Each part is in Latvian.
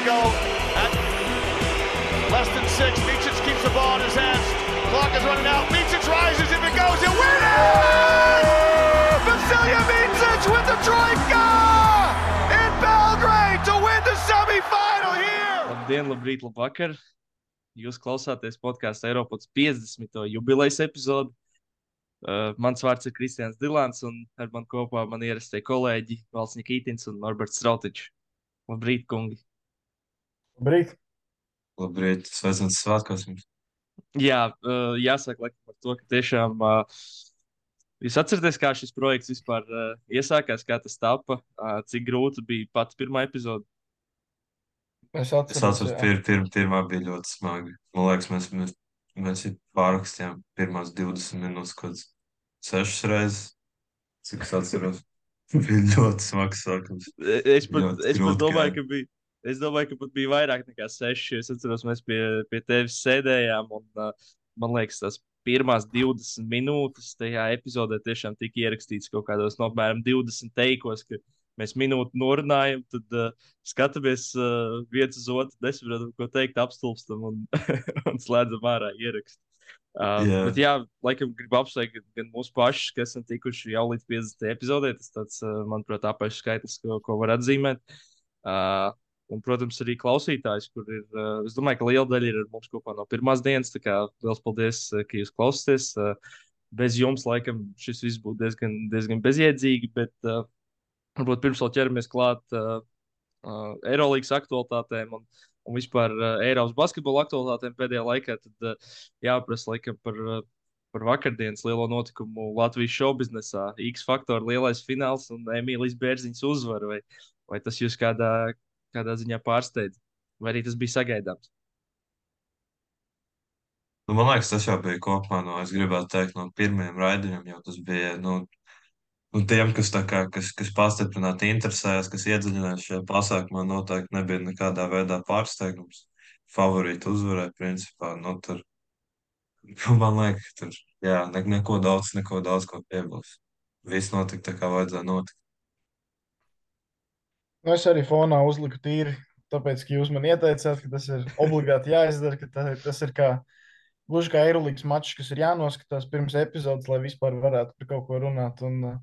we go at less than six. Micic keeps the ball in his hands. Clock is running out. Micic rises. If it goes, it wins! Vasilya Micic with the troika in Belgrade to win the semifinal here! Labdien, labrīt, labvakar! Jūs klausāties podkāstu Eiropas 50. jubilejas epizodi. Uh, mans vārds ir Kristians Dilants, un ar mani kopā man ierastie kolēģi Valsts Nikītins un Norberts Strautičs. Labrīt, kungi! Labrīt! Labrīt, sveicināts svētkos jums! Jā, uh, jāsaka laikam par to, ka tiešām uh, jūs atceraties, kā šis projekts vispār uh, iesākās, kā tas tapa, uh, cik grūti bija pats pirmā epizode. Es Es atceros, atceros, pir, pir, pirmā bija ļoti smagi. Man liekas, mēs, mēs, mēs pārrakstījām pirmās 20 minūtes, kaut sešas reizes. Cik es atceros, bija ļoti smags sākums. Es pat, Ļoti es pat domāju, ka bija. Es domāju, ka pat bija vairāk nekā seši. Es atceros, mēs pie, pie tevis sēdējām. Un, uh, man liekas, tas pirmās 20 minūtes tajā epizodē tiešām tika ierakstīts kaut kādos no apmēram 20 teikos, ka mēs minūti norunājam, tad uh, skatāmies uh, viens uz otru, nesaprotam, ko teikt, apstulbstam un, un slēdzam ārā ierakstu. Uh, Jā. bet, jā, laikam, gribu apsveikt gan- mūsu pašus, kas esam tikuši jau līdz 50. epizodē. Tas, tāds, uh, manuprāt, apaļš skaitlis, ko, ko var atzīmēt. Uh, un, protams, arī klausītājs, kur ir. Uh, es domāju, ka liela daļa ir ar mums kopā no pirmās dienas. Tā kā liels paldies, uh, ka jūs klausāties. Uh, bez jums, laikam, šis viss būtu diezgan, diezgan bezjēdzīgi. Bet varbūt pirms vēl ķeramies klāt Eirolandes aktualitātēm un, un vispār Eiropas basketbola aktualitātēm pēdējā laikā, tad jāprasa laikam par. Par vakardienas lielo notikumu Latvijas šovbiznesā. X faktora lielais fināls un Emīlijas Bērziņas uzvara. Vai, vai tas jūs kādā, kādā ziņā pārsteidz? Vai arī tas bija sagaidāms? Nu, man liekas, tas jau bija kopā no, es gribētu teikt, no pirmajiem raidījumiem, jo tas bija, nu, nu tiem, kas kā, kas, kas pastiprināti interesējas, kas iedziļinās šajā pasākumā, noteikti nebija nekādā veidā pārsteigums. Favorīti uzvarēja, principā, nu, tur, man liekas, tur, jā, ne, neko daudz, neko daudz ko piebilst. Viss notika tā, kā vajadzēja notikt. Nu, es arī fonā uzliku tīri, tāpēc, ka jūs man ieteicāt, ka tas ir obligāti jāizdara, ka tas, tas ir kā gluži kā Eirolandes mačs, kas ir jānoskatās pirms epizodes, lai vispār varētu par kaut ko runāt. Un, uh,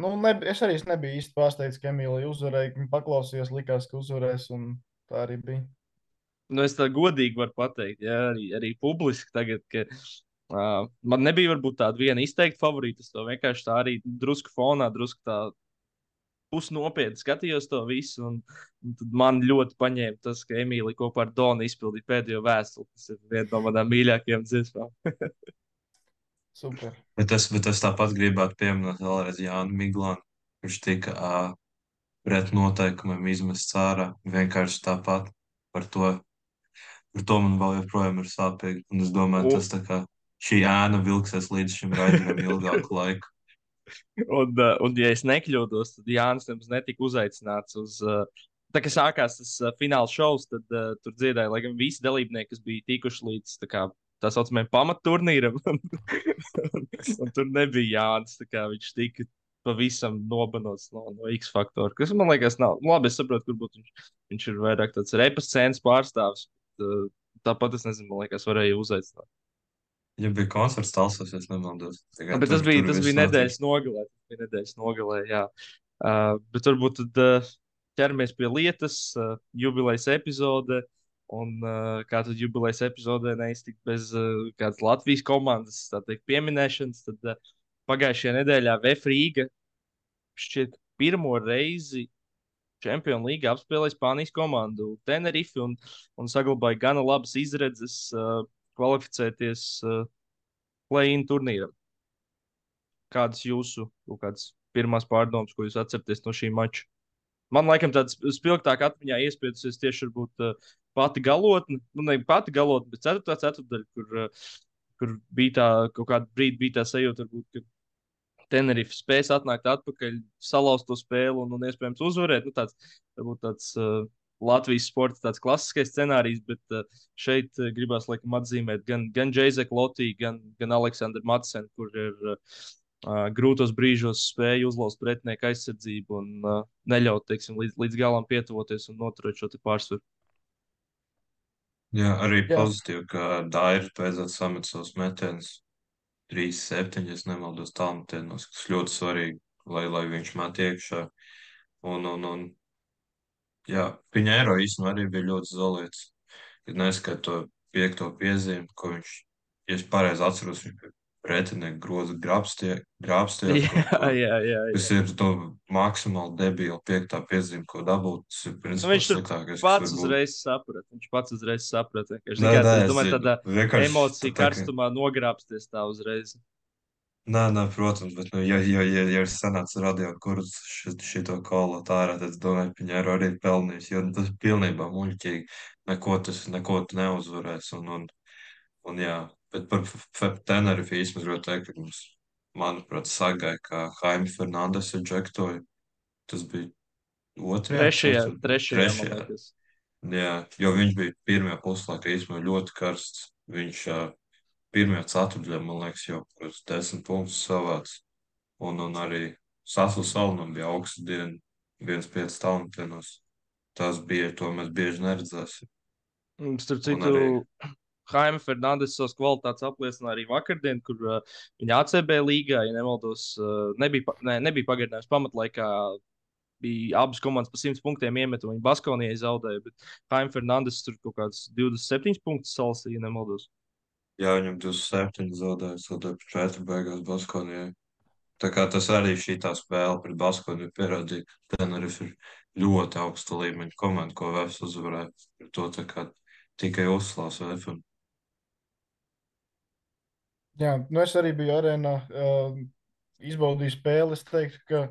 nu, ne, es arī nebiju īsti pārsteigts, ka Emīlija uzvarēja. Viņa paklausījās, likās, ka uzvarēs, un tā arī bija. Nu, es tā godīgi varu pateikt, ja, arī, arī publiski tagad, ka uh, man nebija varbūt tāda viena izteikta favorīta. Es to vienkārši tā arī drusku fonā, drusku tā pusnopietni skatījos to visu. Un, un tad man ļoti paņēma tas, ka Emīlija kopā ar Donu izpildīja pēdējo vēstuli. Tas ir viena no manām mīļākajām dziesmām. Super. Bet es, bet es tāpat gribētu pieminēt vēlreiz Jānu Miglānu, kurš tika ā, pret noteikumiem izmests ārā. Vienkārši tāpat par to, par to man vēl joprojām ir sāpīgi. Un es domāju, O. tas tā kā šī ēna vilksies līdz šim raidījumam ilgāku laiku. Un, uh, un, ja es nekļūdos, tad Jānis nemaz netika uzaicināts uz. Uh, Tā kā sākās tas uh, fināla šovs, tad uh, tur dziedāja, lai gan visi dalībnieki, kas bija tikuši līdz tā, kā, tā saucamajam pamatturnīram, un, un, un tur nebija Jānis. Viņš tika pavisam nobanots no, no X faktora. Kas man liekas, nav. Nu, labi, es saprotu, kur būtu viņš. Viņš ir vairāk tāds repascēns pārstāvis. Bet, uh, tāpat es nezinu, man liekas, varēja uzaicināt. Ja bija koncerts Talsos, es nemaldos. Tikai Bet tur- tas bija, tur tas bija nedēļas nogalē. Tas bija nedēļas nogalē, jā. Uh, bet varbūt tad uh, ķeramies pie lietas, uh, jubilejas epizode. Un uh, kā tad jubilejas epizodē neiztikt bez uh, kādas Latvijas komandas teikt, pieminēšanas, tad uh, pagājušajā nedēļā Vefrīga šķiet pirmo reizi Champions League apspēlēja Spānijas komandu Tenerife un, un saglabāja gana labas izredzes uh, kvalificēties uh, play-in turnīram. Kādas jūsu kādas pirmās pārdomas, ko jūs atceraties no šī mača? Man laikam tāds spilgtāk atmiņā iespiedusies tieši varbūt uh, pati galotne, nu ne pati galotne, bet ceturtā ceturtdaļa, kur, uh, kur bija tā kaut kāda brīdi bija tā sajūta, varbūt, ka Tenerife spēs atnākt atpakaļ, salauzt to spēli un, un iespējams uzvarēt. Nu, tāds, varbūt tāds uh, Latvijas sporta tāds klasiskais scenārijs, bet uh, šeit uh, gribās laikam atzīmēt gan, gan Džeizeku Lotiju, gan, gan Aleksandru Matsenu, kur ir uh, grūtos brīžos spēja uzlauzt pretinieku aizsardzību un uh, neļaut teiksim, līdz, līdz galam pietuvoties un noturēt šo pārsvaru. Jā, arī Jā. pozitīvi, ka Dairis beidzot samet savus metienus. 3-7, ja nemaldos, tālmetienos, kas ļoti svarīgi, lai, lai viņš met iekšā. Un, un, un jā, viņa eiro īstenībā arī bija ļoti zolīts. Kad neskat to piekto piezīmi, ko viņš, ja es pareizi atceros, viņš bija pretinieku groza grābstie, Jā, jā, jā. jā. ir to maksimāli debila piektā piezīme, ko dabūt. Tas ir Nu, principā viņš tur sliktākais, pats uzreiz saprata. Viņš pats uzreiz saprata. ka vienkārši- nē, Es domāju, tādā Vienkārši emocija tā kā- karstumā nogrābsties tā uzreiz. Nē, nē, protams, bet, nu, ja, ja, ja, ja ir senāts radio, kurš šito kolu ārā, tad es domāju, ka viņi ir arī pelnījis, jo tas ir pilnībā muļķīgi. Neko tas, neko tu neuzvarēs. Un, un, un jā, bet par Tenerife īstenībā gribētu teikt, ka mums, manuprāt, sagāja, kā Haimi Fernandes ir džektoja. Tas bija otrajā. Trešajā, trešajā, liekas. Jā, jo viņš bija pirmajā puslaikā īstenībā ļoti karsts. Viņš uh, pirmajā ceturtajā, man liekas, jau uz desmit punktus savāds. Un, un arī Saslu Salnam bija augsts diena, viens piec talantenos. Tas bija, to mēs bieži neredzēsim. Starp citu, arī- Haima Fernandes savas kvalitātes apliecināja arī vakardien, kur uh, viņa ACB līgā, ja nemaldos, uh, nebija, pa- ne, nebija pagarinājums pamatlaikā. Bija abas komandas pa 100 punktiem iemet, un viņa Baskonijai zaudēja. Bet Haima Fernandes tur kaut kāds 27 punktus salasīja, ja nemaldos. Jā, viņam 27 zaudēja, zaudēja par 4 beigās Baskonijai. Tā kā tas arī šī tā spēle pret Baskoniju pierādīja, ka Tenerife ir ļoti augsta līmeņa komanda, ko Vēfs uzvarēja. To tā kā tikai uzslās Vēfam. Jā, nu es arī biju arēnā, uh, izbaudīju spēli. Es teiktu, ka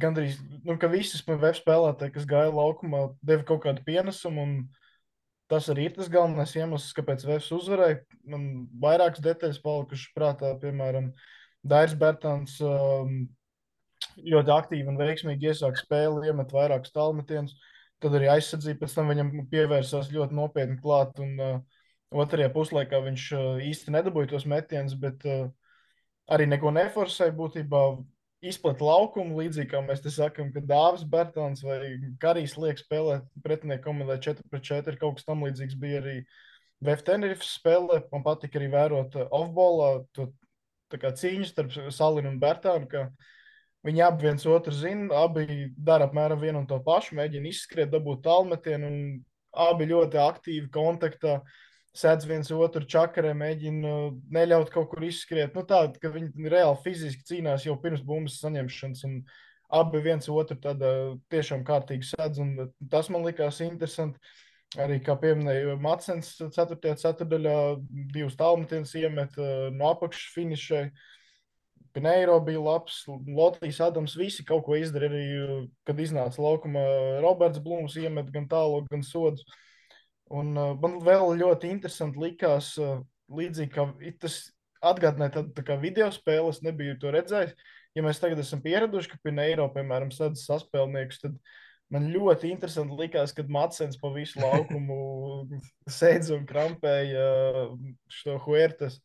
gandrīz nu, ka visas web spēlētāji, kas gāja laukumā, deva kaut kādu pienesumu. un Tas arī ir tas galvenais iemesls, kāpēc Vēs uzvarēja. Man vairākas detaļas palikušas prātā, piemēram, Dairis Bērtāns um, ļoti aktīvi un veiksmīgi iesāka spēli, iemet vairākus tālmetienus. Tad arī aizsardzība pēc tam viņam pievērsās ļoti nopietni klāt. Un, uh, otrajā puslaikā viņš uh, īsti nedabūja tos metienus, bet uh, arī neko neforsēja. Būtībā izplata laukumu, līdzīgi kā mēs te sakām, ka Dāvis Bērtāns vai Karijs liek spēlēt pretinieku komandai 4 pret 4. Kaut kas tam līdzīgs bija arī VF Tenerife spēlē. Man patika arī vērot uh, off-ballā cīņu starp Salinu un Bērtānu. Viņi abi viens otru zina, abi dara apmēram vienu un to pašu, mēģina izskriet, dabūt tālmetienu, un abi ļoti aktīvi kontaktā sēdz viens otru čakarē, mēģina neļaut kaut kur izskriet. Nu, tā, ka viņi reāli fiziski cīnās jau pirms bumbas saņemšanas, un abi viens otru tādā tiešām kārtīgi sēdz, un tas man likās interesanti. Arī, kā pieminēja Matsens, 4. ceturdaļā divas tālmetienus iemet uh, no apakšas finišai. Pineiro bija labs, Lotīs Adams visi kaut ko izdarīja arī, kad iznāca laukumā Roberts Blūms iemet gan tālu, gan sodus. Un uh, man vēl ļoti interesanti likās, uh, līdzīgi kā tas atgādināja tādu tā kā video spēli, es nebiju to redzējis. Ja mēs tagad esam pieraduši, ka Pineiro, piemēram, sadz saspēlniekus, tad man ļoti interesanti likās, kad Matsens pa visu laukumu sēdz un krampēja šo huertas.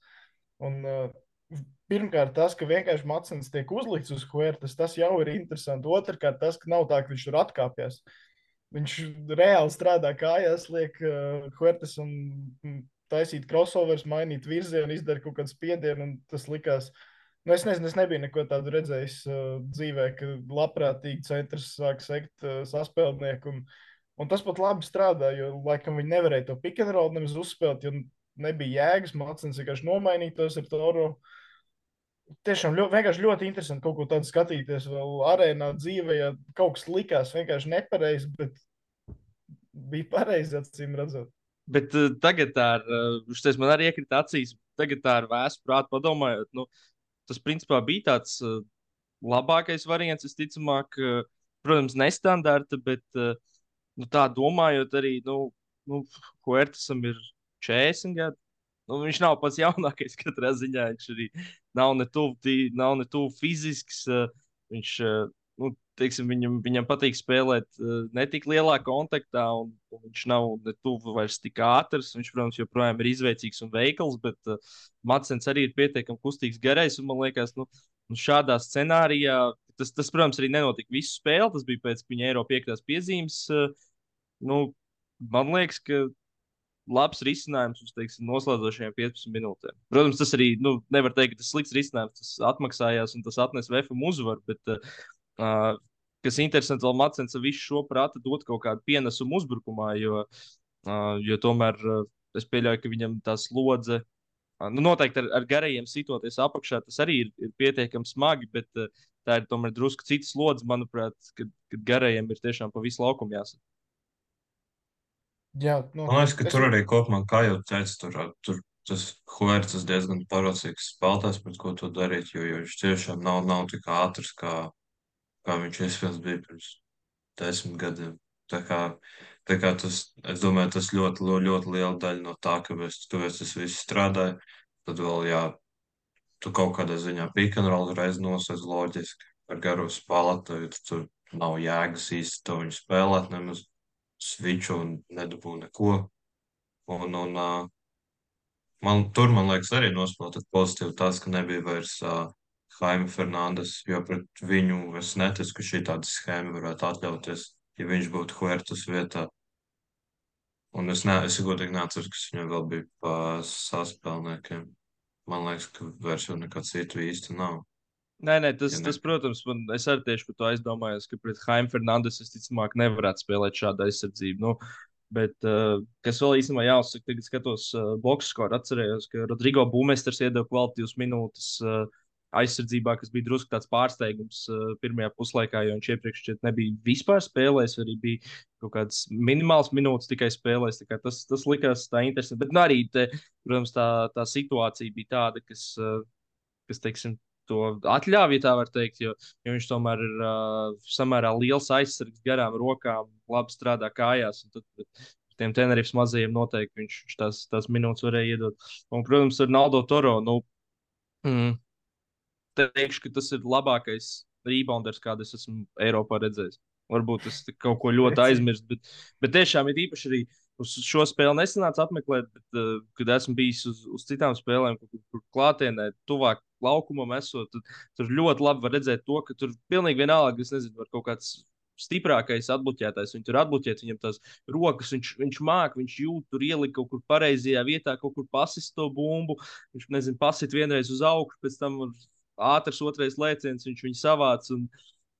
Un, uh, pirmkārt, tas, ka vienkārši Matsens tiek uzlikts uz huertas, tas jau ir interesanti. Otrkārt, tas, ka nav tā, ka viņš tur atkāpjas. Viņš reāli strādā kājās, liek uh, huertas un taisīt crossovers, mainīt virzienu, izdarīt kaut kādu spiedienu, tas likās. Nu, es nezinu, es nebiju neko tādu redzējis uh, dzīvē, ka labprātīgi centrs sāk sekt uh, saspēlnieku. Un, un tas pat labi strādā, jo laikam viņi nevarēja to roll nemaz uzspēlēt, jo nebija jēgas. Mākslinieks vienkārši nomainītos ar Toro. Tiešām ļoti, vienkārši ļoti interesanti kaut ko tādu skatīties. Vēl arēnā dzīvē, ja kaut kas likās vienkārši nepareizi, bet bija pareizi acīm redzot. Bet uh, tagad ir, uh, šis man arī iekrita acīs, tagad ir vēstu prātu padomājot. Nu, tas principā bija tāds uh, labākais variants, visticamāk, uh, protams, nestandarta, bet uh, nu, tā domājot arī, nu, nu Huertasam ir 40 gadi. Nu, viņš nav pats jaunākais katrā ziņā. Viņš arī nav ne tuvu, tuvu fizisks. Uh, viņš, uh, nu, teiksim, viņam, viņam patīk spēlēt uh, ne tik lielā kontaktā, un, viņš nav ne tuvu vairs tik ātrs. Viņš, protams, joprojām ir izveicīgs un veikls, bet Matsens arī ir pietiekami kustīgs garais. Man liekas, nu, Un šādā scenārijā, tas, tas, protams, arī nenotika visu spēli. Tas bija pēc viņa eiro piektās piezīmes. Nu, man liekas, ka labs risinājums uz teiksim, noslēdzošajām 15 minūtēm. Protams, tas arī nu, nevar teikt, ka tas slikts risinājums. Tas atmaksājās un tas atnesa VFM uzvaru. Bet, uh, kas interesanti, vēl Macens visu šo prātu dot kaut kādu pienesumu uzbrukumā, jo, uh, jo tomēr uh, es pieļauju, ka viņam tā slodze Nu, noteikti ar, ar garajiem sitoties apakšā, tas arī ir, ir pietiekami smagi, bet uh, tā ir tomēr drusku cits slodzi, manuprāt, kad, kad garajiem ir tiešām pa visu laukumu jāsaka. Jā, nu, Man liekas, ka es- tur arī kopumā, kā jau teicu, tur, tur tas Huertas diezgan parocīgs spēlētājs, pret ko to darīt, jo, jo viņš tiešām nav, nav tik ātrs, kā, kā viņš iespējams bija pirms desmit gadiem. Tā kā, tā kā tas, es domāju, tas ļoti, ļoti, liela daļa no tā, ka mēs, kāpēc tas viss strādāja, tad vēl, jā, tu kaut kādā ziņā pikanrola reiz nosēs loģiski ar garu spēlētāju, tad tur nav jēgas īsti to viņu spēlēt, nemaz sviču un nedabū neko. Un, un uh, man, tur, man liekas, arī nospēlēt pozitīvi tas, ka nebija vairs uh, Jaime Fernandes, jo pret viņu es neticu, ka šī tāda schēma varētu atļauties, ja viņš būtu Huertas vietā. Un es, ne, es godīgi neatceros, kas viņam vēl bija pa saspēlniekiem. Man liekas, ka vairs jau nekā citu īsti nav. Nē, nē, tas, Ja ne- tas protams, man, es arī tieši par to aizdomājos, ka pret Haimu Fernandes es ticamāk nevarētu spēlēt šādu aizsardzību. Nu, bet, uh, kas vēl īstenībā jāuzsaka, tagad skatos uh, boxu skoru, atcerējos, ka Rodrigo Būmesters iedeva kvalitīvas minūtes uh, aizsardzībā, kas bija drusku tāds pārsteigums uh, pirmajā puslaikā, jo viņš iepriekš nebija vispār spēlējis, arī bija kaut kādas minimālas minūtes tikai spēlējis. Tas, tas likās tā interesanti. Bet nu, arī, te, protams, tā, tā situācija bija tāda, kas, uh, kas teiksim, to atļāva, ja tā var teikt, jo, jo viņš tomēr ir uh, samērā liels aizsargs, garām rokām, labi strādā kājās. Tad, tiem tenerifs mazajiem noteikti viņš, viņš tās, tās minūtes varēja iedot. Un, protams, ar Naldo Toro. Nu, mm, teikšu, ka tas ir labākais rebounders, kādu es esmu Eiropā redzējis. Varbūt te kaut ko ļoti aizmirsu, bet, bet tiešām ir īpaši arī uz šo spēli nesanāca apmeklēt, bet, uh, kad esmu bijis uz, uz citām spēlēm, kur, kur klātienē, tuvāk laukumam esot, tad tur ļoti labi var redzēt to, ka tur pilnīgi vienalga, es nezinu, var kaut kāds stiprākais atbloķētājs. Viņu tur atbloķēt, viņam tās rokas, viņš, viņš māk, viņš jūt, tur ielikt kaut kur pareizajā vietā, kaut kur pasist to bumbu. Viņš, nezinu, pasit vienreiz uz augšu, pēc tam ātrs otrais lēciens, viņš viņu savāc. Un,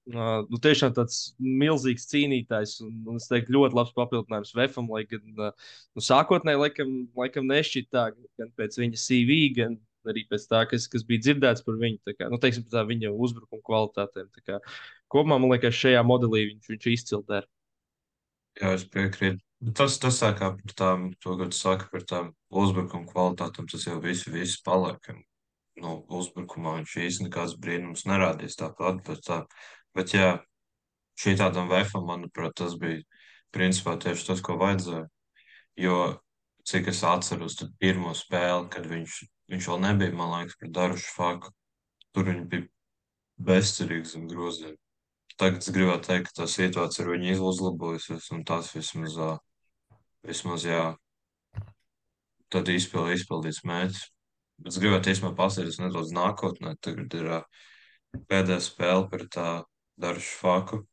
Uh, nu, tiešām tāds milzīgs cīnītājs, un, un es teiktu, ļoti labs papildinājums Vēfam. Lai gan uh, nu, sākotnēji, laikam, laikam nešķiet tā, gan pēc viņa CV, gan arī pēc tā, kas, kas bija dzirdēts par viņu. Kā, nu, teiksim, tā viņa uzbrukuma kvalitātēm. Tā kā, kopumā man liekas, šajā modelī viņš, viņš izcili der. Jā, es piekrītu. Bet Tas, tas tā kā par tām, to, ko tu saki par tām uzbrukuma kvalitātēm, tas jau viss, viss paliek. Nu, uzbrukumā viņš īsti nekāds brīnums nerādīs tāpat, tā, bet jā, šī tādam vefam, manuprāt, tas bija principā tieši tas, ko vajadzēja. Jo, cik es atceros, tad pirmo spēli, kad viņš, viņš vēl nebija, man liekas, pret Darušu Faku, tur viņi bija bezcerīgi zem groziem. Tagad es gribētu teikt, ka tā situācija ar viņu uzlabojusies, un tas vismaz, vismaz jā, tad izpild, izpildīts mērķis. Bet es gribētu īstenībā pasēties nedaudz nākotnē. Tagad ir pēdējā spēle pret tā Darušu Faku,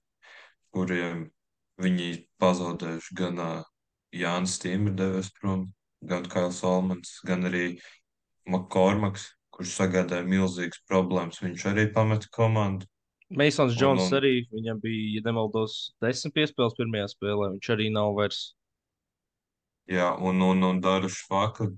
kuriem viņi pazaudējuši gan Jānis Tīm ir devies prom, gan Kails Olmans, gan arī Makormaks, kurš sagādāja milzīgas problēmas. Viņš arī pameta komandu. Meisons Un- Džons un- arī, viņam bija, ja nemaldos, desmit piespēles pirmajā spēlē. Viņš arī nav vairs. Jā, un, un, un Dārušu Faka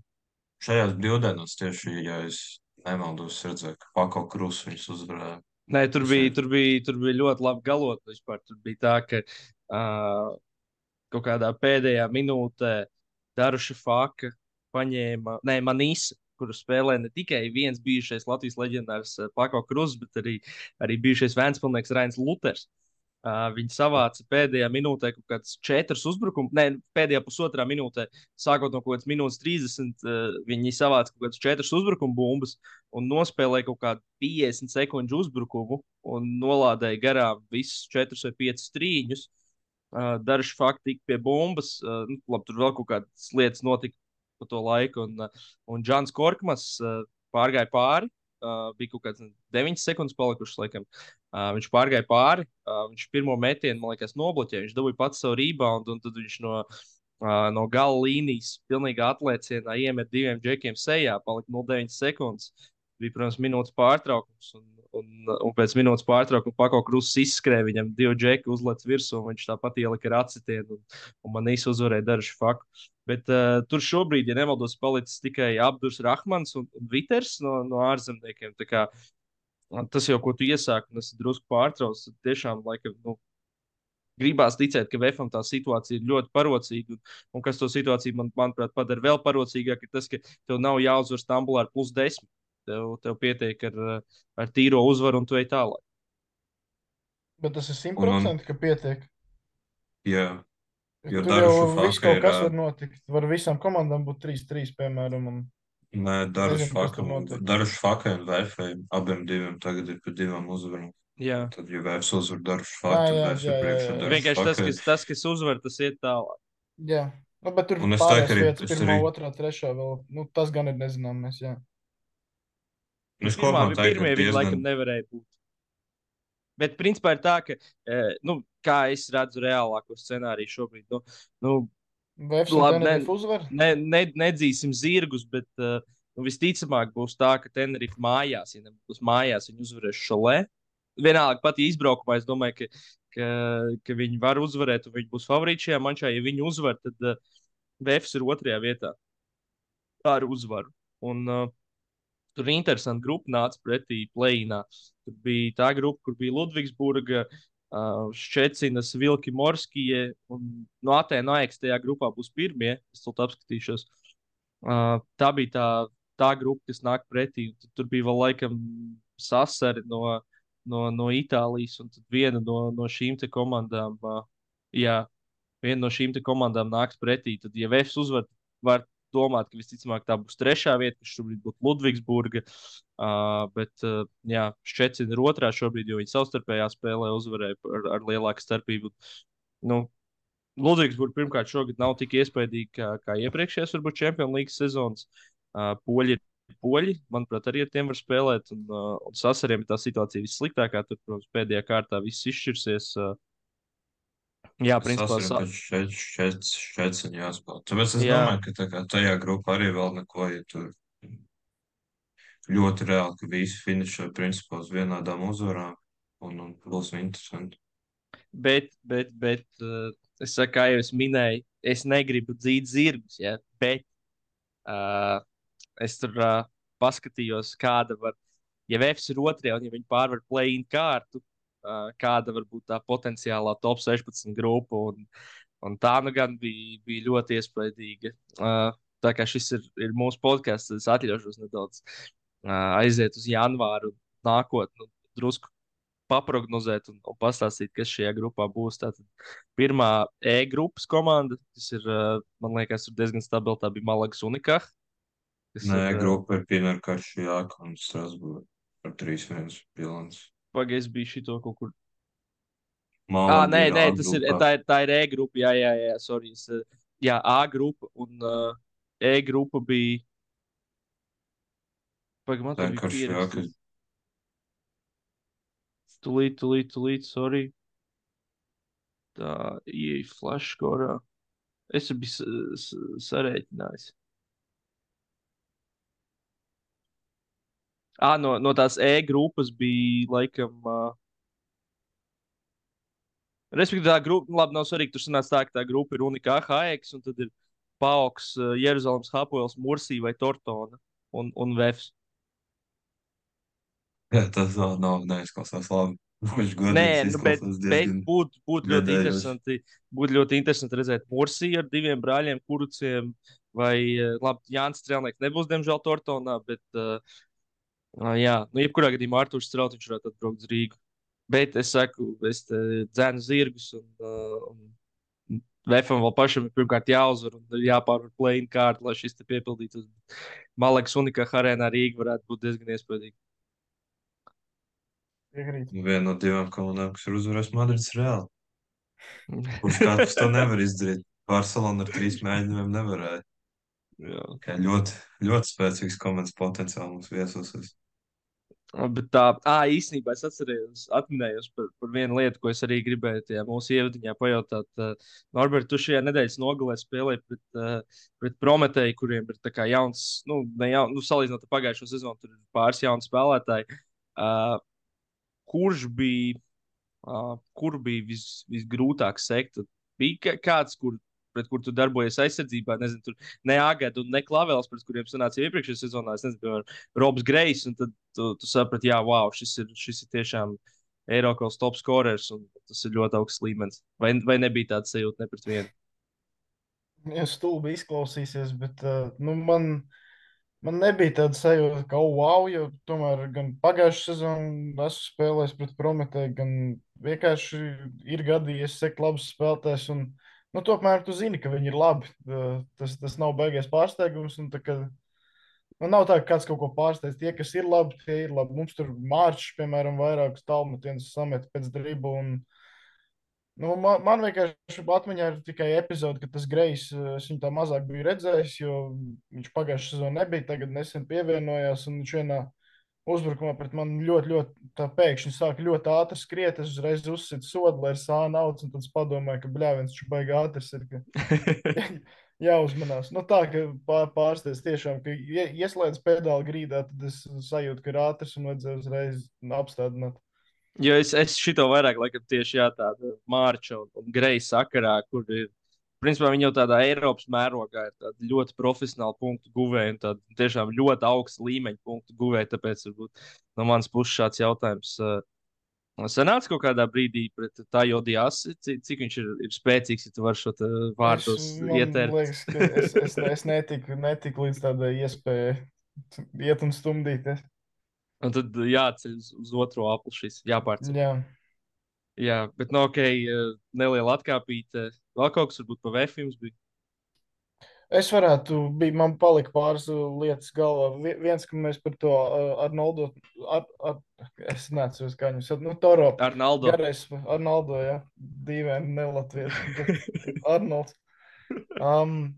šajās brīvdienās tieši, ja es nemaldos, redzēju, ka Pako Krus viņus uzvarēja. Nē, tur bija, tur bija, tur bija ļoti labi galot. Vispār. Tur bija tā, ka uh, kaut kādā pēdējā minūtē Daruša Faka paņēma, nē, Manīsa, kuru spēlē ne tikai viens bijušais Latvijas leģendārs Pako Krus, bet arī, arī bijušais Vēnspilnieks Rains Luters. Uh, viņi savāca pēdējā minūtē kaut kādas četras uzbrukumus, ne pēdējā pusotrā minūtē, sākot no kaut kādas minūtes 30. Uh, viņi savāca kaut kādas četras uzbrukuma bumbas un nospēlēja kaut kādu 50 sekundžu uzbrukumu un nolādēja garām visus 4 vai 5 strīņus. Uh, Dažs fakti tika pie bumbas, uh, nu, labi, tur vēl kaut kādas lietas notika pa to laiku, un, uh, un Džans Korkmas uh, pārgāja pāri. Uh, bija kaut kāds 9 sekundes palikušas, laikam. Uh, viņš pārgāja pāri, uh, viņš pirmo metienu, man liekas, nobloķēja. Viņš dabūja pats savu reboundu, un tad viņš no, uh, no gala līnijas pilnīgi atlēcienā iemet diviem džekiem sejā, palika 0,9 sekundes. Bija, protams, minūtes pārtraukums. Un, Un, un pēc minūtes pārtraukuma Pako Krusts izskrēja viņam divu džeku, uzlec virsū, un viņš tāpat ielika ar acitienu, un, un man īsi uzvarēja dažu faku. Bet uh, tur šobrīd, ja nemaldos, palicis tikai Abdus Rahmans un, un Viters no, no ārzemniekiem. Kā, tas jau, ko tu iesāki, un es drusku pārtraucu, tiešām laikam. Nu, gribās ticēt, ka VFam tā situācija ir ļoti parocīga. Un, un kas to situāciju, man, manuprāt, padara vēl parocīgāk, ir tas, ka tev nav jāuzvar Stambulā ar plus desmit. Tev, tev pietiek ar, ar tīro uzvaru, un tu ej tālāk. Bet tas ir simtprocentīgi, ka pietiek. Jā, jo Tur jau viss kaut ir. kas var notikt. Var visām komandām būt 3-3, piemēram. Un... Nē. Darušu Faka un VF abiem diviem tagad ir pa divām uzvarām. Jā. Tad, ja VF uzvar Jā, Faka, tad jā, ir priekšā Vienkārši tas, kas, tas, kas uzvar, tas iet tālāk. Jā, nu, bet tur Un es pārējās vietas, pirmā, arī- otrā, trešā vēl. Nu, tas gan ir nezināms. Jā. Es kopumā teiktu, pirmie ka viņi laikam diezgan, nevarēja būt. Bet principā ir tā, ka, eh, nu, kā es redzu reālāko scenāriju šobrīd, nu, nu, Labi, ne- ne, ne, nedzīsim zirgus, bet uh, nu, visticamāk būs tā, ka Tenerife mājās, ja nebūs mājās, viņi uzvarēs šolē. Vienalga, pat ja izbraukumā, es domāju, ka, ka, ka viņi var uzvarēt, un viņi būs favorīti šajā mačā. Ja viņi uzvar, tad uh, Vēfs ir otrajā vietā ar uzvaru. Un, uh, tur ir interesanti grupa nāca pretī plēnā. Tur bija tā grupa, kur bija Ludvigsburga, uh, Šķecinas, Vilki Morskie un no Atēna Aiks tajā grupā būs pirmie. Es tur apskatīšos. Uh, tā bija tā, tā grupa, kas nāk pretī. Tur bija vēl laikam sasari no, no, no Itālijas, un viena no, no šīm komandām. Uh, jā, viena no šīm komandām nāks pretī. Tad, ja Vēfs uzvar, var domāt, ka visticamāk tā būs trešā vieta, kas šobrīd būtu Ludvigsburga. Uh, bet, uh, jā, Šķecina ir otrā šobrīd, jo viņi savstarpējā spēlē uzvarēja ar, ar lielāku starpību. Nu, Ludvigsburga pirmkārt šogad nav tik iespaidīga kā, kā iepriekšējās, varbūt Champions League sezonas. Uh, poļi ir poļi, manuprāt, arī ar tiem var spēlēt. Un, uh, un sasariem tā situācija vissliktākā. Tur, protams, pēdējā kārtā viss izšķirsies. Uh, jā, principā, tas ir šeit, šeit, šeit un jāspēlē. Tāpēc es Jā. domāju, ka kā tajā grupā arī vēl neko, ja tur ļoti reāli, ka visi finišē principā uz vienādām uzvarām un, un būs interesanti. Bet, bet, bet uh, es saku, kā jau es minēju, es negribu dzīt zirgus, ja, bet uh, es tur uh, paskatījos, kāda var, ja VFS ir otrajā, un ja viņi pārvar play-in kārtu, kāda var būt tā potenciālā top 16 grupa. Un, un tā nu gan bija, bija ļoti iespaidīga. Tā kā šis ir, ir mūsu podkāsts, tad es atļaušos nedaudz aiziet uz janvāru, nākotnē, nu, drusku paprognozēt un, un pastāstīt, kas šajā grupā būs. Tātad pirmā E grupas komanda, kas ir, man liekas, ir diezgan stabila, tā bija Malagas kas Nē, ir, grupa ir Pinar Karšijāk un Strasbūra ar 3-1 bilants. Pagaidzi bija šito kaut kur. Malaga Ah, nē, nē, A tas ir, tā ir, tā ir E grupa. Jā, jā, jā, sorry. Es, uh, jā A grupa un uh, E grupa bija. Pagaidzi, man Tā bija Karšijāk. pierakstīts. Tūlīt, tūlīt, tūlīt, sorry. Tā ieeja flashkorā. Es biju sarēķinājis. Ah, no, no tās E grupas bija laikam. Uh, Respektīvi, tā grupa, nu, labi, nav svarīgi. Tur sanāca tā, ka tā grupa ir unikāla HX, un tad ir Pauks, uh, Jeruzalemes Hapoels, Mursija vai Tortona un, un Vefs. Jā, tas vēl nav neizklausās labi. Viņš godīgi nu, bet, bet būtu būt ļoti interesanti. Būtu ļoti interesanti redzēt Mursiju ar diviem brāļiem, kuruciem. Vai, labi, Jānis Strēlnieks nebūs, diemžēl, Tortonā, bet, uh, jā, nu, jebkurā gadījumā Arthurs Strautiņš varētu atbraukt uz Rīgu. Bet es saku, es dzēnu zirgus un, uh, un Vēfam vēl pašam ir pirmkārt jāuzvar un jāpārvar plēņu kārtu, lai šis te piepildītos. Maleks Unikā Harēnā Rīga varētu būt diezgan iespaidīga. Piekrīt. Viena no divām komandām, kas ir uzvarējusi Madrids Reāli. Kurš katrs to nevar izdarīt? Barcelona ar trīs mēģinājumiem nevarēja. Jā. Ļoti, ļoti spēcīgs komandas potenciāls mums viesosies. Bet tā, ah, īstenībā es atcerējos, atminējos par, par vienu lietu, ko es arī gribēju tajā mūsu ievadiņā pajautāt. Uh, Norbert, tu šajā nedēļas nogalē spēlēji pret, uh, pret Prometēju, kuriem ir jauns, nu, ne jaun, nu salīdzinot ar pagājušo sezonu, tur ir pāris jauni spēlētāji. Uh, kurš bija, uh, kur bija vis, visgrūtāk sekt? Bija kāds, kur pret kuriem tu darbojies aizsardzībā. Nezinu, tur ne Agēda un ne Klavels, pret kuriem sanāca iepriekšējā sezonā. Es nezinu, piemēram, Robs Grejs. Tad tu, tu saprati, jā, wow, šis ir, šis ir tiešām Eiropas top scorers un tas ir ļoti augsts līmenis. Vai, vai nebija tāds sajūta ne pret vienu? Ja stulbi izklausīsies, bet uh, nu, man, man nebija tāda sajūta, ka, oh, wow, jo tomēr gan pagājušā sezonā esmu spēlējis pret Prometēju, gan vienkārši ir gadījies sekt labus spēlētājus. Un, nu, tomēr tu zini, ka viņi ir labi. Tas, tas nav beigas pārsteigums. Un, tā, ka, nu, nav tā, ka kāds kaut ko pārsteidz. Tie, kas ir labi, tie ir labi. Mums tur mārciņš, piemēram, vairākus tālmetienus samet pēc dribu. Un, nu, man, man vienkārši atmiņā ir tikai epizode, kad tas Grejs, es viņu tā mazāk biju redzējis, jo viņš pagājušajā sezonā nebija, tagad nesen pievienojās un viņš vienā uzbrukumā pret mani ļoti, ļoti pēkšņi sāka ļoti ātri skriet. Es uzreiz uzsitu sodu, lai ir sāna naudas, un tad es padomāju, ka bļāviens viņš baigi ātrs ir. Ka... Jāuzmanās. Nu, tā kā pār, pārsteidz tiešām, ka ieslēdz pedāli grīdā, tad es sajūtu, ka ir ātrs un vajadzēja uzreiz apstādināt. Jo es, es šito vairāk, laikam, tieši jā, tāda mārča un, un greisa sakarā, kur ir principā viņi jau tādā Eiropas mērogā ir ļoti profesionāli punktu guvēji un tādi tiešām ļoti augsta līmeņa punktu guvēji. Tāpēc varbūt no manas puses šāds jautājums. Uh, Sanāca kaut kādā brīdī pret tā jodījās, cik, viņš ir, ir spēcīgs, ja tu vari šo vārdu ieteikt. Es, es, es netiku, netiku līdz tādai iespējai iet un stumdīties. Un tad jāceļ uz, uz otro apli šis, jāpārceļ. Jā. Jā, bet no nu, ok, neliela atkāpīte. Vēl kaut kas varbūt pa vēfījums bija. Es varētu, bija, man palika pāris lietas galvā. Viens, ka mēs par to Arnoldu, ar, ar, es neatceros, kā viņus, nu, Toro. Arnoldo. Garais, Arnoldo, jā, dīvaini, nelatviešu. Arnolds. Um,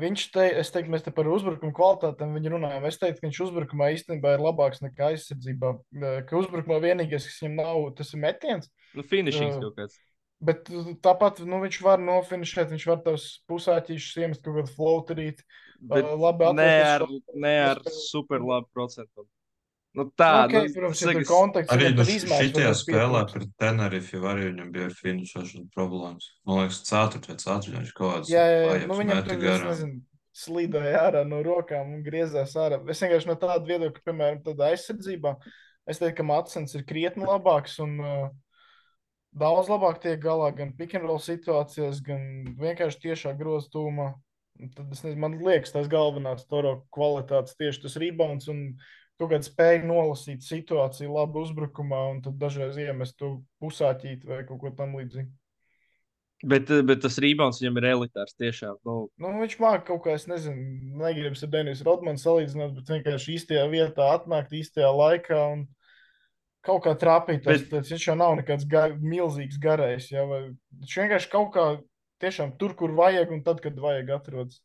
viņš te, es teiktu, mēs te par uzbrukumu kvalitātēm viņu runājam. Es teiktu, ka viņš uzbrukumā īstenībā ir labāks nekā aizsardzībā. Ka uzbrukumā vienīgais, kas viņam nav, tas ir metiens. Nu, finishings uh, kaut kāds. Bet tāpat nu, viņš var nofinišēt, viņš var tos pusāķīšus iemest kaut kādu floaterīt. Uh, labi ne ar, ne ar super labu procentu. Nu, tā okay, nu, protams, ja konteksts, arī nu, šitajā spēlē pret Tenerife jau arī viņam bija finišēšana problēmas. Man liekas, ceturtajā viņš kaut kāds. Jā, jā, jā. Nu, viņam tur, es nezinu, slīdoja ārā no rokām un griezās ārā. Es vienkārši no tāda viedokļa, piemēram, tādā aizsardzībā, es teiktu, ka Matsens ir krietni labāks un uh, daudz labāk tiek galā gan pick-and-roll situācijās, gan vienkārši tiešā groztūmā. Tad es nezinu, man liekas, tas galvenās toro kvalitātes tieši tas rebounds un kaut kāda spēja nolasīt situāciju labi uzbrukumā un tad dažreiz iemest to pusāķīt vai kaut ko tam līdzīgu. Bet, bet tas rebounds viņam ir elitārs tiešām. Nu. Nu, viņš māca kaut kā, es nezinu, negribu ar Denisu Rodmanu salīdzināt, bet vienkārši īstajā vietā atnākt īstajā laikā un kaut kā trāpīt. Bet... Tas, viņš jau nav nekāds gar, milzīgs garais. Ja, vai, viņš vienkārši kaut kā tiešām tur, kur vajag, un tad, kad vajag, atrodas.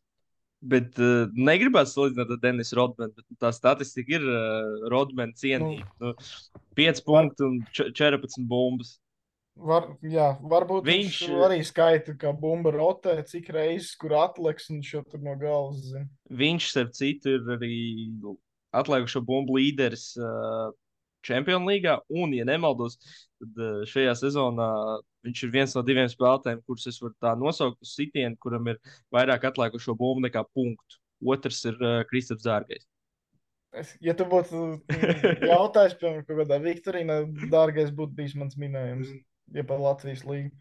Bet uh, negribētu salīdzināt ar Denisu Rodmanu, bet tā statistika ir uh, Rodmana cienīga. Nu, nu, 5 punkti un 14 bumbas. Var, jā, varbūt viņš, viņš arī skaita, kā bumba rotē, cik reizes, kur atliks, un viņš jau tur no galvas zina. Viņš, starp citu, ir arī atlikušo bumbu līderis uh, Champions League. Un, ja nemaldos, tad uh, šajā sezonā viņš ir viens no diviem spēlētājiem, kurus es varu tā nosaukt uz sitienu, kuram ir vairāk atlikušo bumbu nekā punktu. Otrs ir uh, Kristaps Dārgais. Es, ja tu būtu jautājis, piemēram, kādā Viktorīnā, dārgais būtu bijis mans minējums, ja par Latvijas līniju.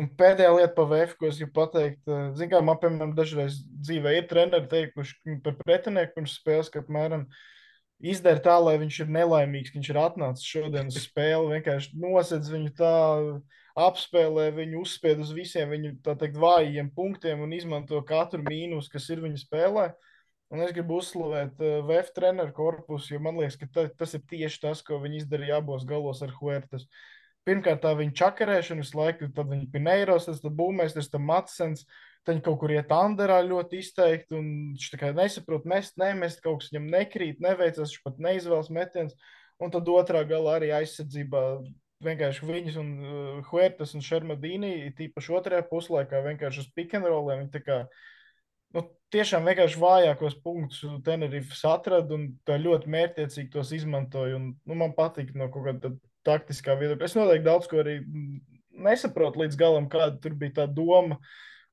Un pēdējā lieta par VF, ko es gribu pateikt, eh, zinu, kā man, piemēram, dažreiz dzīvē ir treneri teikuši par pretinieku pirms spēles, ka, apmēram, izdara tā, lai viņš ir nelaimīgs, ka viņš ir atnācis šodien uz spēli, vienkārši nosedz viņu tā, apspēlē viņu, uzspied uz visiem viņu, tā teikt, vājiem punktiem un izmanto katru mīnus, kas ir viņa spēlē. Un es gribu uzslavēt uh, VF treneru korpusu, jo man liekas, ka ta, tas ir tieši tas, ko viņi izdarīja abos galos ar Huertas. Pirmkārt, tā viņa čakarēšana visu laiku, tad viņa Pineiros, tas būmēs, tas Matsens, Tad kaut kur iet Anderā ļoti izteikti, un viņš tā kā nesaprot, mest, nemest, kaut kas viņam nekrīt, neveicas, viņš pat neizvēlas metienus. Un tad otrā galā arī aizsardzībā vienkārši viņas un uh, Huertas un Šermadīni, tīpaši otrajā puslaikā, vienkārši uz pikantroliem. Viņi tā kā nu, tiešām vienkārši vājākos punktus Tenerifas atrada un ļoti mērķiecīgi tos izmantoja. Un, nu, man patīk no kaut kāda taktiskā viedokļa. Es noteikti daudz ko arī nesaprotu līdz galam, kāda tur bija tā doma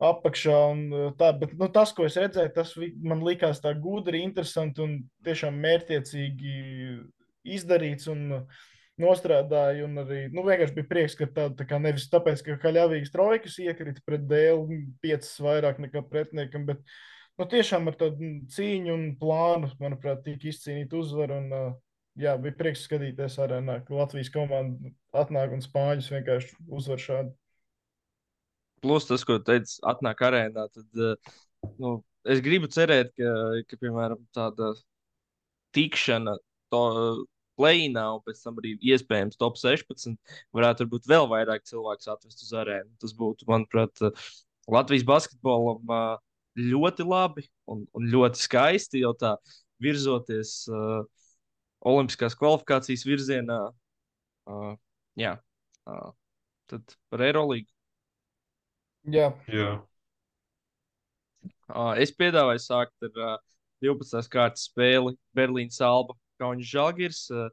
apakšā. Un, tā, bet nu, tas, ko es redzēju, tas man likās tā gudri, interesanti un tiešām mērķiecīgi izdarīts. Un, Nostrādāju, un arī nu, vienkārši bija prieks, ka tāda tā kā nevis tāpēc, ka Kaļavīgas trojkas iekrita pret dēlu piecas vairāk nekā pretiniekam, bet nu, tiešām ar tādu cīņu un plānu, manuprāt, tika izcīnīta uzvara. Un, uh, jā, bija prieks skatīties arēnā, ka Latvijas komanda atnāk un spāņus vienkārši uzvar šādi. Plus tas, ko teicu, atnāk arēnā, tad nu, es gribu cerēt, ka, ka piemēram, tāda tikšana to plēnā un pēc tam arī iespējams top 16 varētu būt vēl vairāk cilvēku atvest uz arēnu. Tas būtu, manuprāt, Latvijas basketbolam ļoti labi un, un ļoti skaisti jau tā virzoties. Uh, Olimpiskās kvalifikācijas virzienā. Uh, jā, uh, tad par Eirolandu. Jā. Jā. Uh, es piedāvāju sākt ar uh, 12. kārtas spēli Berlīnas Alba Kaunis Žalgirs. Uh,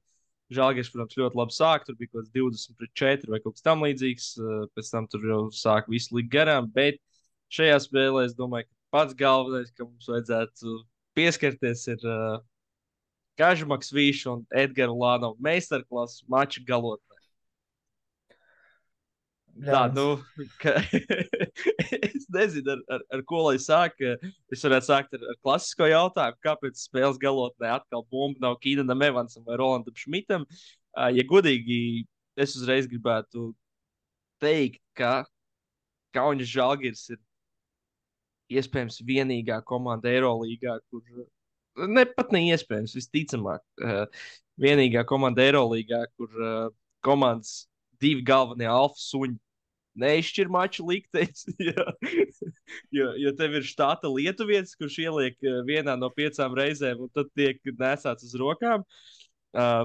Žēlgājs, protams, ļoti labi sāk. Tur bija kaut kāds 20 pret 4 vai kaut kas tamlīdzīgs. Pēc tam tur jau sāk visu likt garām. Bet šajā spēlē es domāju, ka pats galvenais, ka mums vajadzētu pieskarties, ir uh, Kažmaks Vīša un Edgars Lānova meistarklases maču galotnē. Tā, nu, ka, es nezinu, ar, ar, ar ko lai sāku. Es varētu sākt ar, ar klasisko jautājumu, kāpēc spēles galotnē atkal bumba nav Kīnam Evansam vai Rolandam Šmitam. Ja godīgi, es uzreiz gribētu teikt, ka Kaunis Žalgiris ir iespējams vienīgā komanda Eirolandā, kur ne pat neiespējams, visticamāk. Vienīgā komanda Eirolandā, kur komandas divi galvenie alfa suņi neizšķir maču liktenis. jo, jo, jo tev ir štāta lietuvietis, kurš ieliek uh, vienā no piecām reizēm, un tad tiek nesāts uz rokām. Uh,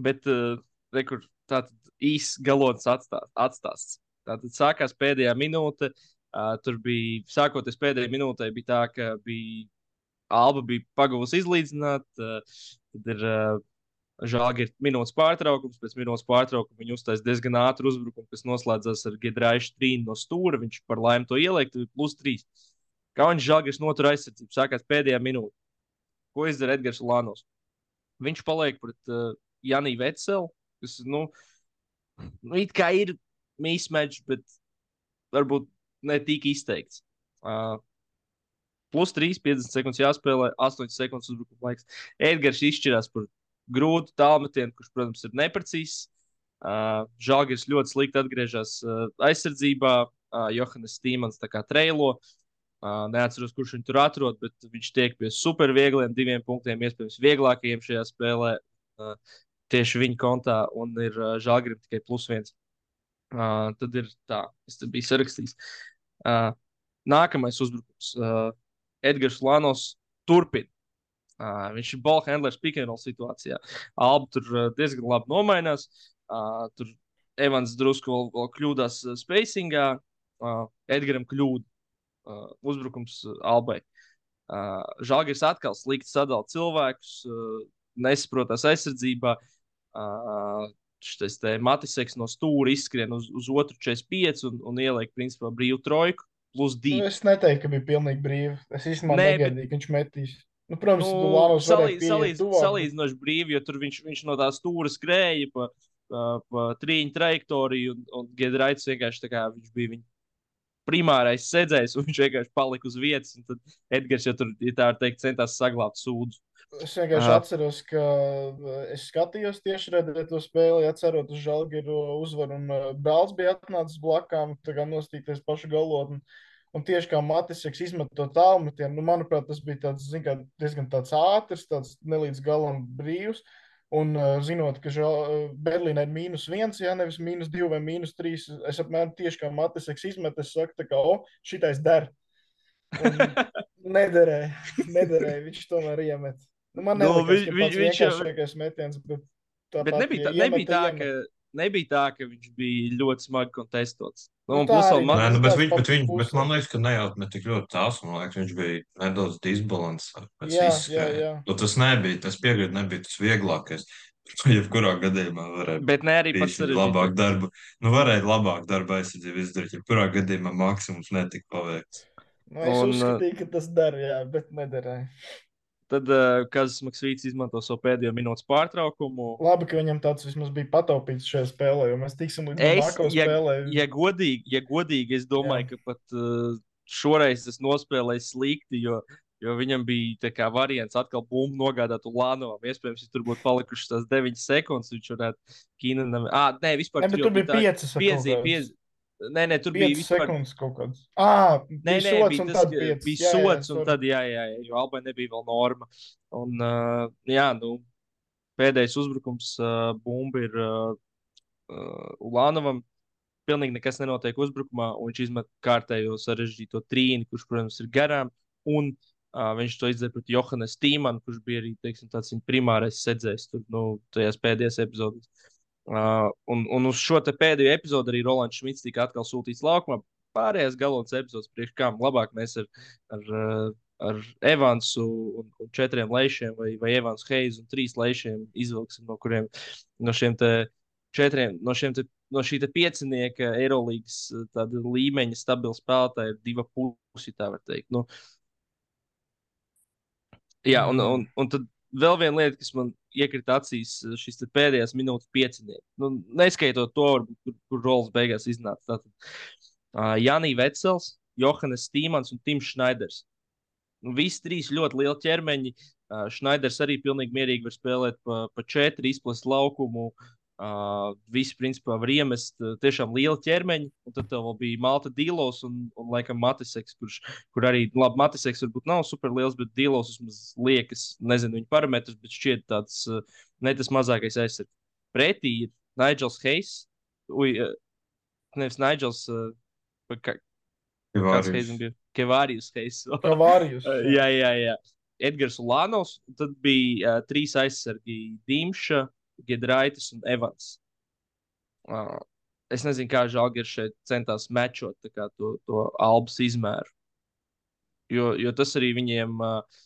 bet uh, rekur, tātad īsts galots atstās, atstāsts. Tātad sākās pēdējā minūte. Uh, tur bija, sākoties pēdējai minūtei, bija tā, ka bija Alba bija pagūsi izlīdzināt. Uh, tad ir uh, ka ir minūtes pārtraukums. Pēc minūtes pārtraukuma viņi uztaisīja diezgan ātru uzbrukumu, kas noslēdzās ar Gidraišu trīnu no stūra. Viņš par laimi to ielikt, plus trīs. Kā viņš ka notur aizsardzību, sākās pēdējā minūte. Ko izdara Edgars Lānos? Viņš paliek pret uh, Janiju Vecelu, kas, nu, nu it kā ir mīsmeģis, bet varbūt ne tik izteikts. Uh, plus 3, 50 sekundes jāspēlē, 8 sekundes uzbrukuma laiks. Edgars izšķirās par grūtu tālmetienu, kurš, protams, ir neprecīzs. Uh, Žāģis ļoti slikti atgriežas uh, aizsardzībā. Uh, Johannes Stīmans tā kā treilo. Uh, neatceros, kurš viņu tur atrod, bet viņš tiek pie superviegliem diviem punktiem, iespējams, vieglākajiem šajā spēlē. Uh, tieši viņa kontā, un ir uh, Žāģis tikai plus viens. Uh, tad ir tā, es te biju sarakstījis. Uh, nākamais uzbrukums. Uh, Edgars Lanos turpina. Uh, viņš ir balhandlers pikantrola situācijā. Alba tur diezgan labi nomainās. Uh, tur Evans drusku vēl, vēl kļūdās spacingā. Uh, Edgaram kļūda uh, uzbrukums Albai. Uh, Žēlgājs atkal slikti sadalīja cilvēkus, uh, nesaprotās aizsardzībā. Uh, šis Matiseks no stūra izskrien uz, uz otru 45 un, un ieliek principā brīvu trojku plus 2. Nu, es neteiktu, ka bija pilnīgi brīvi. Es īstenībā negaidīju, bet- ka viņš metīs. Nu, protams, Nu, Lānos salīdz- tuvāk. Salīdzinoši brīvi, jo tur viņš, viņš no tā stūra skrēja pa, pa, pa trījņu trajektoriju, un, un Gedraits vienkārši tā kā viņš bija viņa primārais sēdzējs, un viņš vienkārši palika uz vietas. un Tad Edgars jau tur, ja tā var teikt, centās saglabāt sūdu. Es vienkārši Aha. atceros, ka uh, es skatījos tieši redzēt to spēli, atcerot uz Žalgiru uzvaru, un uh, Brālis bija atnācis blakām, tā kā nostīties pašu galotni. Un tieši kā Matiseks izmet to tālmetienu, nu, manuprāt, tas bija tāds, zin, kā, diezgan tāds ātrs, tāds nelīdz galam brīvs. Un uh, zinot, ka uh, Berlīnē ir mīnus viens, ja nevis mīnus divi vai mīnus trīs, es apmēram tieši kā Matiseks izmet, es saku, kā, o, šitais der. Un Nederēja, nederēja, viņš tomēr iemet. Nu, man Nu, vi- ka vi- pats viņš jau- vienkāršākais metiens, bet tāpat, Bet nebija, tā, ja nebija, tā, ka, nebija tā, ka viņš bija ļoti smagi kontestots. Nu, Un tā plus man, Nē, nu, bet, viņš, bet, viņš, bet man liekas, ka nejautā tik ļoti tās. Man liekas, viņš bija nedaudz disbalansēts. Jā, jā, jā. Nu, tas nebija, tas piekrīt, nebija tas vieglākais. Jebkurā gadījumā varēja bet ne arī pats būt labāk darbu. Nu, varēja labāk darba aizsardzību izdarīt. Jebkurā gadījumā maksimums netika paveikts. Nu, es Un, uzskatīju, ka tas dara, jā, bet nedarīja. Tad uh, Kazas Maksvīts izmanto savu pēdējo minūtes pārtraukumu. Labi, ka viņam tāds vismaz bija pataupīts šajā spēlē, jo mēs tiksim līdz nākamajai ja, spēlē. ja, godīgi, ja godīgi, es domāju, Jā. ka pat uh, šoreiz tas nospēlēja slikti, jo, jo viņam bija tā kā variants atkal bumbu nogādāt Ulānovam. Iespējams, ja tur būtu palikušas tās 9 sekundes, viņš varētu Kīnanam. Ah, nē, vispār Ne, jau tur bija tā- piecas Nē, nē, tur bija 5 vispār. sekundes kaut kādas. Ah, Nē, nē, bija tas, tad ka 5. bija sots, un tad, jā, jā, jā jo Albai nebija vēl norma. Un, uh, jā, nu, pēdējais uzbrukums uh, bumba ir uh, Ulānovam. Pilnīgi nekas nenotiek uzbrukumā, un viņš izmet kārtējo sarežģīto trīni, kurš, protams, ir garām. Un uh, viņš to izdarīja pret Johanu Stīmanu, kurš bija arī teiksim, tāds viņa primārais sedzējs tur, nu, tajās pēdējās epizodēs. Uh, un, un uz šo pēdējo epizodi arī Rolands Šmits tika atkal sūtīts laukumā. Pārējās galotnes epizodes priekš kām labāk mēs ar, ar, uh, ar Evansu un, un četriem lēšiem, vai, vai Evans Heiz un trīs lēšiem izvilksim, no kuriem no šiem te četriem, no, šiem te, no šī piecinieka Eirolandes līmeņa stabila spēlētāja ir divi pusi. Nu, jā, un, un, un tad vēl viena lieta, kas man iekrita acīs, šis te pēdējās minūtes piecinieks. Nu, neskaitot to, kur, kur rolas beigās iznāca. Tātad uh, Janī Vecels, Johannes Stīmans un Tims Šnaiders. Nu, visi trīs ļoti lieli ķermeņi. Uh, Šnaiders arī pilnīgi mierīgi var spēlēt pa, pa četri, izplest laukumu. Uh, visi, principā, var iemest uh, tiešām lielu ķermeņu. Un tad vēl bija Malta Dīlos un, un laikam, Matiseks, kurš kur arī, labi, Matiseks varbūt nav super liels, bet Dīlos vismaz liekas, nezinu viņa parametrus, bet šķiet tāds uh, ne tas mazākais aizsargs. Pretī ir Nigels Heis, ui, uh, nevis Nigels, uh, kā, kāds Heis bija? Kevārijus Heis. Kavārijus. jā, jā, jā. Edgars Ulānovs, tad bija uh, trīs aizsargi - Dimša, Gedraitis un Evans. Uh, es nezinu, kā Žalgiris šeit centās mečot to, to albas izmēru. Jo, jo tas arī viņiem uh,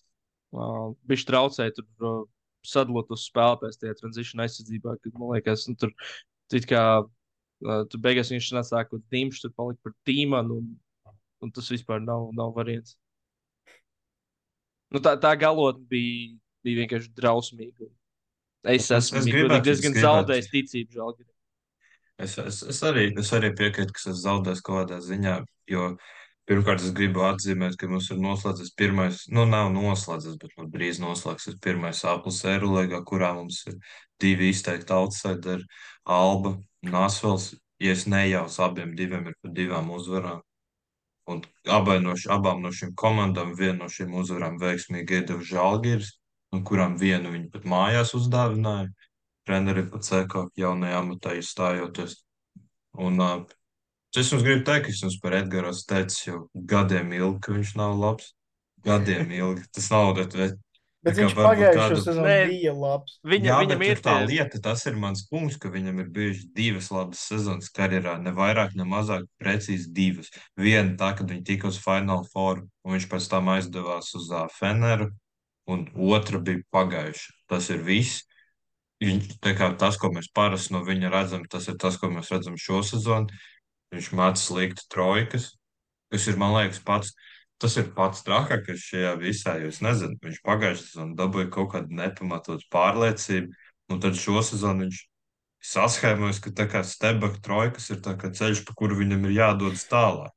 uh, bija traucēja tur uh, sadalot uz spēlētājs tajā tranzīcijā aizsardzībā, kad man liekas, nu, tur kā uh, tur beigās viņš nāca tā, ka Dimšs tur palika par tīmanu, un, un tas vispār nav, nav variants. Nu, tā, tā galotne bija, bija vienkārši drausmīga. Es Es- esmu es es diezgan es zaudējis ticību Žalgirim. Es, es, es, arī, es arī piekrītu, ka es zaudēju kaut kādā ziņā, jo pirmkārt es gribu atzīmēt, ka mums ir noslēdzies pirmais, nu nav noslēdzies, bet nu, drīz noslēgsies pirmais aplis Eirolegā, kurā mums ir divi izteikti outsideri - Alba un Asvels. Ja es nejaucu, abiem diviem ir pa divām uzvarām. Un abai no, abām no šīm komandām vienu no šīm uzvarām veiksmīgi iedeva Žalgiris, un kurām vienu viņi pat mājās uzdāvināja. Treneri pat seko jaunajā amatā izstājoties. Un uh, es jums gribu teikt, es jums par Edgars teicu jau gadiem ilgi, ka viņš nav labs. Gadiem ilgi. Tas nav, bet, bet viņš sezonu Nē. bija labs. Viņa, Jā, viņam ir tā lieta, tas ir mans punkts, ka viņam ir bijušas divas labas sezonas karjerā, ne vairāk, ne mazāk, precīzi divas. Viena tā, kad viņi tika uz Final Four, un viņš pēc tam aizdevās uz uh, Feneru, un otra bija pagājuša. Tas ir viss. Viņš, tas, ko mēs parasti no viņa redzam, tas ir tas, ko mēs redzam šo sezonu. Viņš māca slikti trojkas, kas ir, man liekas, pats. Tas ir pats trakākais šajā visā, es nezinu, viņš pagājušajā sezonā dabūja kaut kādu nepamatotu pārliecību, un tad šo sezonu viņš saskaņojas, ka tā kā stebaka trojkas ir ceļš, pa kuru viņam ir jādodas tālāk.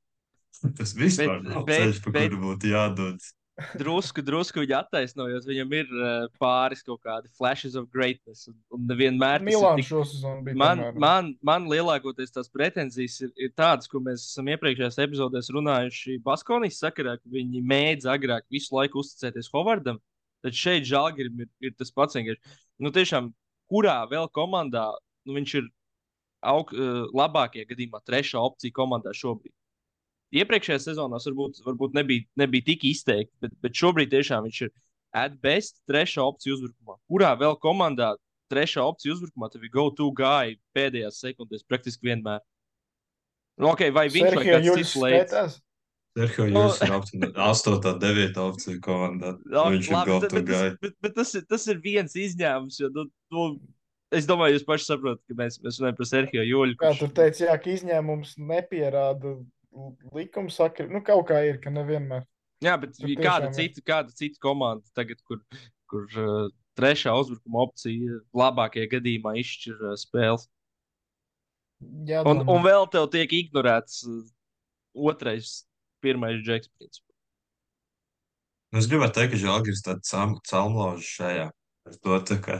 Tas vispār Bet- nav bet- ceļš, pa bet- kuru būtu jādodas. Drusku, drusku viņa attaisnojot. Viņam ir uh, pāris kaut kādi flashes of greatness. Un, un nevienmēr tas ir Milāns tik šo sezonu bija. Man, tomēr. man, man lielākoties tās pretenzijas ir, ir tādas, ko mēs esam iepriekšējās epizodēs runājuši Baskonijas sakarā, ka viņi mēdz agrāk visu laiku uzticēties Hovardam. Tad šeit Žalgirim ir, ir tas pats vienkārši. Nu, tiešām, kurā vēl komandā nu, viņš ir aug, uh, labākajā gadījumā trešā opcija komandā šobrīd. Iepriekšējā sezonā varbūt, varbūt nebija, nebija tik izteikti, bet, bet šobrīd tiešām viņš ir at best trešā opcija uzbrukumā. Kurā vēl komandā trešā opcija uzbrukumā, tev ir go-to guy pēdējās sekundēs praktiski vienmēr. Nu, okay, vai viņš vai Serhija kāds cits skaitās? Sergio Nu- Jūs ir astotā, devītā opcija komandā. Jā, Viņš ir labi, bet, go-to guy. tas, bet, bet tas, ir, tas ir viens izņēmums. Jo, nu, nu, es domāju, jūs paši saprotat, ka mēs, mēs runājam par Serhiju Joļu. Kā tur teica, jā, ka izņēmums nepierāda likuma sakri. Nu, kaut kā ir, ka nevienmēr. Jā, bet Tur ja kāda cita, kāda cita komanda tagad, kur, kur uh, trešā uzbrukuma opcija labākajā gadījumā izšķir uh, spēles. Jā, Un, un vēl tev tiek ignorēts uh, otrais, pirmais džeks. Nu, Es gribētu teikt, ka Žalgiris ir tāds celmlaužs šajā. Ar to tā kā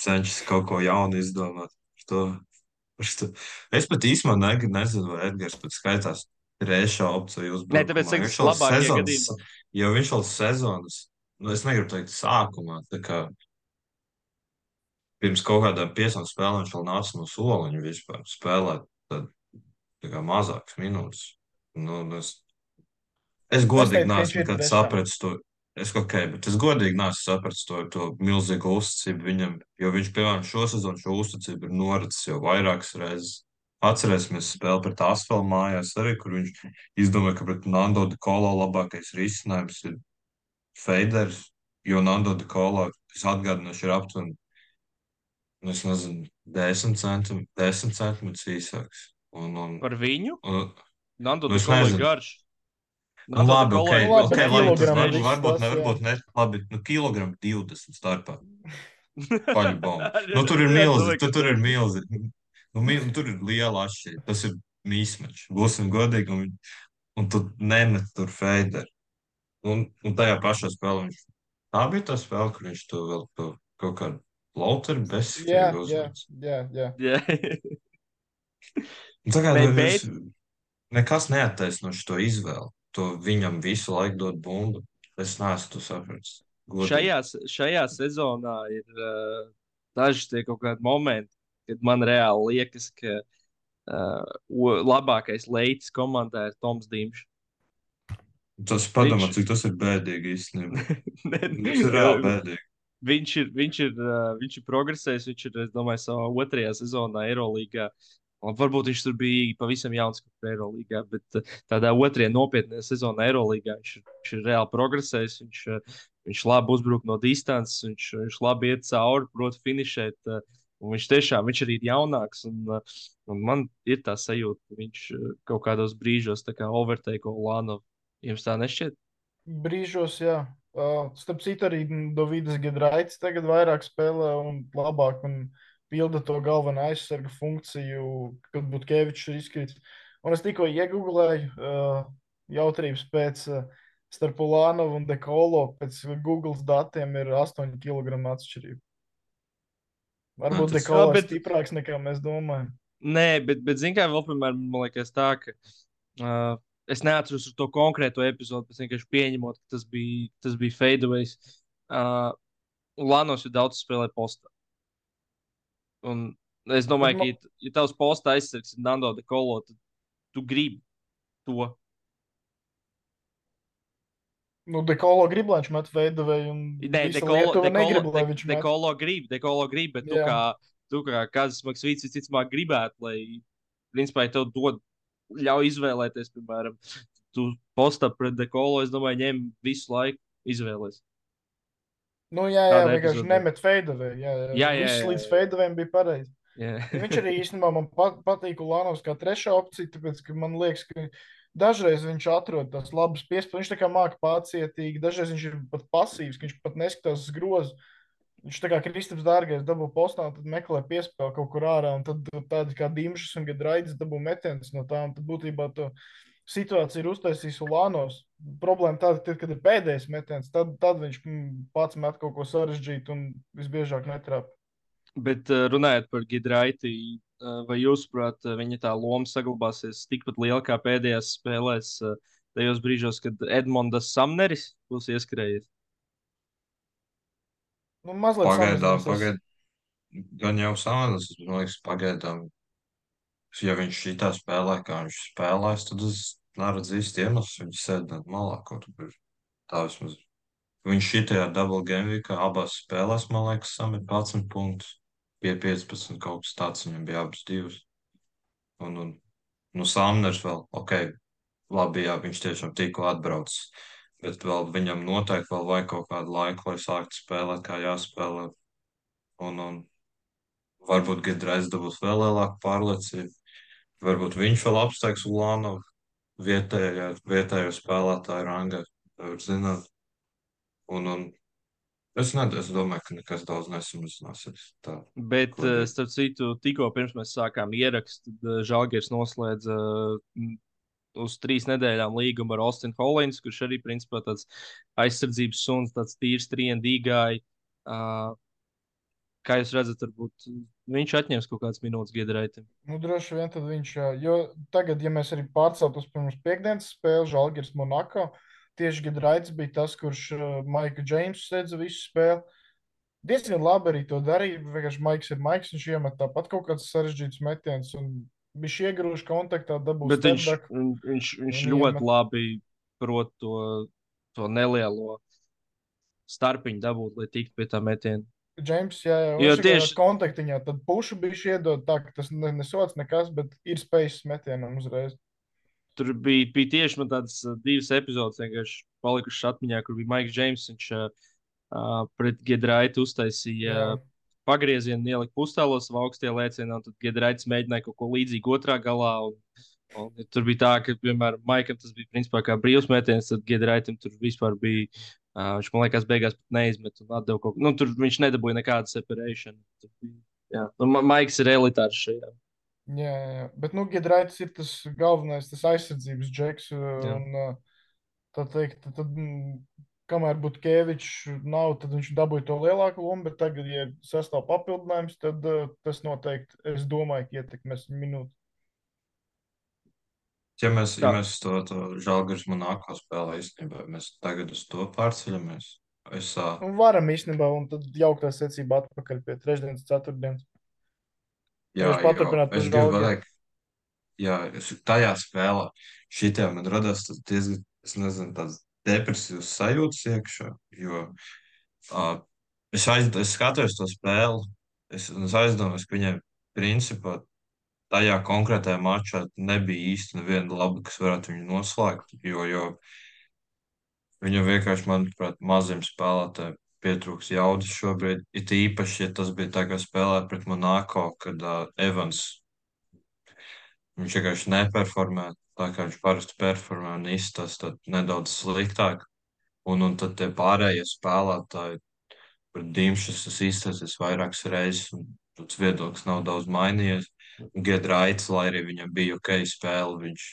cenšas kaut ko jaunu izdomāt. Par to. Es pat īstenībā ne, nezinu, vai Edgars pat skaitās trešā opcija uzbrukumā. Nē, tāpēc Viņš labākajā sezonas-. Jo viņš vēl sezonas, nu es negribu teikt sākumā, tā kā pirms kaut kādām piecām spēlēm viņš vēl nāca no soliņa vispār spēlēt tad, tā kā mazākas minūtes. Nu, un es, es godīgi teicu, ka viņš neesmu ir nekad trešā. sapratis to. Es ok, bet es godīgi neesmu sapratis to, to milzīgo uzticību viņam, jo viņš, piemēram, šo sezonu šo uzticību ir noricis jau vairākas reizes. Atcerēsimies spēli pret Asfaltu mājās arī, kur viņš izdomāja, ka pret Nando de Kolo labākais risinājums ir Feiders, jo Nando de Kolo, es atgādināšu, ir aptuveni, nu, es nezinu, 10 centimetrus, 10 centimetrus īsāks. Un, un, Par viņu? un, Nando Nu, es Kolo ir garš. Nu, labi, ok, Nu, labi, ok, bet labi, tas varbūt tas, nevar jā. būt ne, labi, nu, kilogramu 20 starpā. Nu, tur ir milzīgi, tu, tur ir milzīgi. Nu, mil, tur ir liela atšķirība. Tas ir mīsmečs. Būsim godīgi, un, un tu nemet tur feideru. Un, un tajā pašā spēlē viņš. Tā bija tā spēle, kur viņš to vēl to kaut kādu lauteru Jā, bezskrēju jā, jā, jā. Jā. Tā kā Ne, ne, bet- bet... nekas neattaisno šo izvēli. To viņam visu laiku dod bumbu. Es neesmu to sapratis. Šajā, šajā sezonā ir uh, daži tie kaut kādi momenti, kad man reāli liekas, ka uh, labākais leids komandā ir Toms Dīmšs. Tas padomā, Viņš- cik tas ir bēdīgi īstenībā. Ne, Tas ir reāli bēdīgi. viņš ir, viņš ir, uh, viņš ir progresējis. Viņš ir, es domāju, savā otrajā sezonā Eirolandā. Un Varbūt viņš tur bija pavisam jauns, kā Eirolandā, bet uh, tādā otrajā nopietnējā sezonā Eirolandā viņš, viņš ir reāli progresējis. Viņš, uh, viņš labi uzbruk no distances, viņš, viņš labi iet cauri, prot finišēt. uh, Un viņš tiešām viņš arī ir jaunāks. Un, uh, un man ir tā sajūta, ka viņš uh, kaut kādos brīžos overtake Olānu. Jums tā nešķiet? Brīžos, jā. Uh, starp citu, arī Dovīdas Gedraits tagad vairāk spēlē un labāk un pilda to galveno aizsarga funkciju, kad Butkevičs ir izkritis. Un es tikko iegūlēju uh, jautrības pēc uh, starp Ulānovu un Dekolo. Pēc Google datiem ir 8 kg atšķirība. Varbūt tas- Dekolo Jā, ir bet- stiprāks nekā mēs domājam. Nē, bet, bet zināmā mērā, vēl, piemēram, man liekas, tā, ka uh, es neatceros to konkrēto epizodu, bet vienkārši pieņemot, ka tas bija, tas bija fadeaways. Uh, Lānos jau daudz spēlē postā. Un es domāju, ka, ja, ja tavs postā aizsargs ir Nando de Kolo, tad tu gribi to. Nu, Dekolo grib, lai viņš met veidovēju, Nē, Dekolo, dekolo, negrib, viņš met. dekolo grib, dekolo grib, bet tu kā, tu kā kāds Maksvīts visticamāk gribētu, lai, principā, ja tev dod, ļauj izvēlēties, piemēram, tu postā pret dekolo, es domāju, ņem visu laiku izvēlēties. Nu, jā, jā, Tādā vienkārši epizodē. nemet feidovēju. Jā, jā, Jā, jā, jā, līdz jā. feidovēm bija pareizi. Viņš arī īstenībā man pat, patīk Ulānovs kā trešā opcija, tāpēc, ka man liekas, ka dažreiz viņš atrod tās labas piespējas. Viņš tā kā māca pacietīgi, dažreiz viņš ir pat pasīvs, ka viņš pat neskatās uz grozu. Viņš tā kā Kristaps Dārgais dabū postā, tad meklē piespēli kaut kur ārā, un tad tādi kā Dimšs un Gadraitis dabū metienus no tām. Tad būtībā to situācija ir uztaisījis Ulānos. Problēma tāda, ka, kad ir pēdējais metiens, tad, tad viņš mm, pats met kaut ko sarežģītu un visbiežāk netrāp. Bet uh, runājot par Gidraiti, uh, vai jūsuprāt, uh, viņa tā loma saglabāsies tikpat liela kā pēdējās spēlēs, tajos brīžos, kad Edmunds Samneris būs ieskrējies? Nu, mazliet Pagaidām, pagaidām. Gan jau samazinās, bet man liekas, pagaidām. Ja viņš šitā spēlē, kā viņš spēlēs, tad es neredzu īsti iemeslu viņu sēdēt malā kaut kur. Tā vismaz. Viņš šitajā double game weekā abās spēlēs, man liekas, samet 11 punktus. pie 15 kaut kas tāds, viņam bija abas divas. Un, un nu, Samners vēl, ok, labi, jā, viņš tiešām tikko atbraucis, bet vēl viņam noteikti vēl vajag kaut kādu laiku, lai sāktu spēlēt, kā jāspēlē. Un, un varbūt Gedrais dabūs vēl lielāku pārliecību. Varbūt viņš vēl apsteigs Ulānovu vietējā, vietējo spēlētāju rangā, var zināt. Un, un es, ne, es domāju, ka nekas daudz nesamazināsies. Tā. Bet, eh, darīt? starp citu, tikko pirms mēs sākām ierakstu, tad Žalgiris noslēdza eh, uz trīs nedēļām līgumu ar Austinu Holīnu, kurš arī principā tāds aizsardzības suns, tāds tīrs triendīgāji. Uh, kā jūs redzat, varbūt viņš atņems kaut kādas minūtes Giedraitam. Nu, droši vien tad viņš, jo tagad, ja mēs arī pārceltos pirms piekdienas spēles, Žalgiris Monako, tieši Gidraits bija tas, kurš Maika Džeimsu sedza visu spēli. Diezgan labi arī to darīja. Vienkārši Maiks ir Maiks, viņš iemet tāpat kaut kāds sarežģīts metiens. Un viņš iegrūž kontaktā, dabūs Bet viņš, viņš, viņš ļoti iemet. labi prot to, to nelielo starpiņu dabūt, lai tiktu pie tā metiena. Džeims, jā, jā, Jo tieši- kontaktiņā, tad pušu bija iedod tā, ka tas ne, nesots nekas, bet ir spējas metienam uzreiz. Tur bija, bija tieši man tādas uh, divas epizodes, vienkārši palikušas atmiņā, kur bija Maiks Džeims. Viņš uh, pret Gedraitu uztaisīja Jā. pagriezienu, ielika pustālos savā augstajā lēcienā, un tad Gedraits mēģināja kaut ko līdzīgu otrā galā. Un, un, ja tur bija tā, ka, piemēram, Maikam tas bija principā kā brīvs mētījums, tad Gedraitam tur vispār bija. Uh, viņš man liekas, beigās pat neizmet un atdeva kaut ko. Nu, tur viņš nedabūja nekādu separēšanu. Nu, Ma- Maiks ir elitārs šajā. Jā, jā, bet nu, Gidraits ir tas galvenais, tas aizsardzības džeks. Un, tā teikt, tad, tad, kamēr Butkevičs nav, tad viņš dabūja to lielāko lomu, bet tagad, ja sastāv papildinājums, tad tas noteikti, es domāju, ietekmēs minūti. Ja mēs, ja mēs to, to Žalgiris Monako spēlē īstenībā, mēs tagad uz to pārceļamies. Es, Un varam īstenībā, un tad jauktā secība atpakaļ pie trešdienas, ceturtdienas. jā, jo, es gribu pateikt, jā, es, tajā spēlē šitā man radās diezgan, es nezinu, tāds depresīvs sajūtas iekšā, jo uh, es, aiz, es skatos to spēli, es, es aizdomājos, ka viņai principā tajā konkrētajā mačā nebija īsti neviena laba, kas varētu viņu noslēgt, jo, jo viņam vienkārši, manuprāt, maziem spēlētājiem pietrūks jaudas šobrīd. It īpaši, ja tas bija tā kā spēlē pret Monako, kad uh, Evans viņš vienkārši neperformē tā, kā viņš parasti performē un izstāsta nedaudz sliktāk. Un, un tad tie pārējie spēlētāji pret Dimšas tas izstāsties vairākas reizes, un tas viedoklis nav daudz mainījies. Giedraits, lai arī viņam bija ok spēle, viņš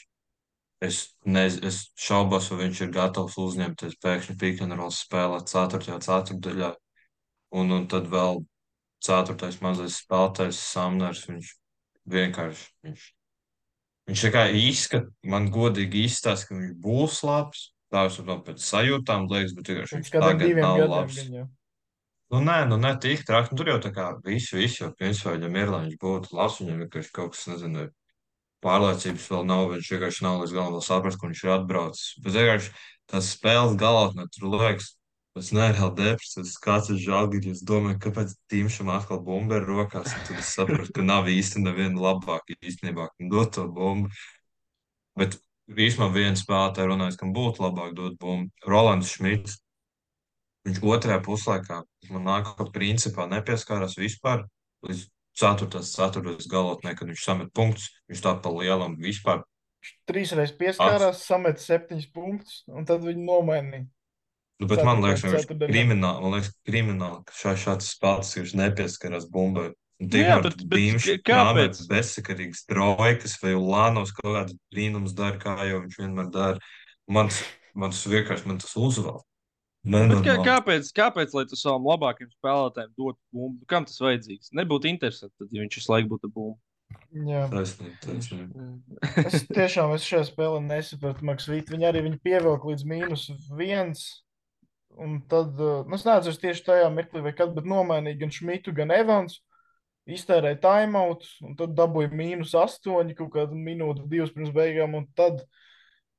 Es, nez, es šaubos, vai viņš ir gatavs uzņemties pēkšņi pīkānrolas spēlēt 4. ceturdaļā. Un, un tad vēl 4. mazais spēlētājs Samners, viņš vienkārši, viņš, viņš tā kā izskat, man godīgi izstāsta, ka viņš būs labs. Tā es vēl pēc sajūtām liekas, bet vienkārši viņš tagad nav gadiem labs. gan jau. Nu, nē, nu, ne tik traki. Nu, tur jau tā kā visu, visu jau principā viņam ir, lai viņš būtu labs. Viņam vienkārši kaut kas, nezinu, pārliecības vēl nav. Viņš vienkārši nav līdz galam saprast, kur viņš ir atbraucis. Bet vienkārši tas spēles galotnē tur liekas, tas nereāli depresīvs. Kāds ir žēlgājis. Es domāju, kāpēc Tīmšam atkal bumba ir rokās. Tad es sapratu, ka nav īsti neviena labāka īstenībā, kam dot to bumbu. Bet vismaz viens spēlētājs runājis, kam būtu labāk dot bumbu. Rolands Šmits. Viņš otrajā puslaikā man nāk, ka principā nepieskārās vispār līdz 4. ceturtajā galotnē, kad viņš samet punktus. Viņš tā pa lielam vispār. Trīs reizes pieskārās, samet septiņus punktus, un tad viņi nomainīja. Nu, bet man liekas, viņš ceturtdaļā. krimināli, man liekas, krimināli, ka šā, šāds spēlētājs, kurš nepieskarās bumbai. Nu jā, bet- bet Dīmš kāpēc? bezsakarīgs trojkas vai Ulānovs kaut kāds brīnums dara, kā jau viņš vienmēr dara. Man tas, man tas vienkārši, man tas uzvalk. Bet kā, kāpēc, kāpēc, lai tu savam labākajam spēlētājam dotu bumbu? Kam tas vajadzīgs? Nebūtu interesanti, tad, ja viņš visu laiku būtu bumbu. Jā. Taisnība, taisnība. Es tiešām es šajā spēlē nesapratu Maksvītu. Viņi arī viņu pievilka līdz mīnus viens. Un tad, uh, nu, es neatceros tieši tajā mirklī, vai kad, bet nomainīja gan Šmitu, gan Evans. Iztērēja timeout, un tad dabūja mīnus astoņi, kaut kādu minūti, divas pirms beigām. Un tad,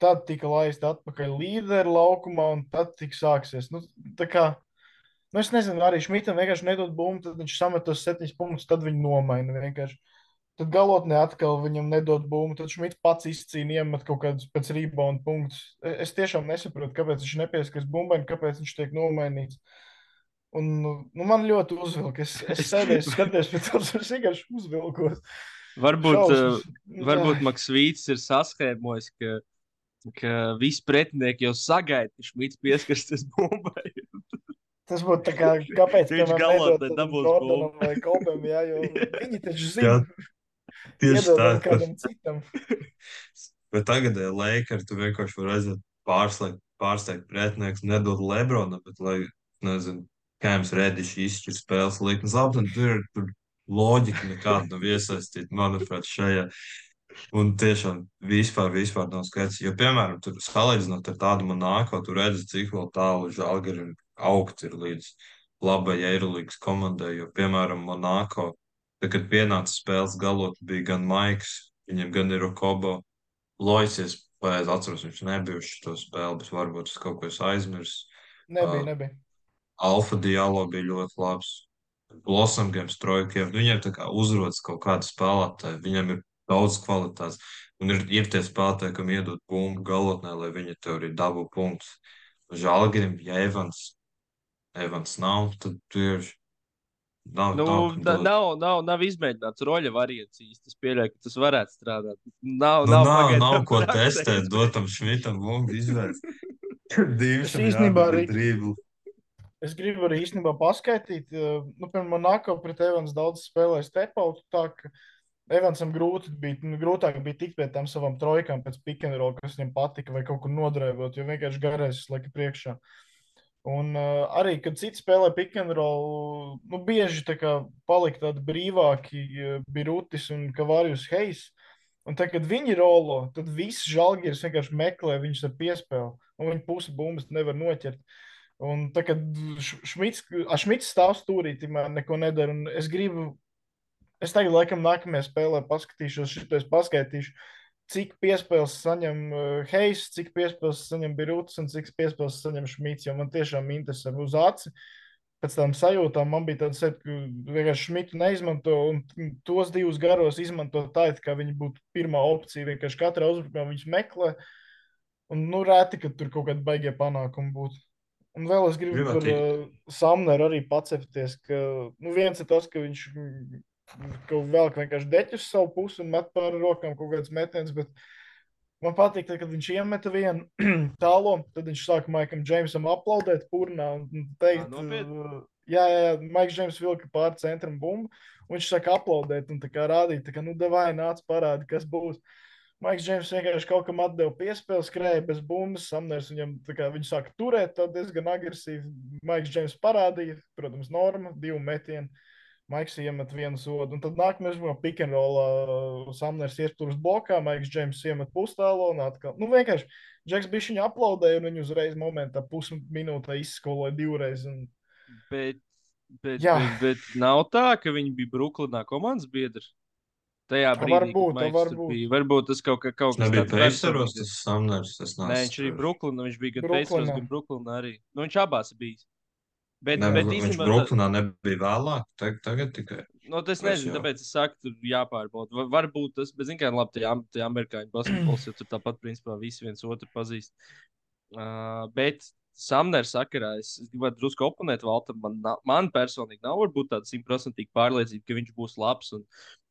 tad tika laista atpakaļ līderi laukumā, un tad tika sāksies. Nu, kā, Nu, es nezinu, arī Šmitam vienkārši nedod bumbu, tad viņš samet tos septiņus punktus, tad viņi nomaina vienkārši. Tad galotnē atkal viņam nedod bumbu, tad Šmits pats izcīna, iemet kaut kādus pēc rebound punktus. E- Es tiešām nesaprotu, kāpēc viņš nepieskaras bumbai un kāpēc viņš tiek nomainīts. Un, nu, man ļoti uzvilka. Es, es sēdēju, skatījos pēc tam, kas vienkārši uzvilkos. Varbūt, Šausmas. uh, varbūt Maksvīts ir saskēmojis, ka, ka visi pretinieki jau sagaida, ka Šmits pieskarsies bumbai. Tas būtu tā kā, kāpēc Viņš galotnē nedod dabūs bumbu. vai Kolbam, jā, jo viņi taču zina, Tieši tā. kādam citam. Bet tagad, ja Lakers tu vienkārši vari aiziet pārslēgt, pārsteigt pretinieks, nedot Lebronam, bet lai, nezinu, Kēms Redišs izšķir spēles likmes. Labi, un tur ir tur loģika nekāda nav iesaistīta, manuprāt, šajā. Un tiešām vispār, vispār nav skaidrs. Jo, piemēram, tur salīdzinot ar tādu monāko, tu redzi, cik tālu žēlgari augt ir līdz labai Eirolīgas komandai. Jo, piemēram, Monako, tad, kad pienāca spēles galot, bija gan Maiks, viņam gan ir Okobo. Loisies, pareizi atceros, viņš nebija uz šo spēli, bet varbūt es kaut ko esmu aizmirsis. Nebija, Ā, nebija. Alfa Dialo bija ļoti labs. Blossom Games, Trojkiem. Viņiem tā kā uzrodas kaut kāda spēlētāja, viņiem ir daudz kvalitātes. Un ir, ir tie spēlētāji, kam iedod bumbu galotnē, lai viņi tev arī dabū punktus. Žēlgirim, ja Evans, Evans nav, tad tu ir. Nav, Nu, nav, nav, nav, nav izmēģināts roļa variants īsti. Es pieļauju, ka tas varētu strādāt. Nav, Nu, nav, nav, nav ko testēt, dotam šmitam bumbu izvērst. Divšam īstenībā arī- dribli. Es gribu arī īstenībā paskaidrot, nu, piemēram, Monako pret Evans daudz spēlēja stepautu. Evansam grūti bija, nu, grūtāk bija tikt pie tām savām trojkām pēc pikantrola, kas viņam patika, vai kaut kur nodrēvot, jo vienkārši garais laika priekšā. Un uh, arī, kad citi spēlē pikantrolu, nu, bieži tā kā palika tādi brīvāki uh, Birutis un Kavārijus Heis. Un tad, kad viņi rolo, tad viss žēlgājis vienkārši meklē viņus ar piespēli, un viņi pusi bumbas nevar noķert. Un tā, kad Šmits, Šmits stāv stūrī, tikmēr neko nedara. Un es gribu, es tagad, laikam, nākamajā spēlē paskatīšos, šito es paskaitīšu, cik piespēles saņem uh, Heis, cik piespēles saņem Birūts un cik piespēles saņem Šmits, jo man tiešām interesē uz aci. Pēc tam sajūtām man bija tāds, ka vienkārši Šmitu neizmanto, un tos divus garos izmanto tā, it kā viņi būtu pirmā opcija. Vienkārši katrā uzbrukumā viņus meklē, un nu rēti, ka tur kaut kādi baigie panākumi būtu. Un vēl es gribu Gribat par uh, Samneru arī pacepties, ka nu, viens ir tas, ka viņš ka velk vienkārši deķus savu pusi un met pāri rokām kaut kāds metiens, bet man patīk, tad, kad viņš iemeta vienu tālo, tad viņš sāka Maikam Džeimsam aplaudēt purnā un teikt, Ā, nopietni? uh, jā, jā, jā, Maiks Džeims vilka pāri centram bumbu, un viņš sāka aplaudēt un tā kā rādīt, tā kā, nu, davai nāc parādi, kas būs. Maiks Džeims vienkārši kaut kam atdeva piespēli, skrēja bez bumbas. Samners viņam tā kā viņš sāka turēt, tad diezgan agresīvi. Maiks Džeims parādīja, protams, norma, divu metienu. Maiks iemet vienu sodu, un tad nākamais bija pick and roll. Samners iespūras blokā, Maiks Džeims iemet pustālo un atkal. Nu, vienkārši Džeks bija viņa aplaudēja, un viņu uzreiz momentā pusminūtē izskoloja divreiz. Un... Bet, bet, Jā. bet, bet nav tā, ka viņi bija Brooklynā komandas biedri. Tajā Tā brīdī, var kad būt, tā Maiks var tur būt. bija. Varbūt tas kaut, kā, kaut kas tāds Pēceros, personīgais. tas Samners. Es Nē, viņš arī. Brooklynā, viņš bija gan. Pēceros, gan Brooklynā arī. Nu, viņš abās bijis. Bet, Ne, bet viņš Brooklynā nebija vēlāk, tag- tagad tikai. Nu, tas Es nezinu, jau. tāpēc es saku, tur jāpārbauda. Va- Varbūt tas, bet, zināmā mērā, labi, tie, tie amerikāņu basketbols, jo tur tāpat, principā, visi viens otru pazīst. Uh, bet Samners sakarā es, es gribētu drusku oponēt Valtam. Man, man personīgi nav varbūt tāda simtprocentīga pārliecība, ka viņš būs labs. Un,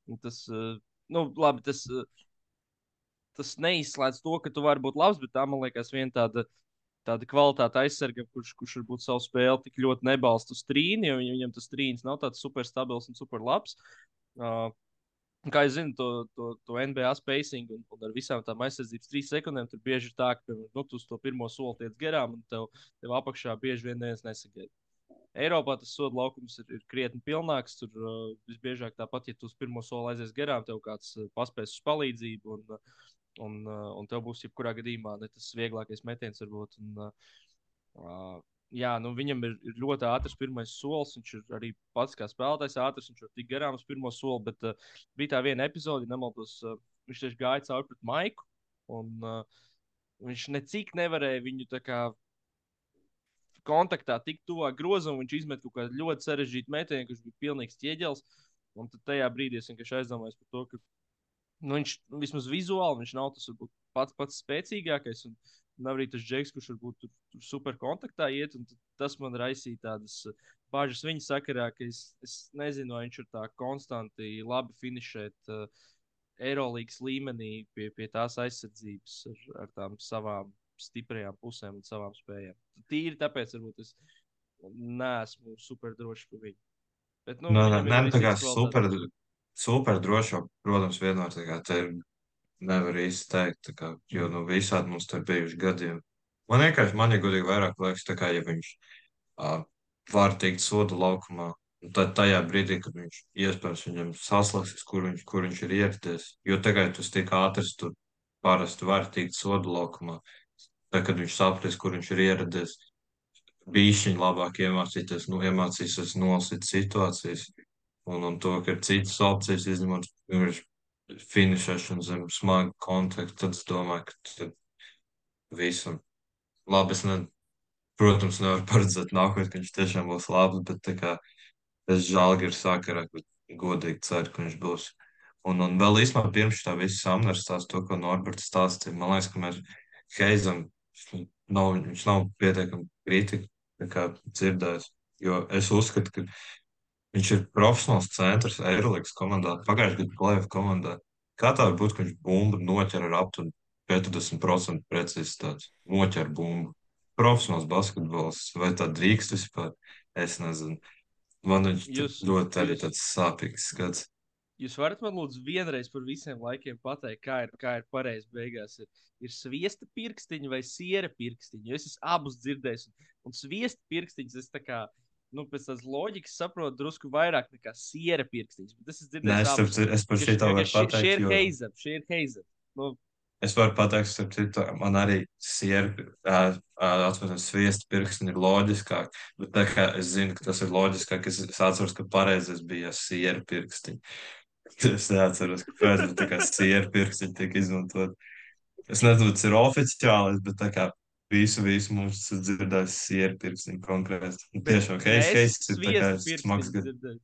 un tas, uh, nu, labi, tas, uh, tas neizslēdz to, ka tu vari būt labs, bet tā, man liekas, viena tāda tāda kvalitāte aizsargam, kurš, kurš varbūt savu spēli tik ļoti nebalsta uz trīni, jo viņam, tas trīnis nav tāds super stabils un super labs. Uh, kā jūs zināt, to, to, to NBA spacing un, un ar visām tām aizsardzības trīs sekundēm, tur bieži ir tā, ka nu, tu to pirmo soli tiec garām un tev, tev apakšā bieži vien neviens nesagaida. Eiropā tas sodu laukums ir, ir krietni pilnāks. Tur uh, visbiežāk tāpat, ja tu uz pirmo soli aizies garām, tev kāds uh, paspēs uz palīdzību. Un, uh, un, uh, un tev būs jebkurā gadījumā ne tas vieglākais metiens, varbūt. Un, uh, jā, nu, viņam ir, ir ļoti ātrs pirmais solis. Viņš ir arī pats kā spēlētājs ātrs. Viņš var tik garām uz pirmo soli. Bet uh, bija tā viena epizode, nemaldos, uh, viņš tieši gāja cauri pret Maiku. Un, uh, viņš necik nevarēja viņu tā kā kontaktā tik tuvā grozam, viņš izmet kaut kādu ļoti sarežģītu metienu, kurš bija pilnīgs ķieģelis. Un tad tajā brīdī es vienkārši aizdomājos par to, ka nu, viņš vismaz vizuāli viņš nav tas varbūt, pats pats spēcīgākais. Un nav arī tas džeks, kurš varbūt tur, tur super kontaktā iet. Tas man raisīja tādas bažas viņa sakarā, ka es, es nezinu, vai viņš ir tā konstanti labi finišēt uh, Eirolandes līmenī pie, pie tās aizsardzības ar, ar tām savām stiprajām pusēm un savām spējām. Tīri tāpēc, varbūt es neesmu super drošs par viņu. Bet, nu, Nē, nē, nē, nu, tā kā super, kvalitātes. Super droši, protams, vienmēr tā kā te nevar īsti teikt, kā, jo nu, visādi mums te bijuši gadiem. Man vienkārši, man ir godīgi vairāk liekas, kā, ja viņš uh, var tikt soda laukumā, un tad tajā brīdī, kad viņš iespējams viņam saslēgsies, kur viņš, kur viņš ir ieradies, jo tagad tas tik ātrs, tu parasti var tikt soda laukumā, tad, kad viņš sapratīs, kur viņš ir ieradies, bišķiņ labāk iemācīties, nu, iemācīsies nolasīt situācijas un, un to, ka ir citas opcijas, izņemot finišēšanu zem smaga kontakta, tad es domāju, ka visam labi, es ne, protams, nevaru paredzēt nākotnē, ka viņš tiešām būs labs, bet kā es žēlgi ir sakarā, ka godīgi ceru, ka viņš būs. Un, un vēl īstenībā pirms tā visa samners stāsta to, ko Norberts stāstīja, man liekas, ka mēs Heizam, nav, viņš nav pietiekami kritiski dzirdējis, jo es uzskatu, ka viņš ir profesionāls centrs Eirolandes komandā, pagājušajā gadā plēve komandā. Kā tā var būt, ka viņš bumbu noķer ar aptuveni 40% precizitāti? Noķer bumbu. Profesionāls basketbols, vai tā drīkst vispār? Es nezinu. Man viņš Jūs- ļoti arī jūs- tāds sāpīgs skats. Jūs varat man lūdzu vienreiz par visiem laikiem pateikt, kā ir, kā ir pareizi beigās. Ir, ir sviesta pirkstiņa vai siera pirkstiņa. Es esmu abus dzirdējis. Un, un sviesta pirkstiņas es tā kā, nu, pēc tās loģikas saprotu drusku vairāk nekā siera pirkstiņas. Bet es es, abus. starp citu- es par Ka šī tā varu šie- Šie pateikt, ir jo heizem, šie ir heizem. Nu, es varu pateikt, starp citu, man arī siera, atvainojos, sviesta pirkstiņi ir loģiskāk, bet tā kā es zinu, ka tas ir loģiskāk, es, es atceros, ka pareizais bija siera pirkstiņi. Es neatceros, bet tā kā siera pirkstiņi tiek izmantot. Es nezinu, tas ir oficiāli, bet tā kā visu, visu mums ir dzirdējis siera pirkstiņi konkrēti. Tiešām, Heis, Heis ir tā kā smags dzirdēju.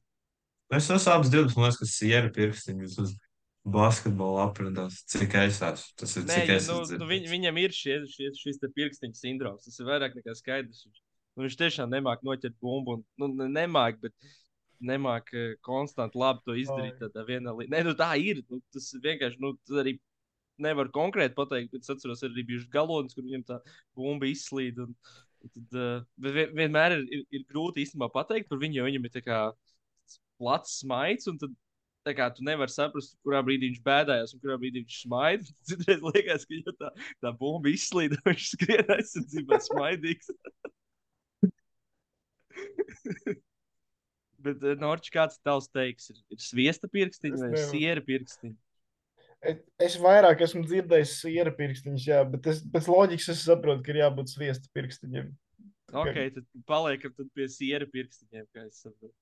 Es esmu abas divas, man liekas, ka siera pirkstiņi uz basketbola aprindās. Cik es esmu, tas ir, Nē, cik es nu, esmu nu, viņ, dzirdējis. viņam ir šie, šie, šis te pirkstiņa sindroms. Tas ir vairāk nekā skaidrs. Nu, viņš tiešām nemāk noķert bumbu. Un, nu, ne- nemāk, bet nemāk eh, konstanti labi to izdarīt. Tādā vienā līmenī. Nē, nu, tā ir. Nu, tas vienkārši. Nu, arī nevar konkrēti pateikt. Bet es atceros, arī bija galons, kur viņam tā bumba izslīd. Un, tad, uh, vien, vienmēr ir, ir, ir grūti īstenībā pateikt par viņu, jo viņam ir tā kā plats smaids. Un tad tā kā tu nevari saprast, kurā brīdī viņš bēdājās un kurā brīdī viņš smaida. Citreiz liekas, ka ja tā, tā bumba izslīd, un viņš skrien aizsardzībā smaidīgs. Bet, uh, Norčs, kāds tavs teiks, ir, ir sviesta pirkstiņa vai nevaru. siera pirkstiņa? Es- Es vairāk esmu dzirdējis siera pirkstiņus, jā, bet es, pēc loģikas es saprotu, ka ir jābūt sviesta pirkstiņiem. Ok, tad paliekam tad pie siera pirkstiņiem, kā es saprotu.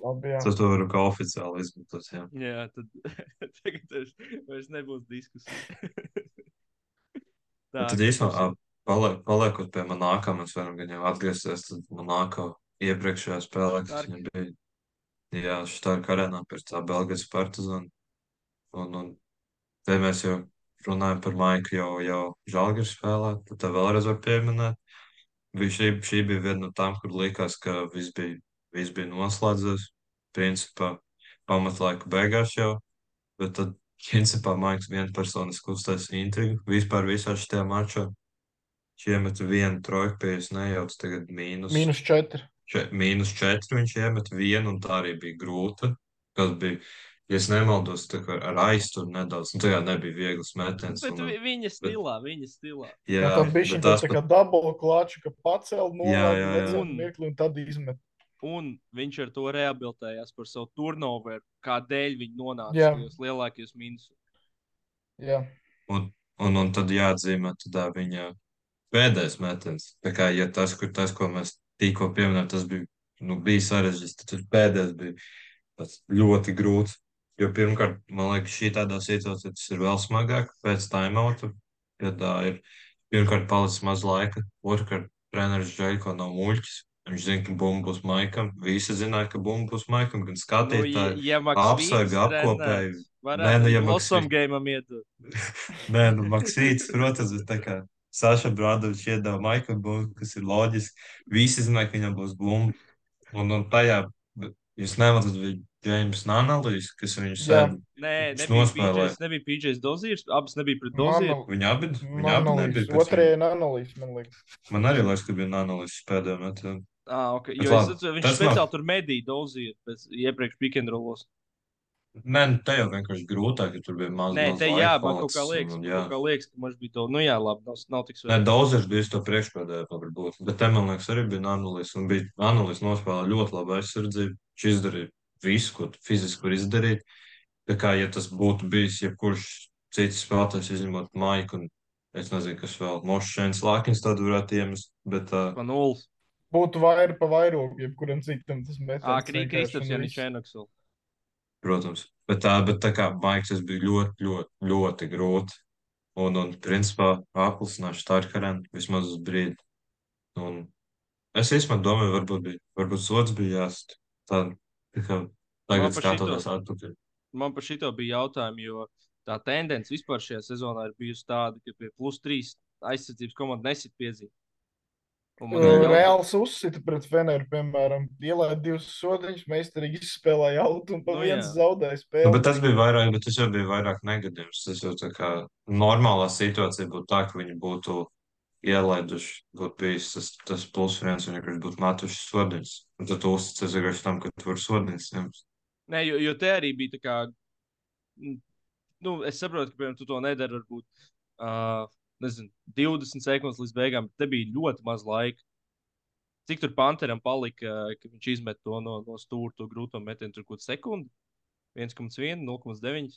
Labi, jā. Tas to varu kā oficiāli izmantot, jā. Jā, tad tagad vairs, vairs nebūs diskusija. Tā, Tad īstenībā, paliek, paliekot pie man nākamā, mēs varam gan jau atgriezties tad man nākamā iepriekšējā spēlē, kas viņam bija. Jā, Štarka arēnā pēc tā Belgijas partizāna. Un, un te mēs jau runājam par Maiku jau, jau Žalgiris spēlē, tad te vēlreiz var pieminēt. Šī, šī bija viena no tām, kur likās, ka viss bija, viss bija noslēdzies. Principā pamatlaika beigās jau, bet tad principā Maiks vienpersoniski uztaisīja intrigu. Vispār visā šajā mačā. Šiemet vienu trojku pie es nejaucu, tagad mīnus. Mīnus četri. Če, mīnus četri viņš iemet vienu, un tā arī bija grūta. Kas bija, ja es nemaldos, kā ar aizturu nedaudz. Nu, tajā nebija viegls metiens. Bet un, vi- viņa stilā, viņa stilā. jā, Jā, tā bija bet tā kā pat, dubult klaču, ka pacēl jā. nolaiž Un- tad izmet. Un viņš ar to rehabilitējās par savu turnoveru, kādēļ viņi nonāca Jā. tajos lielākajos mīnusos. Jā, un, un, un tad jāatzīmē tādā viņa pēdējais metiens. Tā kā, ja tas, kur, tas ko mēs tikko pieminējām, tas bija, nu, bija sarežģīts, tad pēdējais bija ļoti grūts. Jo pirmkārt, man liekas, šī tādā situācijā tas ir vēl smagāk pēc timeouta, ja tā ir pirmkārt palicis maz laika, otrkārt treneris Džeiko nav muļķis. Viņš zina, ka bumba būs Maikam. Visi zināja, ka bumba būs Maikam. Gan Nu, ja, skatītāji, apsveiga, apkopēja. Nē, nu, ja iedot. Nē, nu, Maksīts, protams, bet tā kā Saša Brādovičs iedeva Maikam bumbu, kas ir loģiski. Visi zināja, ka viņam būs bumba. Un, un tajā, jūs nematat, bija James Nanalīs, kas viņu sēd. Nē, nebija. PJs, nebija PJs Doziers, abas nebija pret Dozieru. Viņi abi, viņi abi nebija. Otrajai viņa. nanolīs, man liekas. Man arī liekas, ka bija Nanalīs pēdējā metā. Ah, okay. Bet Jo es, labi, atceros, viņš speciāli nav- tur medīja Dozieru pēc iepriekš pikendrolos. Nē, nu, te jau vienkārši grūtāk, ka tur bija maz. Nē, te jā, man kaut kā liekas, un- jā. kaut kā liekas, ka mums bija to, nu jā, labi, nav, nav tik Nē, svarīgi. Dozers bija uz to priekšpēdējā, varbūt. Bet te, man liekas, arī bija Nanolīs. Un bija Nanolīs nospēlēja ļoti labu aizsardzību. Viņš izdarīja visu, ko fiziski var izdarīt. Tā kā, ja tas būtu bijis jebkurš cits spēlētājs, izņemot Maiku, un es nezinu, kas vēl, Mošs, Lākins, tad varētu iemest. Bet, uh, Pa nulles. Būtu vairāk pa vairogu, jebkuram citam tas metiens. Ah, Krī- vienkārši Kristaps un Janis vēl. protams, bet tā, bet tā kā Maiks, tas bija ļoti, ļoti, ļoti grūti. Un, un principā, apelsināšu Starkarenu vismaz uz brīdi. Un es īstenībā domāju, varbūt, bija, varbūt sots bija jāst. Tagad skatoties atpakaļ. Man par šito bija jautājumi, jo tā tendence vispār šajā sezonā ir bijusi tāda, ka pie plus trīs aizsardzības komanda nesit piezīmi. Reāls uzsita pret Feneru, piemēram, ielaida divus sodiņus, meistarīgi izspēlēja autu un pa Nu, viens zaudēja Nu, spēli. bet tas bija vairāk, bet tas jau bija vairāk negadījums. Tas jau tā kā normālā situācija būtu tā, ka viņi būtu ielaiduši, būtu bijis tas, tas plus viens, un viņi būtu metuši sodiņus. Un tad tu uzticies vienkārši tam, ka tu vari sodiņus ņemt. Nē, jo, jo te arī bija tā kā. Nu, es saprotu, ka piemēram, tu to nedari varbūt uh, nezinu, 20 sekundes līdz beigām, te bija ļoti maz laika. Cik tur Panteram palika, ka viņš izmet to no, no stūra, to grūto metienu, tur kaut sekundi? 1,1, 0,9.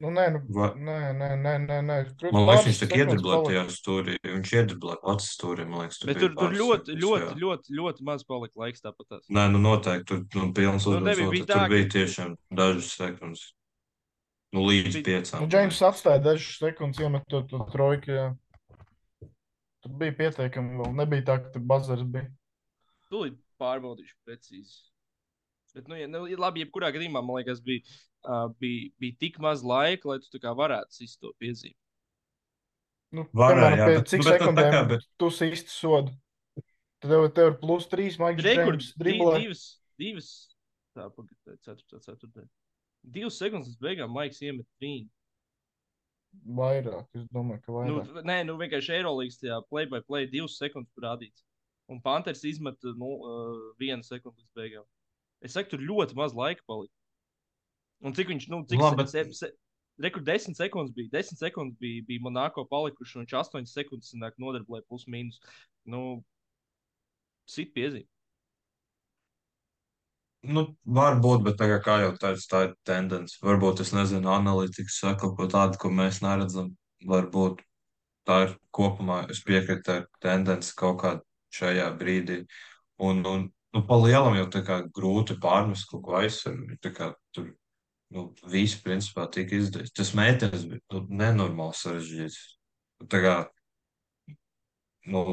Nu, nē, nu, Va- nē, nē, nē, nē, nē. Tur Man liekas, viņš tā sekundes iedriblē palika. tajā stūrī. Viņš iedriblē pats stūrī, man liekas. Bet tur, tur ļoti, ļoti, jā. ļoti, ļoti maz palika laiks tāpat. tās. Nē, nu noteikti tur nu, pilns Nu, uzmanības. nebija- Nu, bija tur bija tiešām dažas sekundes. Nu, līdz Bija- piecām. Nu, Džeims atstāja dažas sekundes, iemetot to trojku. jā. Tur bija pietiekami vēl. Nebija tā, ka tur bazars bija. Tūlīt pārbaudīšu precīzi. Bet, nu, ja, nu, ja labi, jebkurā gadījumā, man liekas, bija, uh, bija, bija tik maz laika, lai tu tā varētu sist to piezīmi. Nu, Varēja, piemēram, jā, pēc bet- cik bet tā sekundēm kā, bet- tu īsti sodu? Tad tev, tev ir plus trīs, Maiks Rekords divas, divas, tā, pagaid, ceturtā, ceturtā. Divas sekundes līdz beigām Maiks iemet trīni. Vairāk, es domāju, ka Nu, vairāk. nē, nu vienkārši Eirolandes tajā play by play divas sekundes parādīts. Un Panthers izmet nu, uh, vienu sekundi līdz beigām. Es saku, tur ļoti maz laika palika. Un cik viņš, nu, cik Labi, se, se, Rekur, desmit sekundes bija. Desmit sekundes bija, bija Monako palikuši, un viņš astoņas sekundes nāk nodarboja plus mīnus. Nu, sit piezīme. Nu, varbūt, bet tagad, kā jau teicu, tā ir tendence. Varbūt es nezinu, analītikas saka kaut ko tādu, ko mēs neredzam. Varbūt tā ir kopumā, es piekrītu, tā ir tendence kaut kādā šajā brīdī. Un, un nu, pa lielam jau tā kā grūti pārmest kaut ko aizsargu. Tā tur nu, viss principā tika izdarīts. Tas mētens bija nu, nenormāli sarežģīts. Tā kā, nu,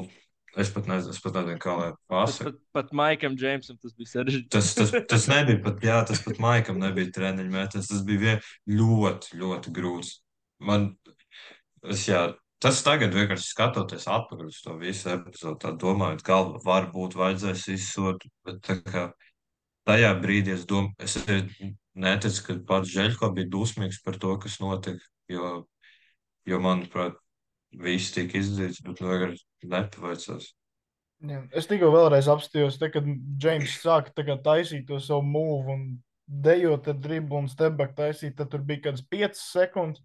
es pat nezinu, es pat nezinu, kā lai pasaka. pat, pat Maikam Džeimsam tas bija sarežģīti. Tas, tas, tas nebija pat, jā, tas pat Maikam nebija treniņa mētens. Tas bija vien, ļoti, ļoti grūts. Man, es, jā, tas tagad vienkārši skatoties atpakaļ uz to visu epizodu, tā domājot, galva varbūt vajadzēs izsot, bet tā kā tajā brīdī es domāju, es neticu, ka pats Žeļko bija dusmīgs par to, kas notika, jo, jo manuprāt, viss tika izdarīts, bet nu vienkārši nepaveicās. Jā. Es tikko vēlreiz apstājos, kad Džeims sāka taisīt to savu mūvu un dejot ar dribu un stepback taisīt, tad tur bija kāds 5 sekundes.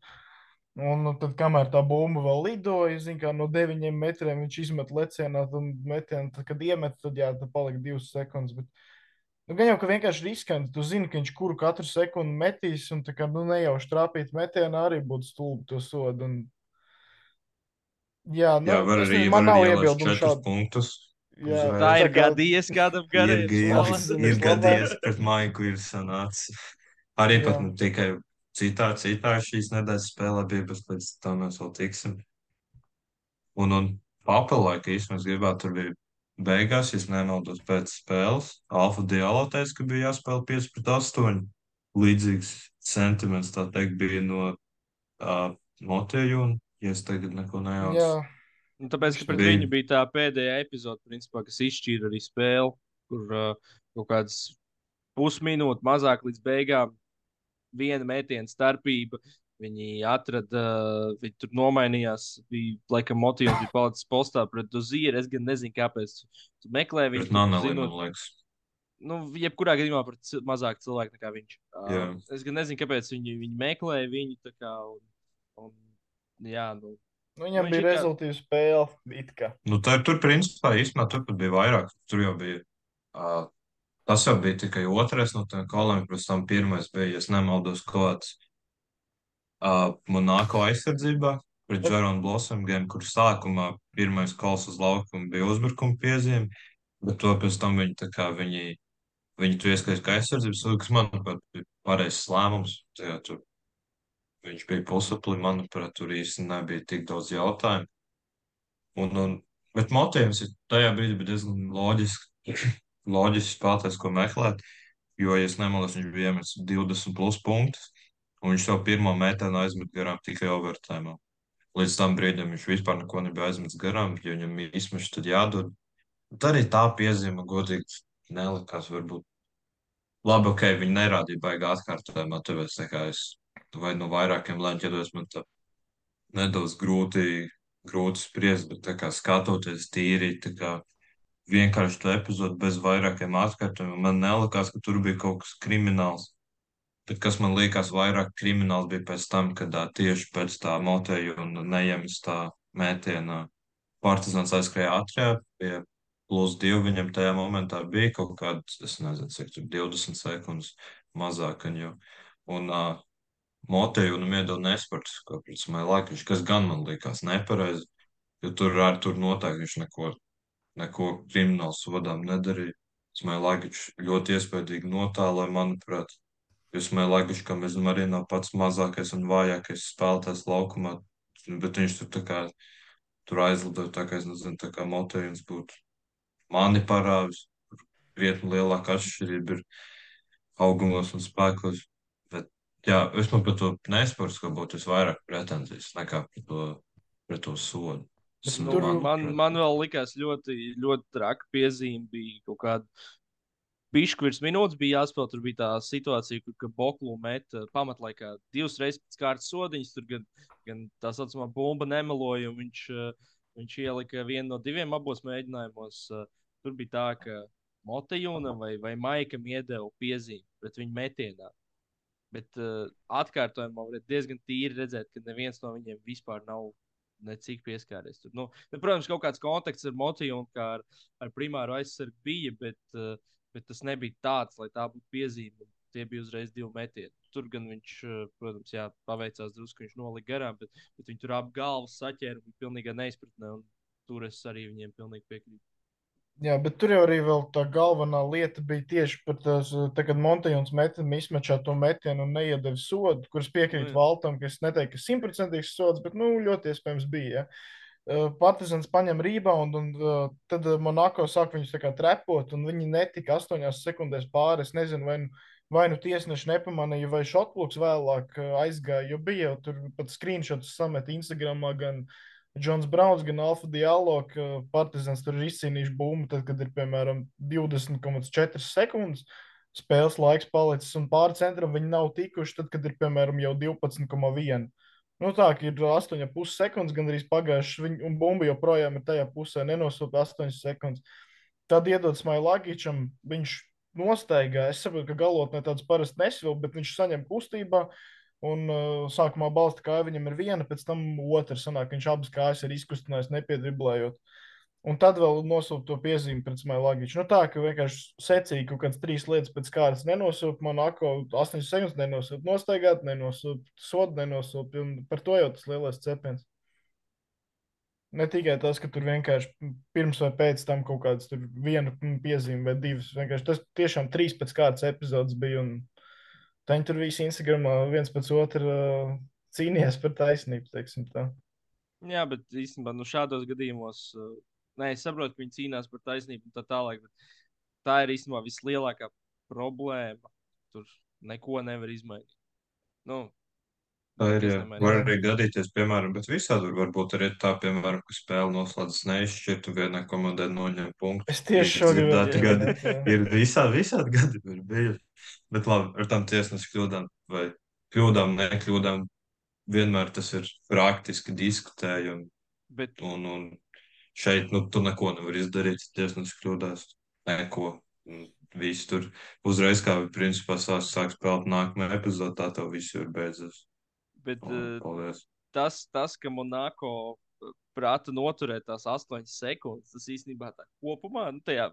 Un nu, tad, kamēr tā bumba vēl lidoja, zin, kā no 9 metriem viņš izmet lecienā, un metienu, tad, kad iemet, tad jā, tad palika 2 sekundes. Bet, nu, gan jau, ka vienkārši riskanti, tu zini, ka viņš kuru katru sekundi metīs, un tā kā, nu, nejauši trāpīt metienā arī būtu stulbi to sodu. Un... Jā, nu, Jā, var arī, nezinu, var man nav iebildumu šādu. punktus. Jā. Tā ir kā- gadījies kādam Ir, gariem. ir, ir Labāk. gadījies, pret Maiku ir sanācis. Arī pat Jā. ne tikai citā, citā šīs nedēļas spēlē bija, bet pēc tam mēs vēl tiksim. Un, un papildinājumu īstenībā es gribētu. Tur bija beigās, ja nemaldos pēc spēles. Alfa Dialo teica, ka bija jāspēlē 5 pret 8. Līdzīgs sentiments, tā teikt, bija no uh, Motejuna, ja es tagad neko nejaucu. Jā, Nu, tāpēc, ka pret Bija. viņu bija tā pēdējā epizode, principā, kas izšķīra arī spēli, kur uh, kaut kāds pusminūte mazāk līdz beigām, viena metiena starpība. Viņi atrada, viņi tur nomainījās. Bija laikam motīvs, bija palicis postā pret Dozīru. Es gan nezinu, kāpēc. Tu meklē viņu. Pret Nanelinu, zinot- liekas. nu, jebkurā gadījumā par cil mazāk cilvēku nekā viņš. Jā. Es gan nezinu, kāpēc viņi, viņi meklēja viņu. tā Kā, un, un, jā, nu, nu, viņam Viņš bija ir kā- rezultātu spēle. Nu, tā, tur, principā, īstenībā, tur bija vairāk. Tur jau bija. Uh, tas jau bija tikai otrais no tiem koloniem, pēc tam pirmais bija, ja nemaldos, kaut kāds uh, Monako aizsardzībā pret Džeronu Blossom game, kur sākumā pirmais kols uz laukuma bija uzbrukuma piezīme, bet to pēc tam viņi tā kā viņi, viņi to ieskaita kā aizsardzības, kas, manuprāt, bija pareizs lēmums. Tajā, tur viņš bija pusapli, manuprāt, tur īsti nebija tik daudz jautājumu. Un, un, bet motīvs ir tajā brīdī bija diezgan loģisks, loģisks spēlētājs, ko meklēt. Jo, ja es nemaldos, viņš bija iemetis 20 plus punktus, un viņš savu pirmo mētānu aizmet garām tikai overtime. Līdz tam brīdim viņš vispār neko nebija aizmetis garām, jo viņam izmešs tad jādod. Bet arī tā piezīme, godīgi, nelikās varbūt. Labi, ok, viņi nerādīja baigā atkārtojumā, tāpēc tā kā es vai no vairākiem lēņķiedos man tā nedaudz grūti, grūti spriest, bet tā kā skatoties tīri, tā kā vienkārši to epizodu bez vairākiem atkārtojumiem, man nelikās, ka tur bija kaut kas krimināls. Bet kas man liekas vairāk krimināls bija pēc tam, kad ā, tieši pēc tā moteja un neiemas tā mētienā Partizans aizskrēja ātrāk, pie plus divi viņam tajā momentā bija kaut kāds, es nezinu, cik tur 20 sekundes mazāk viņu. Un uh, moteju un iedod nesports, kā pret Smailakiņš, kas gan man likās nepareizi, jo tur arī tur noteikti viņš neko, neko kriminālu sodām nedarīja. Smailakiņš ļoti iespaidīgi notālē, manuprāt. Jo Smailakiņš, kā mēs zinām, arī nav pats mazākais un vājākais spēlētājs laukumā, bet viņš tur tā kā tur aizlidoja, tā kā es nezinu, tā kā motējums būtu mani parāvis. Tur Krietni lielāka atšķirība ir augumos un spēkos. Bet, jā, es man par to nesports, ka būtu visvairāk pretenzijas nekā par to, par to sodu. Tur- man, man vēl likās ļoti, ļoti traki piezīme. Bija kaut kāda pišķi virs minūtes, bija jāspēlē. Tur bija tā situācija, kur Boklu met eh, pamatlaikā divas reizes pēc kārtas sodiņas. Tur gan, gan tā saucamā bumba nemeloja, un viņš, eh, viņš ielika vienu no diviem abos mēģinājumos. eh, Tur bija tā, ka Motejūnam vai, vai Maikam iedeva piezīmi pret viņu metienā. Bet uh, atkārtojumā var diezgan tīri redzēt, ka neviens no viņiem vispār nav necik pieskāries. Tur, nu, ne, protams, kaut kāds kontakts ar Motiju un kā ar, ar primāru aizsargu bija, bet, uh, bet tas nebija tāds, lai tā būtu piezīme. Tie bija uzreiz divi metieni. Tur gan viņš, uh, protams, jā, paveicās drusku, viņš nolika garām, bet, bet viņi tur ap galvas saķēra un bija pilnīgā neizpratnē. un Tur es arī viņiem pilnīgi piekrītu. Jā, bet tur jau arī vēl tā galvenā lieta bija tieši par tās, tā, kad Montejons metam izmečā to metienu un neiedeva sodu, kurš piekrīt Nu. Valtam, ka es neteiktu, ka simtprocentīgs sods, bet, nu, ļoti iespējams bija. Ja. Partizans paņem rebound, un uh, tad Monako sāk viņus trepot, un viņi netika astoņās sekundēs pāri. Es nezinu, vai nu, vai nu tiesneši nepamanīja, vai šotpluks vēlāk aizgāja, jo bija jau tur pat screenshots samet Instagramā gan Džons Browns, gan Alfa Diallo, ka Partizans tur ir izcīnījis bumbu, tad, kad ir piemēram 20,4 sekundes spēles laiks palicis un pāri centram viņi nav tikuši, tad, kad ir piemēram jau 12,1. Nu, tā ir 8,5 sekundes, gan arī pagājušas, viņa, un bumba joprojām ir tajā pusē, nenosūta 8 sekundes. Tad iedod Smailagičam, viņš nostaigā. Es saprotu, ka galotnē tāds parasti nesvilp, bet viņš saņem kustībā. Un uh, sākumā balsta kāja viņam ir viena, pēc tam otra. Sanāk, viņš abas kājas ir izkustinājis, nepiedriblējot. Un tad vēl nosūta to piezīmi pret Smailagiču. Nu, tā, ka vienkārši secīgi kaut kādas trīs lietas pēc kārtas nenosūta. Monako 8 sekundes nenosūta, nostaigāt, nenosūta, sodu nenosūta. Un par to jau tas lielais cepiens. Ne tikai tas, ka tur vienkārši pirms vai pēc tam kaut kādas viena piezīme vai divas. Vienkārši tas tiešām trīs pēc kārtas epizodes bija. Un viņi tur visi Instagramā viens pēc otra uh, cīnījās par taisnību, teiksim tā. Jā, bet īstenībā nu, šādos gadījumos, uh, nē, es saprotu, ka viņi cīnās par taisnību un tā tālāk. Tā ir īstenībā vislielākā problēma. Tur neko nevar izmainīt. Nu, Tā ir. Jā. Var arī gadīties, piemēram, bet visādi var būt arī tā, piemēram, ka spēle noslēdzas neizšķirta, vienai komandai noņem punktu. Es tieši šo gribēju gadi. jā. Ir visādi, visādi gadi ir bijuši. Bet labi, ar tām tiesnešu kļūdām vai kļūdām, nekļūdām, vienmēr tas ir praktiski diskutēji. Un, bet un, un šeit, nu, tu neko nevari izdarīt, tiesneši kļūdās. Neko. Un Visi tur uzreiz, kā principā sāk, sāk spēlēt nākamajā epizodē, tā tev viss ir beidzies. bet Un, Paldies. tas, tas, ka Monako prāta noturēt tās astoņas sekundes, tas īstenībā tā kopumā, nu, tajā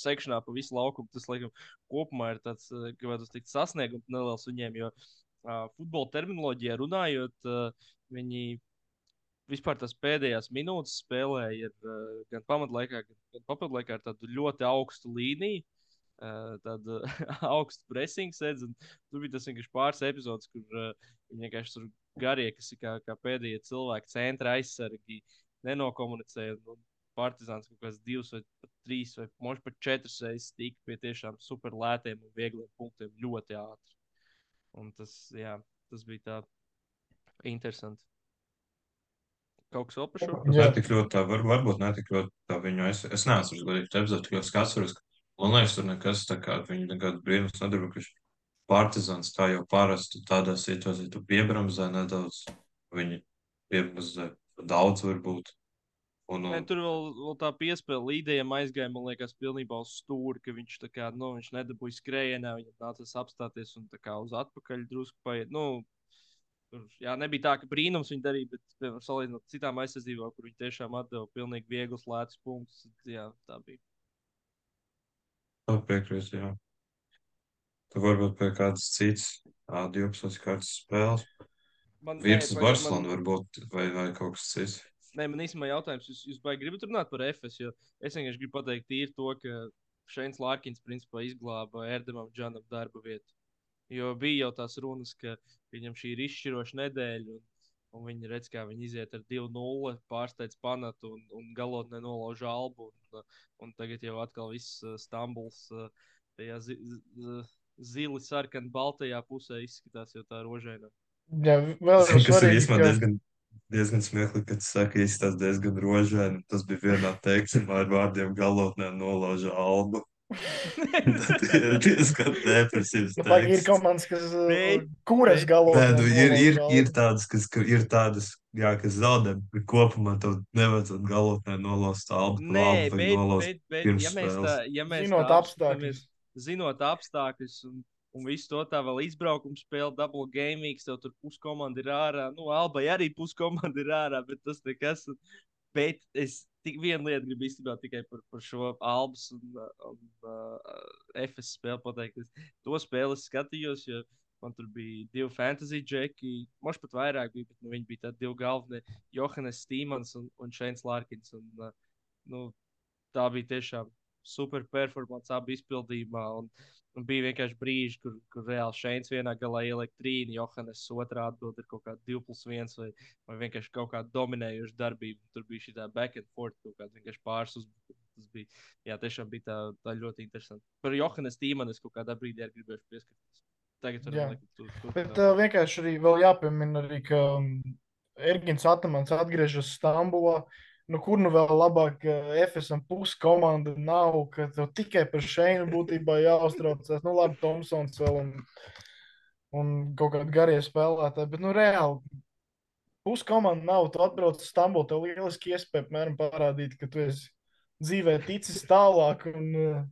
sekšanā pa visu laukumu, tas, laikam, kopumā ir tāds, eh, gribētu teikt, sasniegums neliels viņiem, jo uh, futbola terminoloģijā runājot, uh, viņi vispār tās pēdējās minūtes spēlēja ar, uh, gan pamatlaikā, gan, papildlaikā ar tādu ļoti augstu līniju. Uh, tāda augsta presinga sēdz, un tur bija tas vienkārši pāris epizodes, kur uh, viņi vienkārši tur garie, kas ir kā, kā pēdējie cilvēki, centra aizsargi, nenokomunicēja. Un, un Partizāns kaut kāds divs vai trīs vai možda pat četras reizes tika pie tiešām super lētiem un viegliem punktiem ļoti ātri. Un tas, jā, tas bija tā interesanti. Kaut kas vēl par šo? Jā. Ne tik ļoti tā, var, varbūt ne tik ļoti tā viņu. Es, es neesmu tā epizode, tik ļoti skats. Man liekas, tur nekas tā kā viņi nekāds brīnums nedarbojas. Partizans kā jau parasti tādā situācijā, tu piebramzē nedaudz. Viņi piebramzē daudz varbūt. Un, un, tur vēl, vēl tā piespēle līdējiem aizgāja, man liekas, pilnībā uz stūri, ka viņš tā kā, nu, viņš nedabūja skrējienā, viņam nācās apstāties un tā kā uz atpakaļ drusku paiet. Nu, tur, jā, nebija tā, ka brīnums viņa darīja, bet, piemēram, salīdzinot citām aizsardzībām, kur viņi tiešām atdeva pilnīgi vieglus, lētus punktus, jā, tā bija. tā piekrīt, jā. Tu varbūt pie kādas citas, A12 kādas spēles. Man, Virtus Barcelona varbūt, vai, vai kaut kas cits. Nē, man īstenībā jautājums, jūs, jūs baigi gribat runāt par FS, jo es vienkārši gribu pateikt tīri to, ka Šeins Lārkins principā izglāba Erdemam Džanam darba vietu. Jo bija jau tās runas, ka viņam šī ir izšķiroša nedēļa, un, un viņi redz, kā viņi iziet ar 2-0, pārsteidz panatu un, un galotnē nolauž albu. Un, un tagad jau atkal viss uh, Stambuls uh, tajā zi, zi, zili sarkan baltajā pusē izskatās jau tā rožainā. Jā, vēl Tas ir svarīgi, īstenībā ka diezgan, diezgan smieklīgi, kad tu saki, izskatās diezgan rožaini. Tas bija vienā teiksmā ar vārdiem galotnē nolauža albu. Tas ir diezgan depresīvs. baigi ir komandas, kas uh, Bet- kuras bet- galvā. Nē, nu, ir, ir, ir tādas, kas ka ir tādas, jā, kas zaudē, bet kopumā tev nevajadzētu galotnē nolauzt albu. Nē, albu bet, nolauzt bet, bet pirms ja mēs tā, spēles. ja mēs Zinot tā apstākļus. zinot apstākļus un, un visu to tā vēl izbraukuma spēle, double game, tev tur puskomanda ir ārā. Nu, Albai arī puskomanda ir ārā, bet tas nekas. Un, bet es tik vienu lietu gribu īstenībā tikai par, par šo Albas un, un uh, FS spēli pateikt. Es to spēli es skatījos, jo man tur bija divi fantasy džeki, možda pat vairāk bija, bet nu, viņi bija tādi divi galvenie - Johannes Stīmans un, un Šeins Lārkins. Un, uh, nu, tā bija tiešām super performance abi izpildījumā. Un, un bija vienkārši brīži, kur, kur reāli Šeins vienā galā ieliek trīni, Johannes otrā atbild ir kaut kāda 2 plus 1 vai, vai vienkārši kaut kāda dominējoša darbība. Tur bija šī tā back and forth, kaut kāds vienkārši pāris uzbrukums. Tas bija, jā, tiešām bija tā, tā ļoti interesanti. Par Johannes Tīmanu es kaut kādā brīdī arī gribēju pieskarties. Tagad Jā. varam likt uz to. Bet uh, vienkārši arī jāpiemina, arī, ka um, Ergins Atamans atgriežas Stambulā. Nu, kur nu vēl labāk, FSM puses komanda nav, ka tev tikai par šeinu būtībā jāuztraucās. Nu, labi, Tomsons vēl un, un kaut kādi garie spēlētāji, bet nu reāli. Puses komanda nav, tu atbrauc uz Stambulu, tev lieliski iespēja apmēram parādīt, ka tu esi dzīvē ticis tālāk un uh,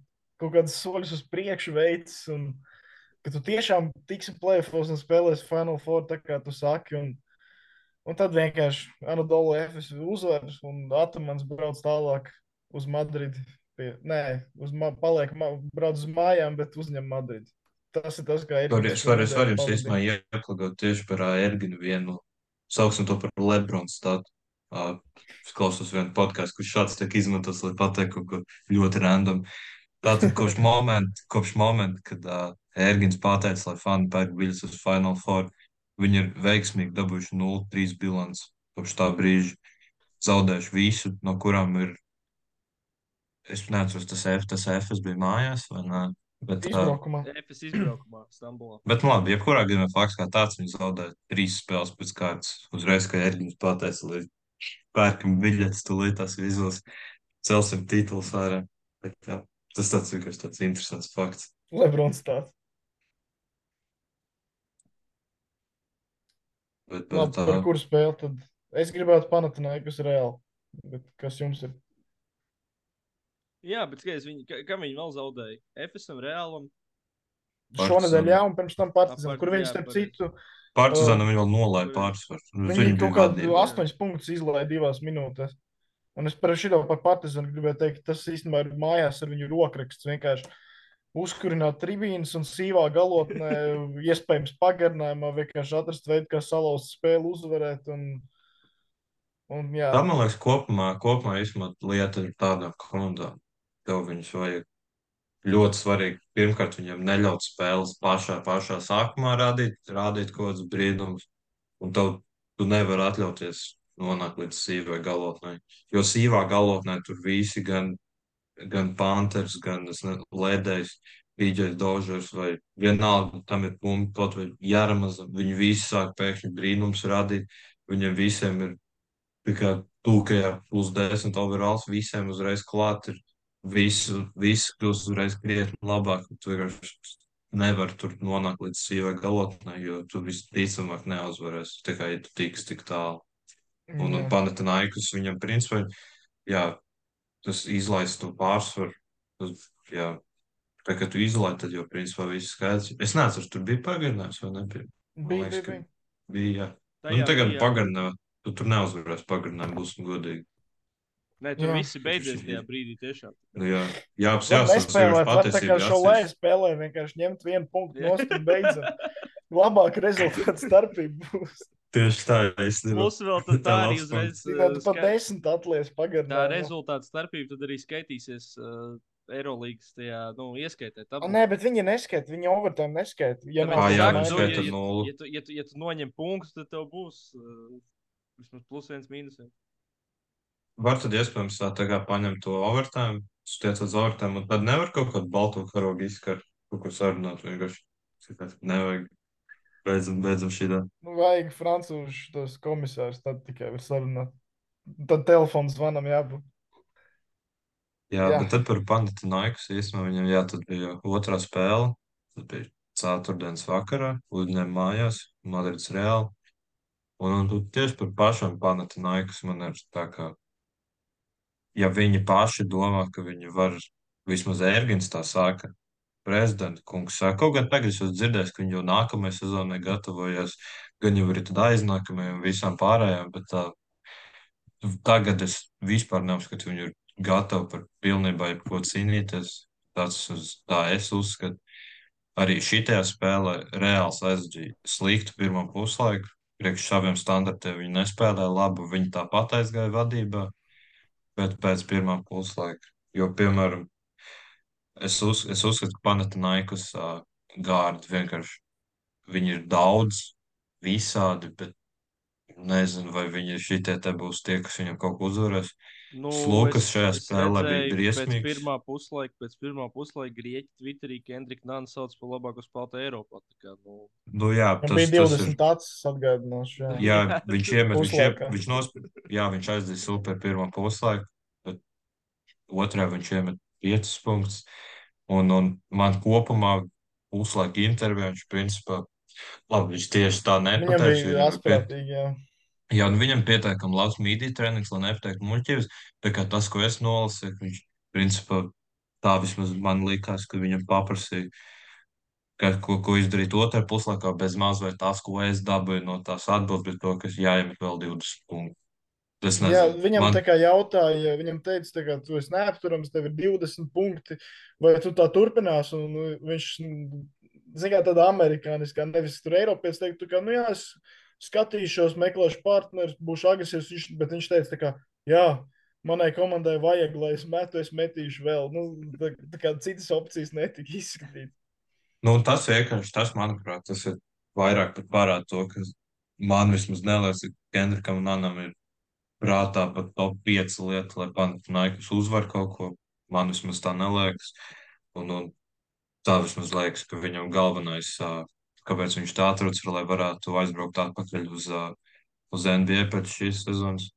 kaut kādus soļus uz priekšu veicis. Un, ka tu tiešām tiksi plēfos un spēlēsi Final Four, tā kā tu saki. Un, un tad vienkārši Anadolu FS uzvar un Atamans brauc tālāk uz Madridi. Pie, nē, uz ma paliek, ma brauc uz mājām, bet uzņem Madridi. Tas ir tas, kā ir. Var, es varu, es varu jums īstenībā ieplakot tieši par Erginu vienu, sauksim to par Lebronu statu. Uh, es klausos vienu podkāstu, kurš šāds tiek izmantots, lai pateiktu kaut ko ļoti random. Tātad kopš momenta, kopš momenta kad uh, Ergins pateica, lai fani pērk biļetes uz Final Four, viņi ir veiksmīgi dabūjuši 0-3 bilants kopš tā brīža. zaudējuši visu, no kurām ir. Es neatceros, tas F, tas F bija mājās, vai ne? Bet, Izbraukumā. Efes izbraukumā Stambulā. bet nu, labi, jebkurā gadījumā fakts kā tāds, viņi zaudēja trīs spēles pēc kārtas. Uzreiz, kā Erģis pateica, lai pērkam biļetes, tūlīt tās vizos, celsim titulus ārā. Bet, jā, tas tāds vienkārši tāds interesants fakts. Lebrons tāds. Bet, Labi, bet, par uh, kuru spēli tad? Es gribētu Panatinaikus reāli. Bet kas jums ir? Jā, bet skaties, viņi, ka- kam viņi vēl zaudēja? Efesam, Reālam. Šonadēļ, Partizan. jā, un pirms tam Partizan, Apart- kur viņi starp citu, Partizānam viņi vēl nolaida pārsvaru. viņi kaut kādu astoņus punktus izlaiž divās minūtēs. Un es par šo par Partizanu gribēju teikt, tas īstenībā ir mājās ar viņu rokraksts. Vienkārši uzkurināt tribīnas un sīvā galotnē, iespējams, pagarinājumā, vienkārši atrast veidu, kā salauzt spēli, uzvarēt. Un, un, jā, Tā, man liekas, kopumā, kopumā lieta ir tādām komandām. Tev viņus vajag ļoti svarīgi. Pirmkārt, viņam neļaut spēles pašā, pašā sākumā rādīt, rādīt kaut kādus brīnumus. Un tev, tu nevari atļauties nonākt līdz sīvai galotnē. Jo sīvā galotnē tur visi, gan, gan Panthers, gan ne- Ledējs, PJs Dožers vai vienalga, tam ir punkti, kaut vai Jāramaz, viņi visi sāk pēkšņi brīnums rādīt. Viņiem visiem ir tikai tūkajā plus 10 overalls, visiem uzreiz klāt ir visu, visu kļūst uzreiz krietni labāk. Tu vienkārši nevar tur nonākt līdz sīvai galotnē, jo tu visticamāk neuzvarēsi tikai, tu tiks tik tālu. Un, un jā. Panatinaikus viņam principā, jā, tas izlaist to pārsvaru. Tas, jā, tā kā tu izlaid, tad jau principā viss skaidrs. Es neatceros, tur bija pagarinājums vai nebija. Bija, liekas, bija, bija. Bija, jā. Tajā Nu, tagad pagarinājums. Tu tur neuzvarēsi pagarinājumu, būsim godīgi. Nē, tur Jā. viss ir beidzies tajā brīdī tiešām. Nu, jā, jā, tā kā šo lēju spēlē, vienkārši ņemt vienu punktu nost un beidzam. Labāk rezultātu starpība būs. Tieši tā, es nezinu. Plus vēl tad tā Tā arī uzreiz. Tu pat skai- desmit atliec Tā pagarināt. rezultāta starpība tad arī skaitīsies uh, Eirolandes tajā nu, ieskaitē. A, Nē, bet viņi neskaita, viņi overtime neskaita. Ja Tāpēc Ā, es jā, viņi skaita ja- ja- nulli. Ja tu, ja, tu, ja tu noņem punktus, tad tev būs uh, vismaz plus viens mīnus. Var tad iespējams tā, tā kā paņemt to overtime, stiet uz overtime, un tad nevar kaut kādu balto karogu izskart, kaut ko sarunāt vienkārši. Nevajag. Beidzam, beidzam šī tā. Nu, vajag francūžu tos komisārus, tad tikai var sarunāt. Tad telefons zvanam jābūt. Jā, Jā. bet tad par Panatinaikus īstenībā viņam jā, tad bija otrā spēle. Tad bija ceturtdienas vakarā, Udņēm mājās, Madrids Reāli. Un, un tieši par pašam Panatinaikus man ir tā kā, ja viņi paši domā, ka viņi var, vismaz Ērgins tā sāka, prezidenta kungs kaut gan tagad es esmu dzirdējis, ka viņi jau nākamajai sezonai gatavojas, gan jau arī tad aiznākamajai un visām pārējām, bet tā, tagad es vispār neuzskatu, ka viņi ir gatavi par pilnībā jebko cīnīties. Tas, tā es uzskatu. Arī šitajā spēlē reāls aizģīja sliktu pirmo puslaiku. Priekš saviem standartiem viņi nespēlēja labi, viņi tāpat aizgāja vadībā. Bet pēc pirmā puslaika, jo, piemēram, es, uz, es uzskatu, ka Panatinaikus uh, gārdi vienkārši viņi ir daudz, visādi, bet nezinu, vai viņi šitie te būs tie, kas viņam kaut ko uzvarēs. Nu, Slukas es- šajā spēlē bija briesmīgs. Pēc pirmā puslaika, pēc pirmā puslaika Grieķi Twitterī Kendrick Nāna sauc par labāko spēlētāju Eiropā. Tā kā, nu, Nu, jā, tas, bija tas 20 ir. acis atgādināšu. Jā. Jā, viņš iemet, viņš, iemet, viņš, nosp... jā, viņš aizdīja super pirmā puslaiku, bet otrā viņš iemet 5 punktus. Un, un man kopumā puslaika intervijā viņš principā, labi, viņš tieši tā nepateica. jā. Un viņam pietiekami labs mītī treniņš, lai nepateiktu muļķības. Tā kā tas, ko es nolasīju, viņš, principā, tā vismaz man likās, ka viņam paprasīja, ka, ko, ko izdarīt otrā puslaikā, bez maz vai tas, ko es dabūju no tās atbildes, bet to, ka jāiemet vēl 20 punktus. Jā, viņam man, tā kā jautāja, viņam teica, kā, tu esi neapturams, tev ir 20 punkti, vai tu tā turpinās? Un nu, viņš, zināmā tāda amerikāniskā, nevis tur Eiropietis, teikt, tu kā, nu jā, es skatīšos, meklēšu partnerus, būšu agresīvs, viņš, bet viņš teica, kā, jā, manai komandai vajag, lai es metu, es metīšu vēl. Nu, tā, tā kā citas opcijas netika izskatītas. nu, tas vienkārši, tas, manuprāt, tas ir vairāk pat parāda to, ka man vismaz neliekas, ka Kendrikam un Anam ir prātā pat top 5 lieta, lai Panathinaikos uzvar kaut ko. Man vismaz tā neliekas. Un, un tā vismaz liekas, ka viņam galvenais, kāpēc viņš tā atrodas, ir, lai varētu aizbraukt atpakaļ uz, uz NBA pēc šīs sezonas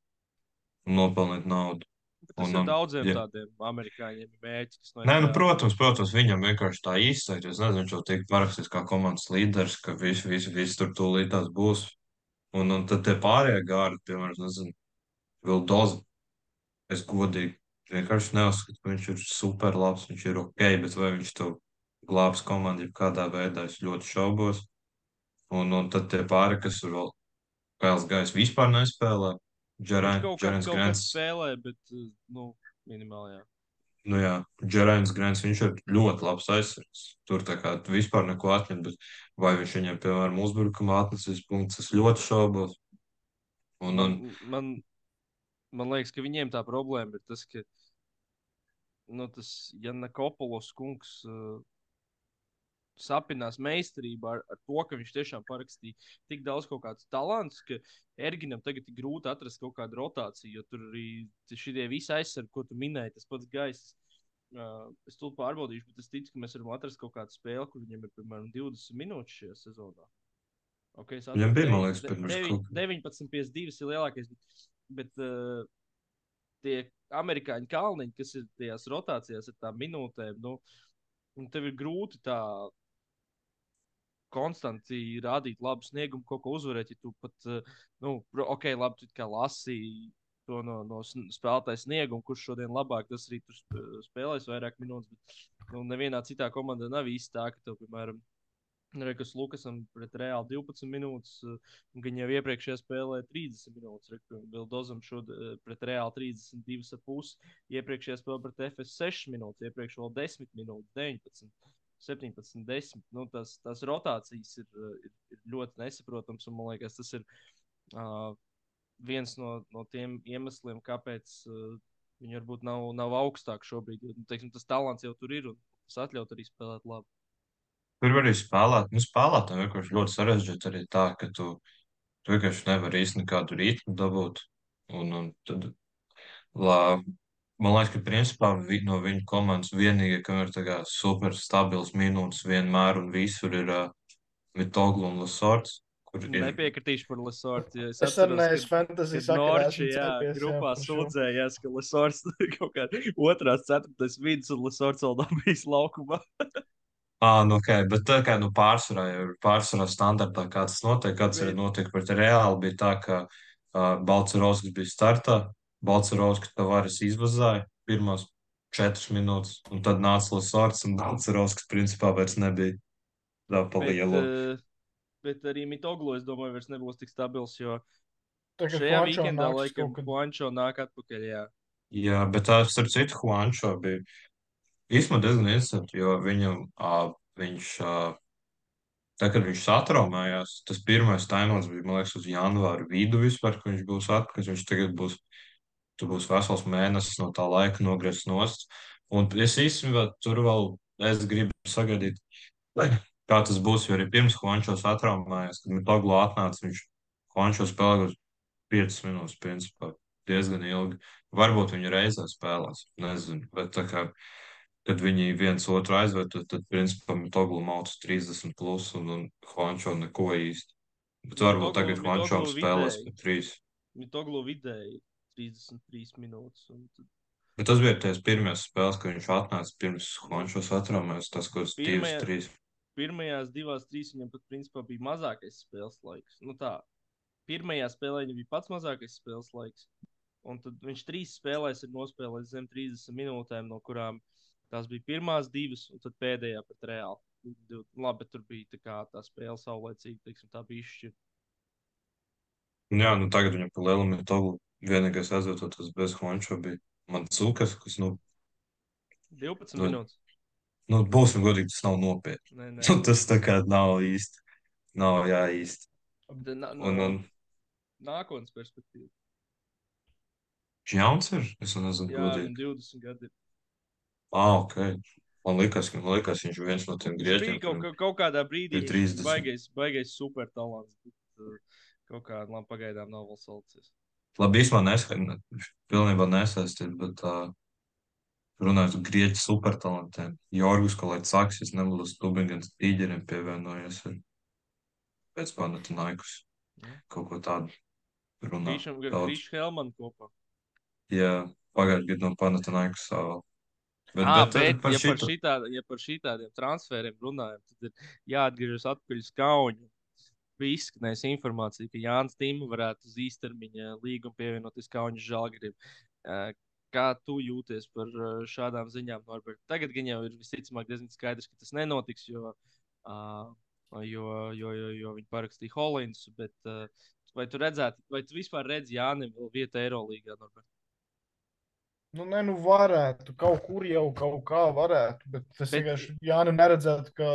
un nopelnīt naudu. Tas Un, ir un, daudziem ja- tādiem amerikāņiem kas no Nē, nu, protams, protams, viņam vienkārši tā izteikti. Es nezinu, viņš jau tiek parakstīts kā komandas līderis, ka visi, visi, visi tur tūlīt tās būs. Un, un tad tie pārējie gārdi, piemēram, nezinu, Vildoza. Es godīgi vienkārši neuzskatu, ka viņš ir super labs, viņš ir ok, bet vai viņš to glābs komandu, ja kādā veidā es ļoti šaubos. Un, un tad tie pāri, kas ir vēl Kails Gais vispār nespēlē. Džerēns Grants. spēlē, bet, uh, nu, minimāli, jā. Nu jā, Džerēns Grants, viņš ir ļoti labs aizsargs. Tur tā kā vispār neko atņemt, bet vai viņš viņam, piemēram, uzbrukumā atnesīs punktus, es ļoti šaubos. Un, un, Man, man, liekas, ka viņiem tā problēma ir tas, ka, nu, tas, ja Nakopolos kungs uh, sapinās meistarībā ar, ar to, ka viņš tiešām parakstīja tik daudz kaut kādus talantus, ka Erginam tagad ir grūti atrast kaut kādu rotāciju, jo tur arī šie visi aizsargi, ko tu minēji, tas pats gaiss. Uh, es to pārbaudīšu, bet es ticu, ka mēs varam atrast kaut kādu spēli, kur viņam ir piemēram 20 minūtes šajā sezonā. Okay, Viņam bija, man liekas, pirms devi- kaut- 19, 52 ir lielākais. Bet, uh, tie amerikāņu kalniņi, kas ir tajās rotācijās ar tām minūtēm, nu, un tev ir grūti tā konstanti rādīt labu sniegumu, kaut ko uzvarēt. Ja tu pat, uh, nu, ok, labi, tu kā lasīji to no, no spēlētāja snieguma, kurš šodien labāk, tas arī tur sp- spēlēs vairāk minūtes. Bet nu, nevienā citā komandā nav īsti tā, ka tev, piemēram, Rekas Lukasam pret Reāli 12 minūtes, un viņa jau iepriekšējā spēlē 30 minūtes. Bildozam šodien pret Reāli 32,5. Iepriekšējā spēlē pret FS 6 minūtes, iepriekš vēl 10 minūtes, 19. 17, 10. Nu, tas, tas rotācijas ir, ir, ir ļoti nesaprotams. un Man liekas, tas ir uh, viens no, no tiem iemesliem, kāpēc uh, viņi varbūt nav, nav augstāk šobrīd. Jo, nu, teiksim, tas talants jau tur ir un tas atļaut arī spēlēt labi. Tur var arī spēlēt. Nu, spēlētājiem vienkārši ļoti sarežģīti arī tā, ka tu, tu vienkārši nevari īsti nekādu ritmu dabūt. Un, un tad, lā, man liekas, ka principā no viņu komandas vienīgie, kam ir super stabils minūtes vienmēr un visur ir uh, Mitoglu un Lasorts. Nepiekritīšu par Lesortu. Ja es Es arī atceros, fantasy kad Norči, jā, centies, grupā sūdzējās, ka Lesorts kaut kā otrās, ceturtais vidus un Lesorts vēl nav bijis laukumā. Ah, nu, ok, bet tā kā nu, pārsvarā jau ir pārsvarā standartā, kā tas notiek, kāds arī Bet- notiek pret Reāli, bija tā, ka uh, Balcerovskis bija startā, Balcerovskis tavares izvazāja pirmās četras minūtes, un tad nāca Lasorts, un Balcerovskis principā vairs nebija tā pa Bet, lielu. eh, bet arī Mitoglu, es domāju, vairs nebūs tik stabils, jo Tagad šajā weekendā laikam Juancho nāk atpakaļ. Jā. Jā, bet tā, starp citu, Juancho bija īstenībā diezgan interesanti, jo viņam, uh, viņš, uh, tā, kad viņš satraumējās, tas pirmais tainots bija, man liekas, uz janvāra vidu vispār, ka viņš būs atpakaļ, viņš tagad būs, tu būs vesels mēnesis no tā laika nogriezts nost. Un es īstenībā tur vēl, es gribu sagaidīt, kā tas būs, jo arī pirms Juancho satraumējās, kad Mitoglu atnāca, viņš Juancho spēlēja uz 5 minūtes, principā, diezgan ilgi. Varbūt viņi reizē spēlēs, nezinu, bet tā kā, kad viņi viens otru aizved, tad, tad principā, Mitoglu mauc 30 plus un, un Juancho neko īsti. Bet varbūt tagad Mitoglu spēlēs pa 3. Mitoglu vidēji 33 minūtes. un tad Bet tas bija tās pirmās spēles, kad viņš atnāca pirms Juancho satraumējās, tas, ko uz 2, Pirmajā- 3. Pirmajās divās, trīs viņam pat principā bija mazākais spēles laiks. Nu, tā, pirmajā spēlē viņam bija pats mazākais spēles laiks. Un tad viņš trīs spēlēs ir nospēlējis zem 30 minūtēm, no kurām tās bija pirmās divas, un tad pēdējā pret reāli. Labi, bet tur bija tā, kā, tā spēle saulēcīga, teiksim, tā bija izšķirta. Jā, nu tagad viņam pa lielu Mitoglu vienīgais aizvietotas bez Juancho bija Mancukas, kas, nu, 12 Nu, minūtes. nu, būsim godīgi, tas nav nopietni. Nē, nē. Nu, tas tā kā nav īsti. Nav jā, īsti. Bet na- Un, un Nākotnes perspektīva. Jauns ir? Es nezinu, Jā, godīgi. viņam 20 gadi. ir. Ah, ok. Man liekas, ka man liekas, viņš ir viens no tiem Viņš grieķiem. kaut, kuriem- kaut, kaut kādā brīdī ir viņš 30. baigais, baigais super talants. Uh, kaut kā, labi, pagaidām nav vēl salicies. labi, īstenībā neskaidrs, pilnībā nesaistīts, bet uh, runājot par grieķu supertalantiem, Jorgus Kalēts, es nebūtu Stubingens tīģeriem pievienojies ar pēc Panatinaikus. Kaut ko tādu runā. Grīšam. Grīšu Helmanu kopā. Jā, pagājušajā gadā no Panatinaikus. uh, Bet, Ah, bet, bet, par ja, par šito- šitā, ja par šitādiem transferiem runājam, tad ir jāatgriežas atpakaļ uz kauņu. Bija izskanējusi informācija, ka Jānis Tīma varētu uz īstermiņa līgumu pievienoties Kaunas žāģeriem. Kā tu jūties par šādām ziņām, Norbert? Tagad gan jau ir visticamāk diezgan skaidrs, ka tas nenotiks, jo, jo, jo, jo, jo viņi parakstīja Hollins. Bet, vai tu redzētu, vai tu vispār redzi Jānim vēl vietu Eirolandā? Norbert? Nu, ne, nu varētu, kaut kur jau kaut kā varētu, bet es Bet- vienkārši Jānu neredzētu, ka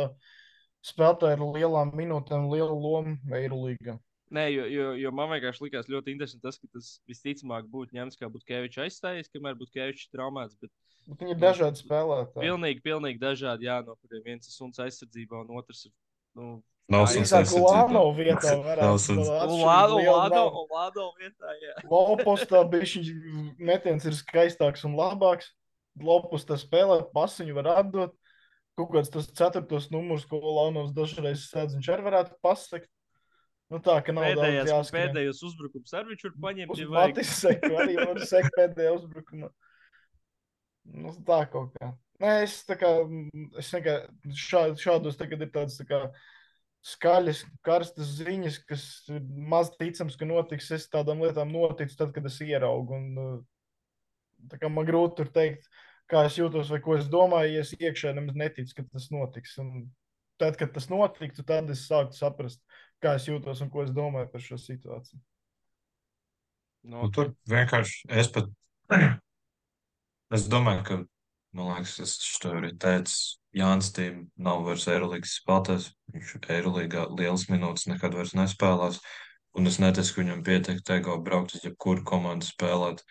spēlētāji ar lielām minūtēm, lielu lomu Eirolīgā. Nē, jo, jo, jo man vienkārši likās ļoti interesanti tas, ka tas visticamāk būtu ņemts kā Butkevičs aizstājies, kamēr Butkevičs ir traumēts. Bet Bet viņi ir dažādi spēlētāji. pilnīgi, pilnīgi dažādi, jā, no kuriem viens ir suns aizsardzībā, un otrs ir. Nu, Suns Drīzāk aizsardzībā. Lāno vietā lādo, nav. lādo vietā, jā. Lopostā bišķiņš metiens ir skaistāks un labāks. Lopostā spēlē pasiņu var atdot. Kaut kāds tas ceturtos numurs, ko Launovs dažreiz sēdz, viņš arī varētu pasakt. Nu tā, ka nav daudz Pēdējais, jāskrien. pēdējos uzbrukums arī viņš var paņemt. Uz ja vajag. Matis seku arī var sekt pēdējā uzbrukumā. Nu, tā kaut kā. Nē, es tā kā, es vienkārši šā, šādos tagad ir tāds tā kā skaļas, karstas ziņas, kas ir maz ticams, ka notiks. Es tādām lietām noticu tad, kad es ieraugu. Un, uh, tā kā man grūti tur teikt, kā es jūtos vai ko es domāju, ja es iekšēji nemaz neticu, ka tas notiks. Un tad, kad tas notiktu, tad es sāktu saprast, kā es jūtos un ko es domāju par šo situāciju. Nu, Nu, tur vienkārši es pat. Es domāju, ka, man liekas, es to arī teicu, Jānis Tīm nav vairs Eirolandes spēlētājs. Viņš Eirolandā lielas minūtes nekad vairs nespēlēs. Un es neticu, ka viņam pietiek tego braukt uz jebkuru komandu spēlēt.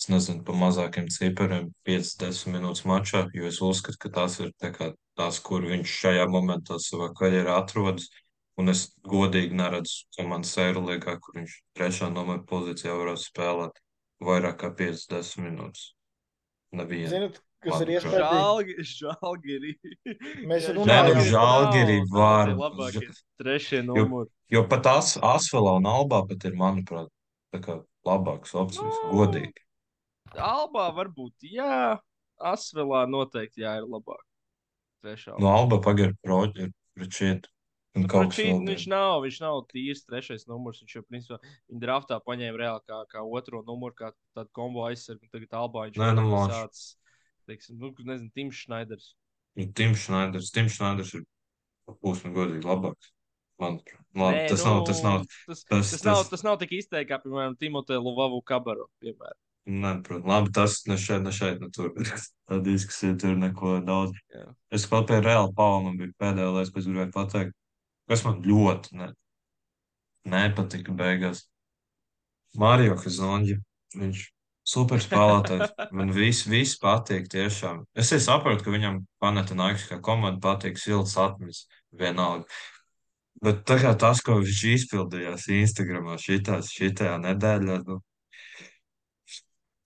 Es nezinu, pa mazākiem cipariem, 5-10 minūtes mačā, jo es uzskatu, ka tās ir tā kā tās, kur viņš šajā momentā savā karjerā atrodas. Un es godīgi neredzu komandas Eirolandā, kur viņš trešā numura pozīcijā varētu spēlēt vairāk kā 5-10 minūtes. Nevienu. Zinat, kas ir Manuprāt. iespējams? Žālgi, žālgiri. Mēs runājam- nu, Žalgiris Žalgiri Trešie numuri. Jo pat As, Asvelā un Albā pat ir, manuprāt, tā kā labāks opcijas, Nu, godīgi. Albā varbūt, jā. Asvelā noteikti jā, ir labāk. Trešā. No Alba pagaida proģi. Un Nu, Pročīt, viņš nav, viņš nav tīrs trešais numurs. Viņš jau, principā, viņa draftā paņēma reāli kā, kā otro numuru, kā tādu kombo aizsargu. un Tagad Albā viņš Nē, nu, ir lāč. sācis, teiksim, nu, nezinu, Tims Šnaiders. Nu, Tims Šnaiders, Tims Šnaiders ir pusni godīgi labāks. Manuprāt. Labi, Nē, tas nu, nav, tas nav, Tas, tas- tas, nav, tas- tas nav tik izteikti, kā, piemēram, Timotē Luvavu Kabaru. Piemēram. Nē, protams, labi, tas ne šeit, ne šeit, ne tur. Tā diskusija tur neko daudz. Jā. Es kaut pie reāli Paulam bija pēdējā ko es gribēju pateikt, kas man ļoti ne, nepatika beigās. Mario Kazonģi, viņš super spēlētājs, man viss, viss patīk tiešām. Es saprotu, ka viņam Panatinaiks kā komanda patīk silts atmiņas vienalga. Bet tā kā tas, ko viņš izpildījās Instagramā šitās, šitajā nedēļā, nu,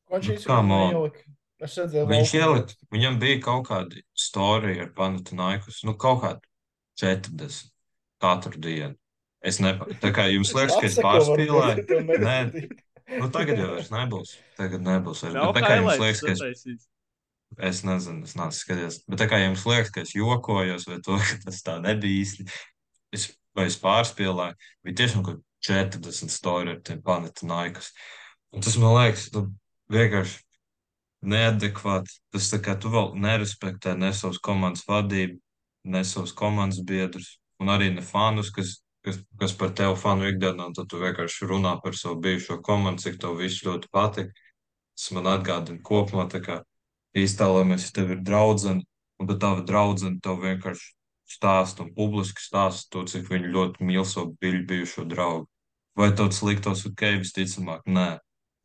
Ko viņš Nu, īstenībā redzēju, Viņš ielika, viņam bija kaut kāda storija ar Panatinaikus, nu kaut kāda 40 katru dienu. Es nepatīku. Tā kā jums liekas, ka es pārspīlēju, nē. Nu tagad jau nebūs. Tagad nebūs vairs. Nav Bet kā jums liekas, ka es, es nezinu, es neesmu skatījies. Bet kā jums liekas, ka es jokojos vai to, ka tas tā nebija īsti, es, vai es pārspīlēju, bija tiešām kaut 40 storija ar tiem Panatinaikus. Un tas man liekas, nu, vienkārši neadekvāti. Tas tā kā tu vēl nerespektē ne savas komandas vadību, ne savas komandas biedrus, un arī ne fanus, kas, kas, kas par tevi fanu ikdienā, un tad tu vienkārši runā par savu bijušo komandu, cik tev viss ļoti patīk. Tas man atgādina kopumā, kā iztēlojamies, ja tev ir draudzene, un tad tava draudzene tev vienkārši stāsta un publiski stāsta to, cik viņi ļoti mīl savu bijušo draugu. Vai tev tas liktos ok, visticamāk, nē.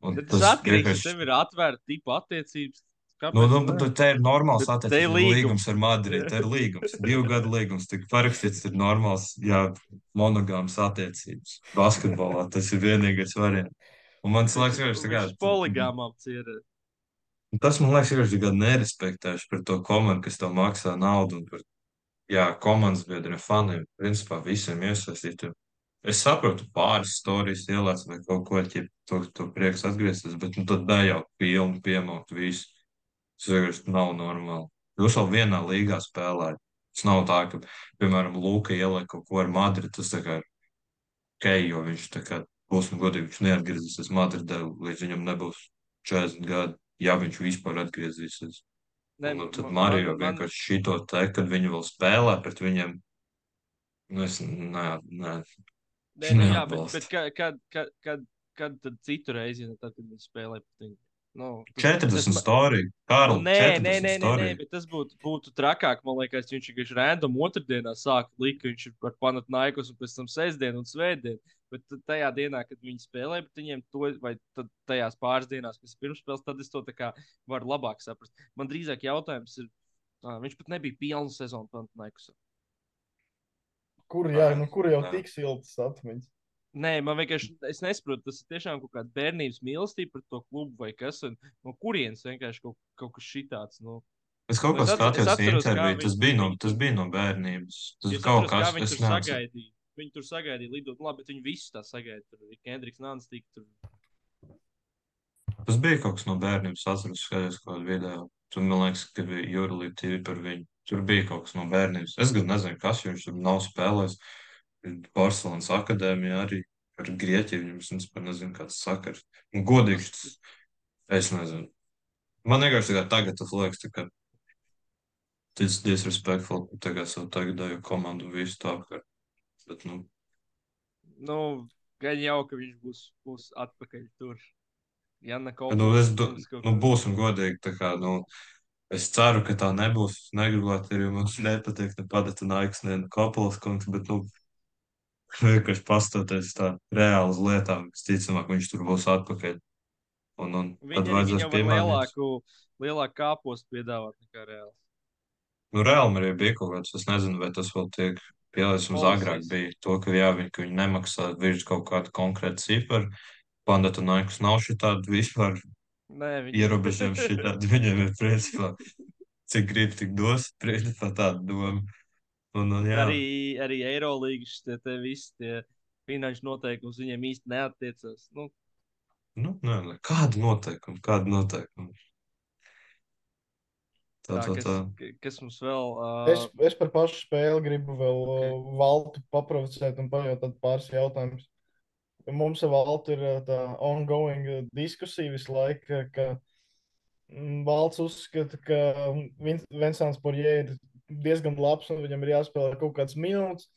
Un Bet Tas atkarīgs no vienkārši- tev ir atvērta tipa attiecības. Kāpēc? Nu, nu, te ir normāls ir attiecības līgums. līgums ar Madridi. Te ir līgums. Divu gadu līgums. Tik parakstīts ir normāls, jā, monogāms attiecības. Basketbolā tas ir vienīgais variants. Un man liekas, ka viņš tā poligāmām ciera. Un Tas man liekas, ir nerespektējuši par to komandu, kas tev maksā naudu un par jā, komandas biedriem, faniem, principā visiem iesaistītiem. Es saprotu, pāris stāstus ielēs vai kaut ko tādu, to, to prieks atgriezties, bet nu, tad ne jau pilnu piemaukt visu. Tas vienkārši nav normāli. Jūs vēl vienā līgā spēlējat. Tas nav tā, ka, piemēram, Lūka ieliek kaut ko ar Madridu. Tas tā ir ok, jo viņš tā būsim godīgi, viņš neatgriezīsies Madridē, līdz viņam nebūs 40 gadi, ja viņš vispār atgriezīsies. Nē, Nu, tad man- Mario man- vienkārši šito te, kad viņi vēl spēlē pret viņiem. Nu, es, nē, nē, Nē, nu, jā, bet, neatbalsta. bet kad, kad, kad, kad, kad tad citu reizi, ja tad, kad viņi spēlē pret viņu? Nu, tas- 40 tas- stūri. Kārl, Nu, nē, nē, 40 nē, nē, nē, bet tas būtu, būtu trakāk. Man liekas, viņš vienkārši random otrdienā sāk likt, ka viņš ir par Panatnaikus un pēc tam sestdienu un svētdienu. Bet tajā dienā, kad viņi spēlē, bet viņiem to, vai tad tajās pāris dienās, kas ir pirmspēles, tad es to varu labāk saprast. Man drīzāk jautājums ir, viņš pat nebija pilnu sezonu Panatnaikus. Kur, jā, nu, kur jau tik siltas atmiņas? Nē, man vienkārši, es nesaprotu, tas ir tiešām kaut kāda bērnības mīlestība pret to klubu vai kas. Un, no kurienes vienkārši kaut, kaut kas šitāds. Nu, Es kaut kā skatījos interviju. Tas bija no, tas bija no bērnības. Tas Es kaut kas, tur neatceros. sagaidīja. Viņi tur sagaidīja lidot, nu, labi, bet viņi visus tā sagaidīja. Tur bija Kendriks Nāns, tika tur. Tas bija kaut kas no bērnības. Atceros, skatījos kaut kādu video. Tur man liekas, ka bija Jurlīte TV par viņu. Tur bija kaut kas no bērnības. Es gan nezinu, kas viņš tur nav spēlējis. Barcelonas akadēmija arī ar Grieķiju. Viņam es vispār nezinu, kāds sakars. Un godīgi, tas- es nezinu. Man vienkārši tā kā tagad tas liekas, tā kā tas disrespectful, tagad savu tagadēju komandu un visu tā. Ka, bet, nu, Nu, gan jau, ka viņš būs, būs atpakaļ tur. Ja ne kaut Bet, Nu, es, do, nu, būsim godīgi. tā Kā, nu, es ceru, ka tā nebūs. Negribu arī mums nepatīk ne padata naiks, ne kapelas kungs, bet nu, vienkārši pastoties tā reāli uz lietām. Visticamāk, viņš tur būs atpakaļ. Un, un tad Viņi, viņi vajadzēs piemānīt. lielāku, lielāku kāpostu piedāvāt nekā reāli. Nu, reāli arī bija kaut kāds, es nezinu, vai tas vēl tiek Policijas. agrāk bija to, ka, jā, viņi, ka viņi nemaksā virs kaut kāda konkrēta cifra. Pandata naiks nav šī tāda vispār Nē, viņi ierobežojumi šitādi viņiem ir principā, cik grib, tik dos, principā tāda doma. Un, un, jā, arī, arī Eirolandes tie, tie visi tie finanšu noteikumi uz viņiem īsti neatiecas. Nu, nu, nē, nē, kāda noteikuma, kāda noteikuma. Tā, tā, tā, kas, kas mums vēl. Uh, Es, es par pašu spēli gribu vēl Ok. okay. Valtu paprovocēt un pajautāt pāris jautājumus. Mums ar Valtu ir uh, tā ongoing uh, diskusija visu laiku, ka mm, Valts uzskata, ka Vin- Vinsants Porjē ir diezgan labs un viņam ir jāspēlē kaut kāds minūtes.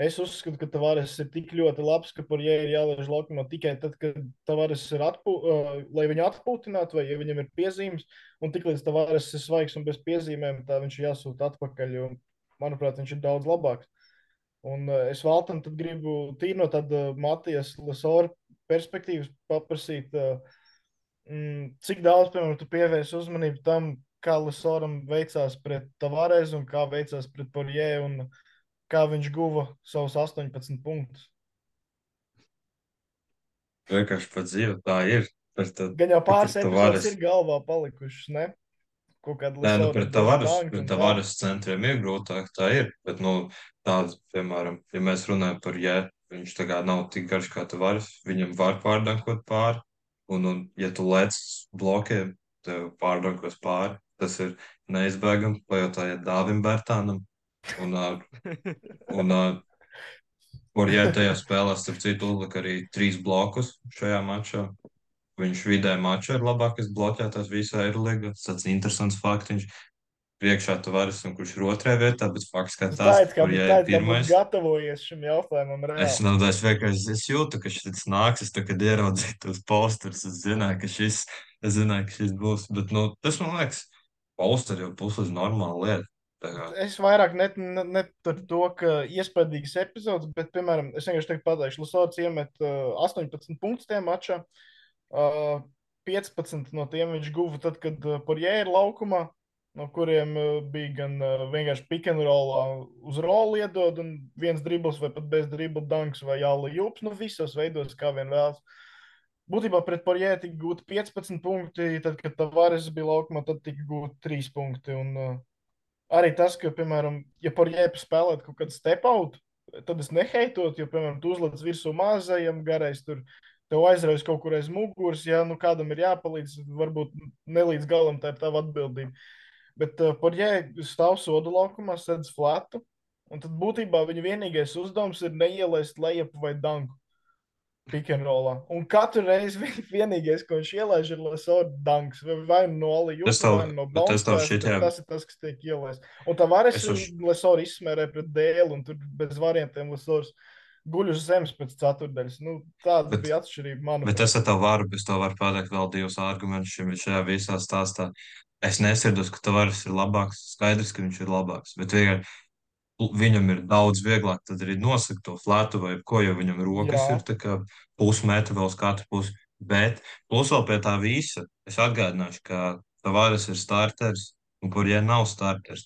Es uzskatu, ka Tavares ir tik ļoti labs, ka Porjē ir jālaiž laukumā tikai tad, kad Tavares ir atpū, uh, lai viņu atpūtinātu, vai ja viņam ir piezīmes. Un tiklīdz Tavares ir svaigs un bez piezīmēm, tā viņš jāsūta atpakaļ. Jo, manuprāt, viņš ir daudz labāks. Un uh, es Valtam tad gribu tīri no tāda Matijas Lasora perspektīvas paprasīt, uh, mm, cik daudz, piemēram, tu pievērsi uzmanību tam, kā Lasoram veicās pret Tavares un kā veicās pret Porjē un kā viņš guva savus 18 punktus. Vienkārši pat dzīve tā ir. Tā, Gan jau pāris epizodes ir galvā palikušas, ne? Nē, nu, pret Tavares, centriem ir grūtāk, tā ir. Bet, nu, tāds, piemēram, ja mēs runājam par jē, viņš tā kā nav tik garš kā Tavares, viņam var pārdankot pāri. Un, un ja tu lec blokiem, tev pārdankos pāri, tas ir neizbēgami, pajautājiet Dāvim Bērtānam. Un, un, un ja tajā spēlē, starp citu, uzlika arī trīs blokus šajā mačā. Viņš vidē mačā ir labākais bloķētājs visā Eirolandā. Tas tāds interesants faktiņš. Priekšā Tavares, un kurš ir otrajā vietā, bet fakts, ka Tas tas tā, it kā kur tā, ja it ir pirmais. gatavojies šim jautājumam. Es, reāli. es vienkārši es jūtu, ka šis nāks. Es tagad ieraudzīju tos posterus. Es zināju, ka šis, es zināju, ka šis būs. Bet nu, tas man liekas, posteri jau puslīdz normāla lieta. Es vairāk net, net, net par to, ka iespaidīgas epizodes, bet, piemēram, es vienkārši teiktu, pateikšu, Lasovs iemet uh, 18 punktus tajā mačā. Uh, 15 no tiem viņš guva tad, kad uh, Porjē ir laukumā, no kuriem uh, bija gan uh, vienkārši pick and roll uz rolu iedod, un viens dribbles vai pat bez dribble dunks vai jāla jūps, nu visos veidos, kā vien vēlas. Būtībā pret Porjē tika gūti 15 punkti, tad, kad Tavares bija laukumā, tad tika gūti 3 punkti. Un, uh, arī tas, ka, piemēram, ja Porjē spēlētu kaut kādu step out, tad es neheitot, jo, piemēram, tu uzliec virsū mazajam, garais tur tev aizraujas kaut kur aiz muguras, ja nu kādam ir jāpalīdz, varbūt ne līdz galam tā ir tava atbildība. Bet uh, par jēgu stāv sodu laukumā, sedz flatu, un tad būtībā viņa vienīgais uzdevums ir neielaist lejup vai danku pikantrolā. Un katru reizi vienīgais, ko viņš ielaiž, ir Lesora danks. Vai nu no Alija, vai no Bounce. Tas ir tas, kas tiek ielaists. Un tā varas uz... Lesora izsmērē pret dēlu, un tur bez variantiem Lesors guļ uz zemes pēc ceturdaļas. Nu, tāda bet, bija atšķirība. Manuprāt. Bet es tev varu, es tev varu pateikt vēl divus argumentus šim, šajā visā stāstā. Es nesirdos, ka tavares ir labāks. Skaidrs, ka viņš ir labāks. Bet vienkārši viņam ir daudz vieglāk arī nosakt to flētu vai ko, jo viņam rokas Jā. ir pusmetru vēl uz katru pusi. Bet plus vēl pie tā visa, es atgādināšu, ka Tavares ir starters un Porjē nav starters.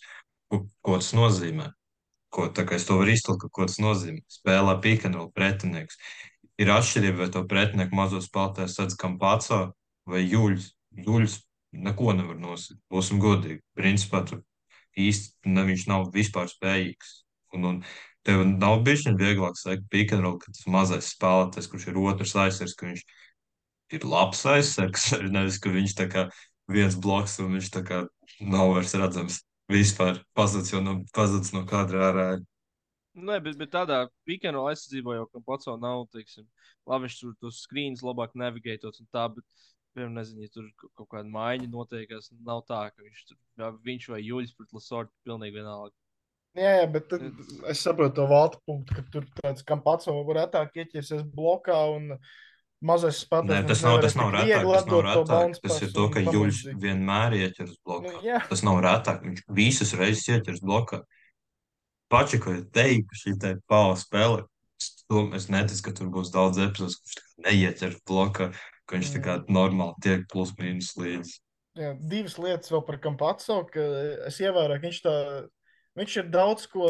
Ko, ko tas nozīmē? Ko, tā kā es to varu iztulkot, ko tas nozīmē. Spēlē pīkanu pretinieks. Ir atšķirība, vai to pretinieku mazo spēlētāju sadz Kampaco vai Juļs. Juļs neko nevar nosakt. Būsim godīgi. Principā tur īsti ne, viņš nav vispār spējīgs. Un, un tev nav bijis vieglāk sekot pikantrolu, ka tas mazais spēlētājs, kurš ir otrs aizsargs, ka viņš ir labs aizsargs, nevis ka viņš tā kā viens bloks un viņš tā kā nav vairs redzams vispār pazudis, nu, pazudis no kadra ārā. Nē, bet, bet tādā weekendā aizsardzībā jau kam pats vēl nav, teiksim, labi, viņš tur tos screens labāk navigētos un tā, bet piemēram, nezinu, ja tur kaut kāda maiņa notiekās, nav tā, ka viņš tur, jā, viņš vai Juļs pret Lasortu pilnīgi vienalga. Jā, jā, bet tad, es saprotu to valtu punktu, ka tur tāds kam pats var retāk ieķersies blokā un mazais spēlētājs. Nē, tas nav, tas nav retāk, tas nav retāk. Tas ir to, ka Juļs vienmēr ieķers blokā. Nu, jā. tas nav retāk, viņš visas reizes ieķers blokā. Pačiko ir teikuši, šī te pāla spēle. Es neticu, ka tur būs daudz epizodes, kurš neieķer blokā ka viņš tā kā normāli tiek plus mīnus līdzi. Jā, divas lietas vēl par Kampaco, ka es ievēroju, ka viņš tā, viņš ir daudz ko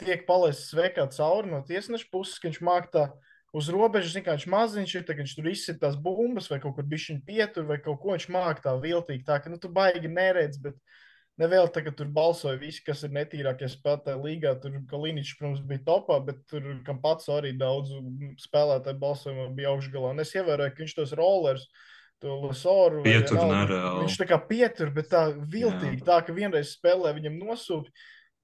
tiek palaists sveikā cauri no tiesneša puses, ka viņš māk tā uz robežas, zin, kā viņš maziņš ir, tā, ka viņš tur izsit tās bumbas vai kaut kur bišķiņ pietur vai kaut ko viņš māk tā viltīgi, tā ka, nu, tu baigi neredz, bet Nevēl tagad tur balsoja visi, kas ir netīrākie spēlētāji līgā. Tur Kaliničs, protams, bija topā, bet tur, kam pats arī daudz spēlētāju balsojumā bija augšgalā. Un es ievēroju, ka viņš tos rollers, nereāli. Viņš tā kā pietur, bet tā viltīgi, Jā. tā ka vienreiz spēlē viņam nosūpi.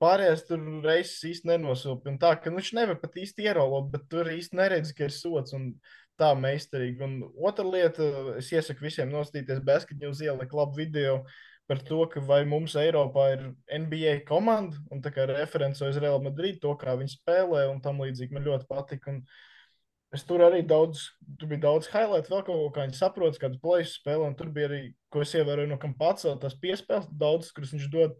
Pārējās tur reizes īsti nenosūpi. Un tā, ka nu, viņš nevar pat īsti ierolot, bet tur īsti neredz, ka ir sots. Un tā meistarīgi. Un otra lieta, es iesaku visiem nostīties basketņu uz ieliku labu video. Uh, par to, ka vai mums Eiropā ir NBA komanda un tā kā referents uz Real Madrid, to kā viņi spēlē un tam līdzīgi man ļoti patika. Un es tur arī daudz, tur bija daudz highlight, vēl kaut kā viņi saprot, kādas plēšas spēlē, un tur bija arī, ko es ievēroju no kam pats, tās piespēles, daudz, kuras viņš dod.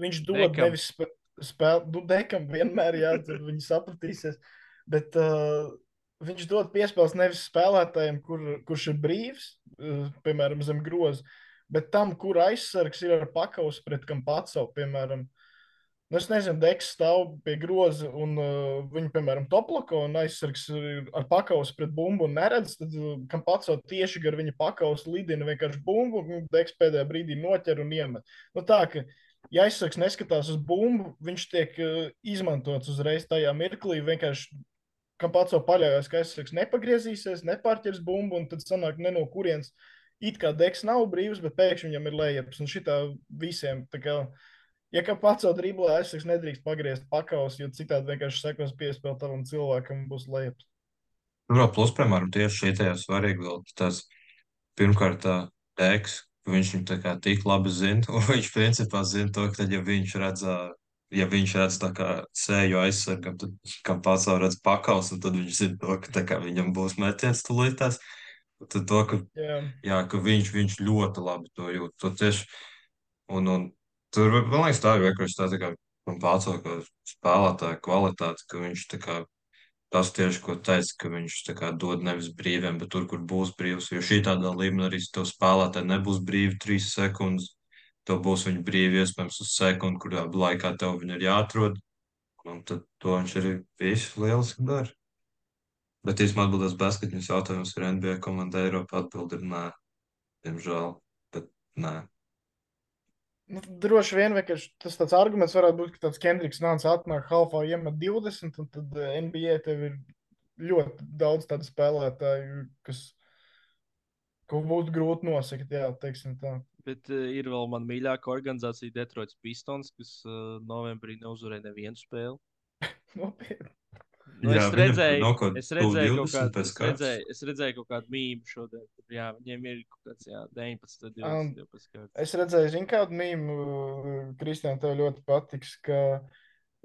Viņš dod dekam. nevis spēlēt, nu, dekam vienmēr, jā, tad viņi sapratīsies, bet uh, viņš dod piespēles nevis spēlētājiem, kur, kurš ir brīvs, uh, piemēram, zem groza, bet tam, kur aizsargs ir ar pakausu pret kam pats savu, piemēram, nu, es nezinu, Deks stāv pie groza un uh, viņa, piemēram, toplako un aizsargs ar pakausu pret bumbu un neredz, tad uh, kam pats savu tieši gar viņa pakausu lidina vienkārši bumbu, un Deks pēdējā brīdī noķer un iemet. Nu, tā, ka, ja aizsargs neskatās uz bumbu, viņš tiek uh, izmantots uzreiz tajā mirklī, vienkārši kam pats savu paļaujas, ka aizsargs nepagriezīsies, nepārķers bumbu, un tad sanāk ne no kurienes it kā deks nav brīvs, bet pēkšņi viņam ir lejups. Un šitā visiem, kā, ja kā pats jau driblē, aizsargs nedrīkst pagriezt pakaus, jo citādi vienkārši sekos piespēl tavam cilvēkam būs lejups. Nu, vēl plus, piemēram, tieši šī tajā svarīgi vēl tas, pirmkārt, deks, viņš viņu tā kā tik labi zina, un viņš principā zina to, ka tad, ja viņš redz, ja viņš redz tā kā sēju aizsargam, tad, kā pats redz pakaus, un tad viņš zina to, ka tā kā viņam būs metiens tulītās. To, ka, jā. Jā, ka viņš, viņš ļoti labi to jūt. To tieši, un, un tur, man liekas, tā ir vienkārši tā, tā kā ka spēlētāja kvalitāte, ka viņš tā kā tas tieši, ko teica, ka viņš kā, dod nevis brīviem, bet tur, kur būs brīvs. Jo šī tādā līmenī arī tev spēlētāji nebūs brīvi trīs sekundes. Tev būs viņa brīvi iespējams uz sekundi, kurā laikā tev viņa ir jāatrod. Un tad to viņš arī visu lieliski dara. Bet īstenībā atbildēs basketņus jautājums ir NBA komanda Eiropā. Atbildi ir nē. Diemžēl. Bet nē. Nu, droši vien vienkārši tas tāds arguments varētu būt, ka tāds Kendriks nāca atnāk halfā iemet 20, un tad eh, NBA tev ir ļoti daudz tādu spēlētāju, kas, ko būtu grūti nosakt, jā, teiksim tā. Bet uh, ir vēl mana mīļākā organizācija, Detroits Pistons, kas uh, novembrī neuzvarēja nevienu spēli. Nopietni. Nu, Jā, es redzēju, nav kaut es redzēju, kaut 20 kādu, es, redzēju, es redzēju kaut kādu mīmīmu šodien. Jā, viņiem ir kaut kāds jā, 19, 20, Um, 12 kārtas. Es redzēju, zinu, kādu mīmu, Kristija, tev ļoti patiks, ka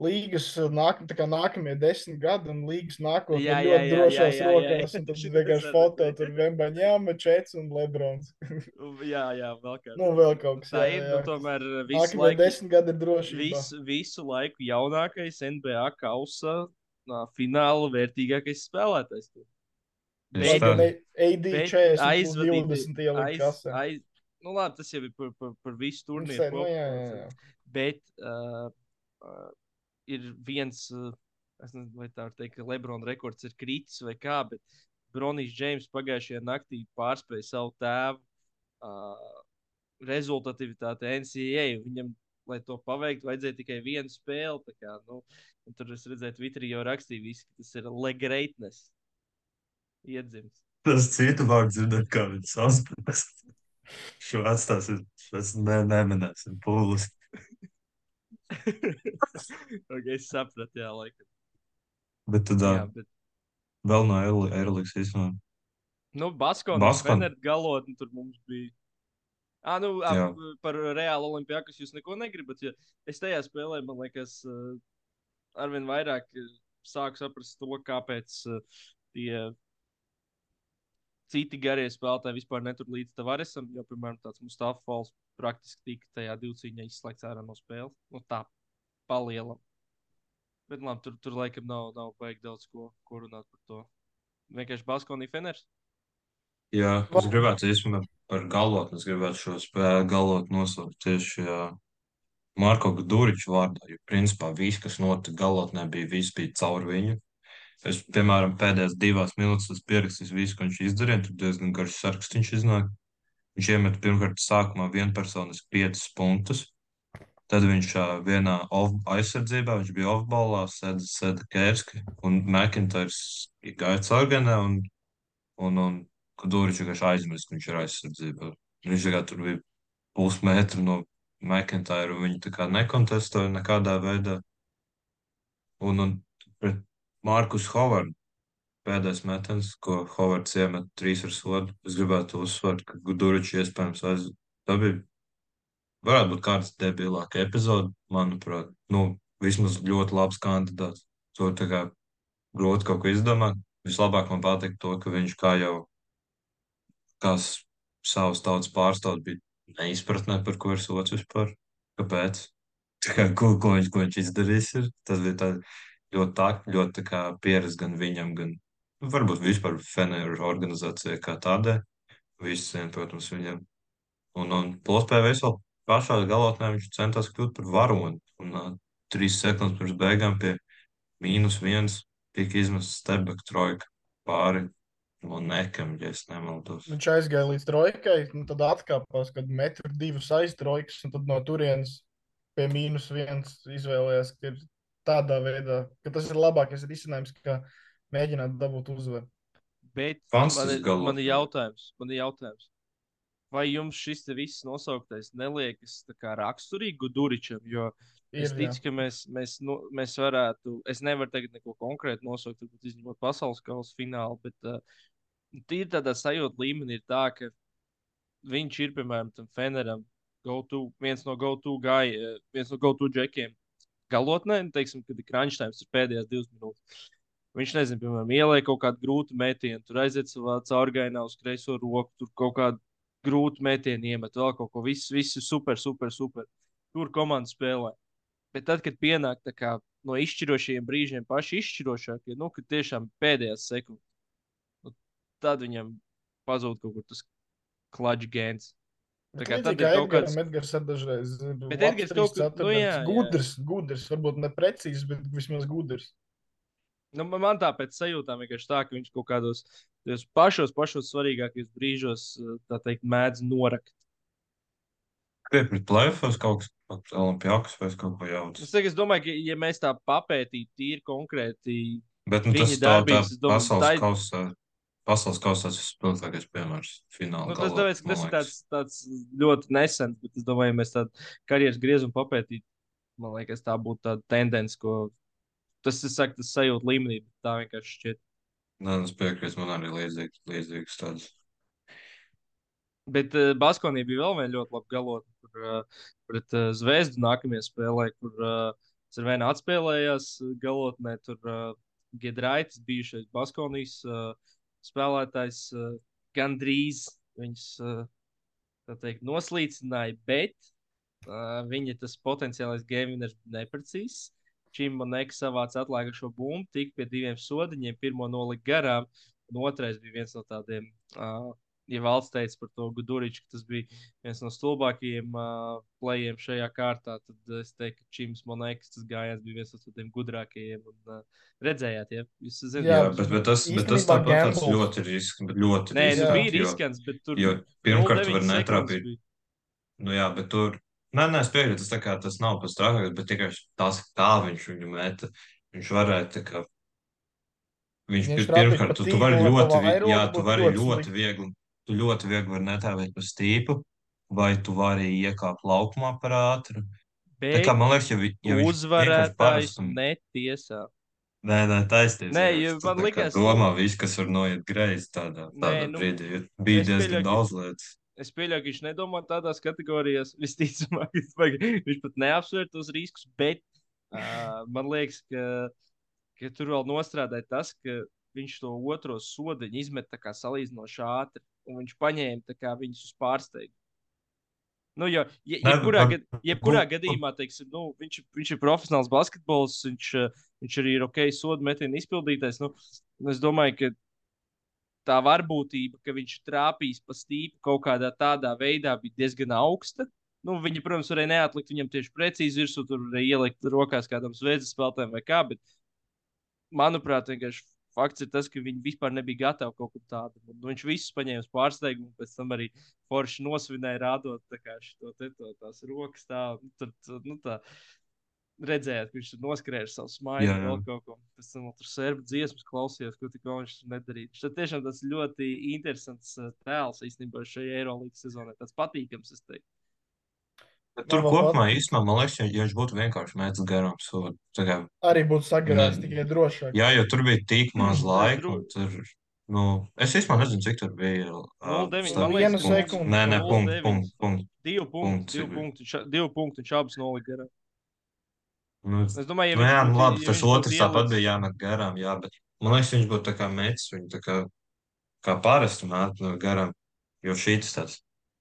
līgas nāk, nākamie desmit gadi, un līgas nākotnē Jā, ir jā, ļoti jā, drošās jā, jā, jā. rokās, un tad Šito vienkārši foto tur Vembaņāma, Čets un Lebrons. Jā, jā, vēl kāds. Nu, vēl kaut kas, Tā jā, ir, jā, nu, jā. tomēr visu Nākamie laiku, desmit gadi ir drošībā. visu, visu laiku jaunākais NBA kausa fināla vērtīgākais spēlētājs. Tieši Bet- tā. Mēģina AD bet 40 plus aizvadīti- 20 ielikt aiz, nu, labi, tas jau ir par, par, par visu turnīru. nu, jā, jā, jā. Bet uh, uh, ir viens, uh, es nezinu, vai tā var teikt, ka Lebrona rekords ir kritis vai kā, bet Bronijs Džeims pagājušajā naktī pārspēja savu tēvu uh, rezultatīvitāti NCAA. Viņam, lai to paveiktu, vajadzēja tikai vienu spēli. Kā, nu, tur es redzēju, Twitterī jau rakstīja, visi, ka tas ir legreitnes. Iedzims. Tas citu vārdu dzirdēt, kā viņš sasprast. Šo atstāsim, es ne, neminēsim pūlis. okay, es sapratu, jā, laikam. Bet tad Jā, bet, vēl no Eirolikas īstenībā. nu, Baskona, Baskona. Baskona. galotni tur mums bija. Ah, nu, ap, par reālu olimpiāku jūs neko negribat. Ja es tajā spēlē, man liekas, arvien vairāk sāku saprast to, kāpēc eh, tie citi garie spēlētāji vispār netur līdz Tavaresam. Jo, piemēram, tāds Mustafa Falks praktiski tika tajā divcīņā izslēgts ārā no spēles. Nu, tā palielam. Bet labi, tur, tur laikam nav, nav baigi daudz ko, ko runāt par to. Vienkārši Baskonī Feners. Jā, es gribētu īstenībā par galotni. Es gribētu šo spēli galotni nosaukt tieši jā, Marko Guduriču vārdā. Jo, principā, viss, kas notika galotnē, bija, viss bija caur viņu. Es, piemēram, pēdējās divās minūtes esmu pierakstījis visu, ko viņš izdarīja. Tur diezgan garš saraksts viņš iznāk. Viņš iemet pirmkārt sākumā vienpersonisku piecus punktus. Tad viņš vienā off aizsardzībā, viņš bija off-ballā, sēda, sēda Kērski un McIntyres gāja caurganē un, un, un Kuduričs vienkārši aizmirst, ka viņš ir aizsardzībā. Viņš tikai tur bija pusmetru no McIntyre kā nekontestēja nekādā veidā. Un, un pret Markus Hovardu pēdējais metiens, ko Hovards iemet trīs ar sodu. Es gribētu uzsvērt, ka Guduričs iespējams aiz... Tā bija varētu būt kāds debilāka epizode, manuprāt. Nu, vismaz ļoti labs kandidāts. To tā kā grūti kaut ko izdomāt. Vislabāk man patīk to, ka viņš kā jau kā s- savas tautas pārstāvs bija neizpratnē, par ko ir sots vispār. Kāpēc? Kā, ko, ko, viņš, ko viņš izdarījis? Ir. Tas bija tā, ļoti tā, ļoti tā kā pieredze gan viņam, gan nu, varbūt vispār Feneru organizācijai kā tādai. Visiem, protams, viņam. Un, un plus PVS vēl pašā galotnē viņš centās kļūt par varoni. Un uh, trīs sekundes pirms beigām pie mīnus viens tika izmests stebek trojka pāri no nekam, ja es nemaldos. Viņš aizgāja līdz trojkai, un tad atkāpās, kad metru divas aiztrojkas, un tad no turienes pie mīnus viens izvēlējās, ka ir tādā veidā, ka tas ir labākais risinājums, kā mēģināt dabūt uzvaru. Bet Fans man ir, man ir jautājums, man ir jautājums. Vai jums šis te viss nosauktais neliekas raksturīgi Duričam? Jo es Ir, jā. ticu, ka mēs, mēs, nu, mēs varētu, es nevaru tagad neko konkrētu nosaukt, varbūt izņemot pasaules kausa finālu, bet uh, tīri tādā sajūta līmenī ir tā, ka viņš ir, piemēram, tam Feneram, go-to, viens no go-to gāja, viens no go-to džekiem. Galotnē, nu, teiksim, kad ir crunch time, ir pēdējās divas minūtes. Viņš nezina, piemēram, ielēja kaut kādu grūtu metienu, tur aiziet savā caurgainā uz kreiso roku, tur kaut kādu grūtu metienu iemet, vēl kaut ko. Viss, viss ir super, super, super. Tur komanda spēlē. Bet tad, kad pienāk kā no izšķirošajiem brīžiem, paši izšķirošākie, nu, kad tiešām pēdējās sekundes, tad viņam pazūd kaut kur tas klaģis gēns. Tā kā tad kā ir kaut kāds. Edgars dažreiz Bet Edgars kaut kur- nu jā, jā. gudrs, gudrs, varbūt ne precīzs, bet vismaz gudrs. Nu, man- tā pēc sajūtām vienkārši tā, ka viņš kaut kādos pašos, pašos svarīgākajos brīžos, tā teikt, mēdz norakt. Krietni plēfos kaut kas pat Olimpijāks vai kaut ko jaucu. Es, teiktu, es domāju, ka, ja mēs tā papētītu tīri konkrēti, Bet nu, tas tā, tā darbības, es domāju, pasaules tai- kausā. Pasaules kausā tas ir spilgtākais piemērs. Finālā. nu, tas, tāpēc, tas ir tāds, tāds ļoti nesens, bet es domāju, mēs tādu karjeras griezumu papētītu, man liekas, tā būtu tāda tendence, ko tas ir saka, tas sajūta līmenī, bet tā vienkārši šķiet. Nē, es piekrītu, man arī līdzīgs, līdzīgs tāds. Bet uh, Baskonī bija vēl viena ļoti laba galotne, kur uh, pret uh, Zvezdu nākamajā spēlē, kur uh, Cervēna atspēlējās galotnē. Tur uh, Gedraitis, bijušais Baskonijas uh, spēlētājs, uh, gandrīz viņus uh, tā teikt, noslīcināja, bet uh, viņa tas potenciālais game winners bija neprecīzs. Čim Monēka savāca atlikušo bumbu, tika pie diviem sodiņiem, pirmo nolika garām, un otrais bija viens no tādiem. Uh, ja valsts teica par to Guduriču, ka tas bija viens no stulbākajiem uh, plējiem šajā kārtā, tad es teiktu, ka Čims Monēks tas gājiens bija viens no tādiem gudrākajiem. Un, uh, redzējāt, ja jūs zināt, Jā, Jā, bet, bet tas, bet tas tāpat tāds ļoti risks, bet ļoti Nē, nu, riskanti, bija jo- riskants, bet tur Jo pirmkārt, tu 0,9 vari sekundes netrāpīt. bija. Nu, jā, bet tur. Nē, nē, es piekrītu, tas, tā kā, tas nav pats trakākais, bet tikai tas, kā viņš viņu meta. Viņš varēja tā kā. Viņš Viņš pirmkārt, tu, tu vari ļoti, jā, tu vari ļoti viegli, tu ļoti viegli vari netēvēt pa stīpu, vai tu vari iekāpt laukumā par ātru. Tā Bet kā man liekas, ja, vi- ja uzvarētājs parastam- netiesā. Nē, nē, taisnība. Nē, jo man likās, nu- domā, viss, kas var noiet greizi tādā, Nē, tādā nu, brīdī. Bija diezgan pieļauju, ka- daudz lietas. Es pieļauju, ka viņš nedomā tādās kategorijās. Visticamāk, ka viņš pat neapsver tos riskus, bet uh, man liekas, ka, ka tur vēl nostrādāja tas, ka viņš to otro sodiņu izmet tā kā salīdzinoši ātri, un viņš paņēma viņus uz pārsteigumu. Nu, jo, Nē, jebkurā, gad, jebkurā nu, gadījumā, teiksim, nu, viņš, viņš ir profesionāls basketbols, viņš, uh, viņš arī ir ok, sodu metienu izpildītājs. Nu, un es domāju, ka tā varbūtība, ka viņš trāpīs pa stīpu kaut kādā tādā veidā, bija diezgan augsta. Nu, viņi, protams, varēja neatlikt viņam tieši precīzi virsū, tur ielikt rokās kādam zvezdas spēlētājam vai kā. Bet, manuprāt, vienkārši fakts ir tas, ka viņi vispār nebija gatavi kaut ko tādu. Nu, viņš visus paņēma uz pārsteigumu, pēc tam arī forši nosvinēja, rādot šo te to, tās rokas. Tā, nu, tur, tur, nu, tā, redzējāt, ka viņš tur noskrēja savu smaidu, vēl kaut ko. Pēc tam tur sērbu dziesmas klausījās, ko tik viņš tur nedarīja. Tas tiešām tas ļoti interesants uh, tēls īstenībā šajā Eirolandes sezonā. Tas patīkams, es teiktu. Bet tur kopumā īstenībā man liekas, ja, ja viņš būtu vienkārši mēģinājis garām sodu. kā- Arī būtu sagarājis Ne- tikai drošāk. Jā, jo tur bija tik maz Nē, laika. Tur, nu, es īstenībā nezinu, cik tur bija. ā, 0,9, starp- man liekas, Viena sekunde. Nē, nē, punkts, 0,9. punkts, punkts. Divu punktu, Punkts divu ir. punktu, ša- divu punktu viņš abus nolika garām. Nu, Es domāju, ja nu, nu, labi, ja tas otrs tāpat bija jāmet garām, jā, bet man liekas, viņš būtu tā kā metis, viņu tā kā, kā parasti met no garām, jo šī tas tāds.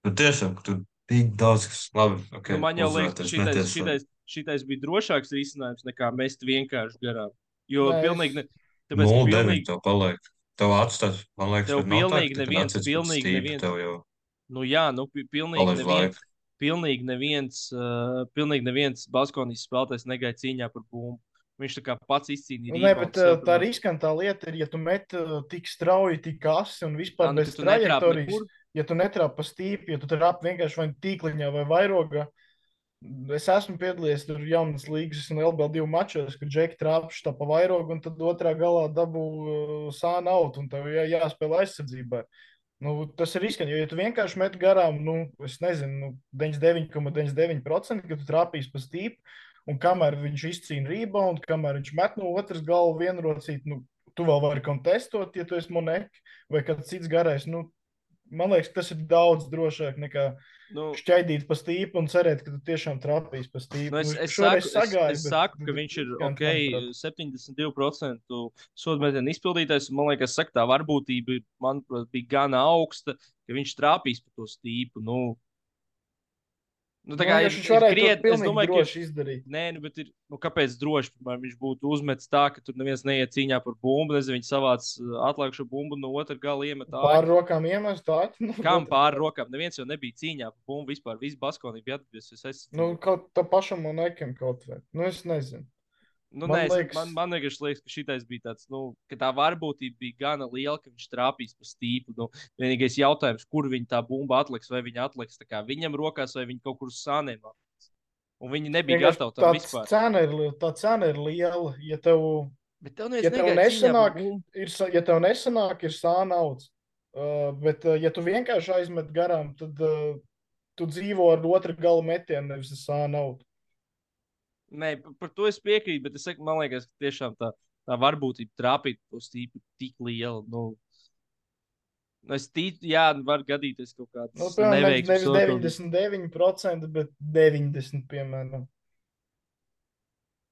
Bet tiešām, ka tur tik daudz, kas labi, ok, Nu, man jau liekas, šitais, šitais, šitais bija drošāks risinājums nekā mest vienkārši garām. Jo es- pilnīgi, ne, tāpēc, ka 0,9 pilnīgi, tev paliek. Tev atstāt, man liekas, Tev tā, pilnīgi kad neviens- pilnīgi neviens- Tev jau nu jā, nu, pi- pilnīgi paliek neviens, laika. pilnīgi neviens, uh, pilnīgi neviens Baskonijas spēlētājs negāja cīņā par bumbu. Viņš tā kā pats izcīnīja. Nu, Nē, bet tā riskantā lieta ir, ja tu met tik strauji, tik asi un vispār Ā, nu, bez trajektorijas. Ja tu netrāpi pa stīpi, ja tu trāpi vienkārši vai nu tīkliņā vai vairogā. Es esmu piedalījies tur jaunas līgas un LBL2 mačos, kur džeki trāpš tā pa vairogu un tad otrā galā dabū uh, sāna out un tev jā, jāspēlē aizsardzībā. Nu, tas ir riskanti, jo, ja tu vienkārši met garām, nu, es nezinu, nu, 99,99%, ka tu trāpīsi pa stīpu, un kamēr viņš izcīna rebound, kamēr viņš met no otras galvas vienrocīt, nu, tu vēl vari kontestot, ja tu esi monēka vai kāds cits garais. Nu, man liekas, tas ir daudz drošāk nekā Nu, šķaidīt pa stīpu un cerēt, ka tu tiešām trāpīsi pa stīpu. Nu, es, Nu, es, šoreiz saku, es, es saku, ka bet viņš ir ok, manuprāt. 72% sodu metienu izpildītājs. Man liekas, saka, tā varbūtība manuprāt, bija gana augsta, ka viņš trāpīs pa to stīpu. Nu, nu, tā kā Man ir, viņš ir krietni, es domāju, ka droši izdarīt. Nē, nu, bet ir, nu, kāpēc droši piemēram, viņš būtu uzmetis tā, ka tur neviens neiet cīņā par bumbu, nezinu, viņš savāc uh, atlikušo bumbu no otras gala iemet Pār rokām iemest tā. Nu, Kam pāri rokām? Neviens jau nebija cīņā par bumbu vispār. Viss Baskonī bija atgriezies. Es... Nu, kaut tā pašam monēkam kaut vai. Nu, es nezinu. Nu, Man nē, liekas- liekas... man, man vienkārši liekas, ka šitais bija tāds, nu, ka tā varbūtība bija gana liela, ka viņš trāpīs pa stīpu. Nu, vienīgais jautājums, kur viņa tā bumba atliks, vai viņa atliks viņam rokās, vai viņa kaut kur uz sāniem atliks. Un viņi nebija Vienkārši gatavi tam tā vispār. cena ir, tā cena ir liela. Ja tev, Bet tev, ja tev nesanāk, ir, ja tev nesanāk, ir sānauts. Uh, bet, uh, ja tu vienkārši aizmet garām, tad uh, tu dzīvo ar otru galu metienu, nevis sānautu. Nē, par, to es piekrītu, bet es saku, man liekas, ka tiešām tā, tā varbūtība trāpīt stīpu tik liela. Nu, nu, es ticu, jā, var gadīties kaut kāds Nu, nevis, neveiksmes. nevis vēl kaut- 99%, bet 90%, piemēram.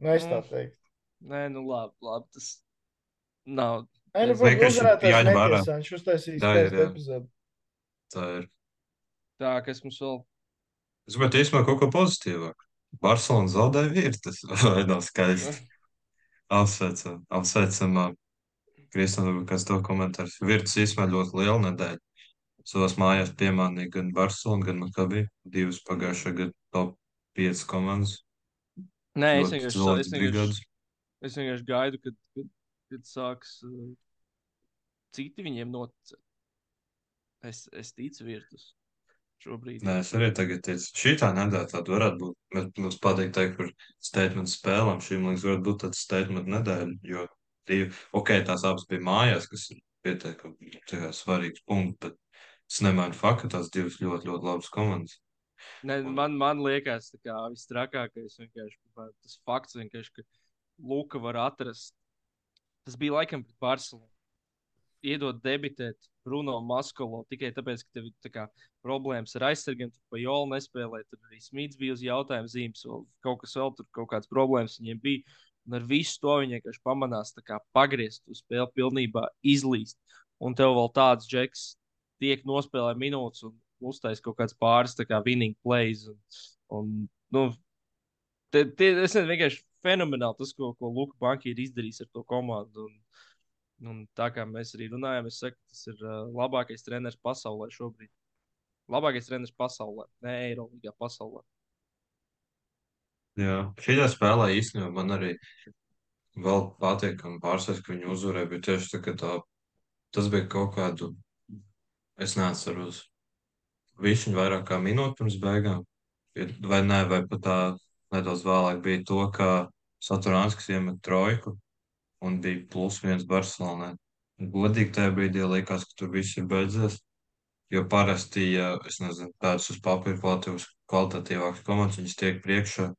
Nu, es tā Mm. teiktu. Nē, nu labi, labi tas nav. Nē, nu, vienkārši uzvarētājs netiesā, viņš uztaisīs Tā ir, skaistu jā. epizodu. Tā ir. Tā, kas mums vēl. Es gribētu īstenībā kaut ko pozitīvāku. Barcelona zaudēja vietas, nav skaisti. Apsveicam, apsveicam. ā, Kristiāna, kas to komentārs. Virtus īstenībā ļoti liela nedēļa. Savās mājās piemānīja gan Barcelona, gan Makabi. Divas pagājušā gada top 5 komandas. Nē, es vienkārši, es vienkārši, es vienkārši gaidu, kad, kad, kad sāks uh, citi viņiem noticēt. Es, es ticu virtus šobrīd. Nē, es arī tagad teicu, šī tā nedēļa tāda varētu būt. Bet mums patīk teikt par statement spēlēm. Šī, man liekas, varētu būt tāds statement nedēļa, jo divi, ok, tās abas bija mājās, kas ir pietiekami svarīgs punkts, bet tas nemaina faktu, ka tās divas ļoti, ļoti labas komandas. Ne, man, man liekas, tā kā visstrakākais tas fakts, vienkārši, ka Luka var atrast. Tas bija laikam pret Barcelonu. Iedot debitēt Bruno Maskolo tikai tāpēc, ka tev ir tā kā, problēmas ar aizsargiem, tu pa jolu nespēlē. Tur arī Smits bija uz jautājumu zīmes, vēl kaut kas vēl tur, kaut kādas problēmas viņiem bija. Un ar visu to viņi vienkārši pamanās, kā pagriezt to spēli pilnībā, izlīst. Un tev vēl tāds džeks tiek nospēlē minūtes un uztais kaut kāds pāris kā winning plays. Un, un, nu, te, te, es nezinu, vienkārši fenomenāli tas, ko, ko Luka Banka ir izdarījis ar to komandu. Un, un tā kā mēs arī runājam, es saku, tas ir uh, labākais treneris pasaulē šobrīd. Labākais treneris pasaulē, ne Eiropā, pasaulē. Jā, šī spēlē īstenībā man arī vēl patīkami pārsteigts, ka viņi uzvarēja. Bet tieši tā, ka tā, tas bija kaut kādu, es neatceros, višķiņu vairāk kā minūti pirms beigām. Vai nē, vai pat tā nedaudz vēlāk bija to, ka Saturānskis iemet trojku un bija plus viens Barcelonai. Godīgi tajā brīdī likās, ka tur viss ir beidzies. Jo parasti, ja nezinu, tādas uz papīra kvalitātes, kvalitatīvākas komandas, viņas tiek priekšā,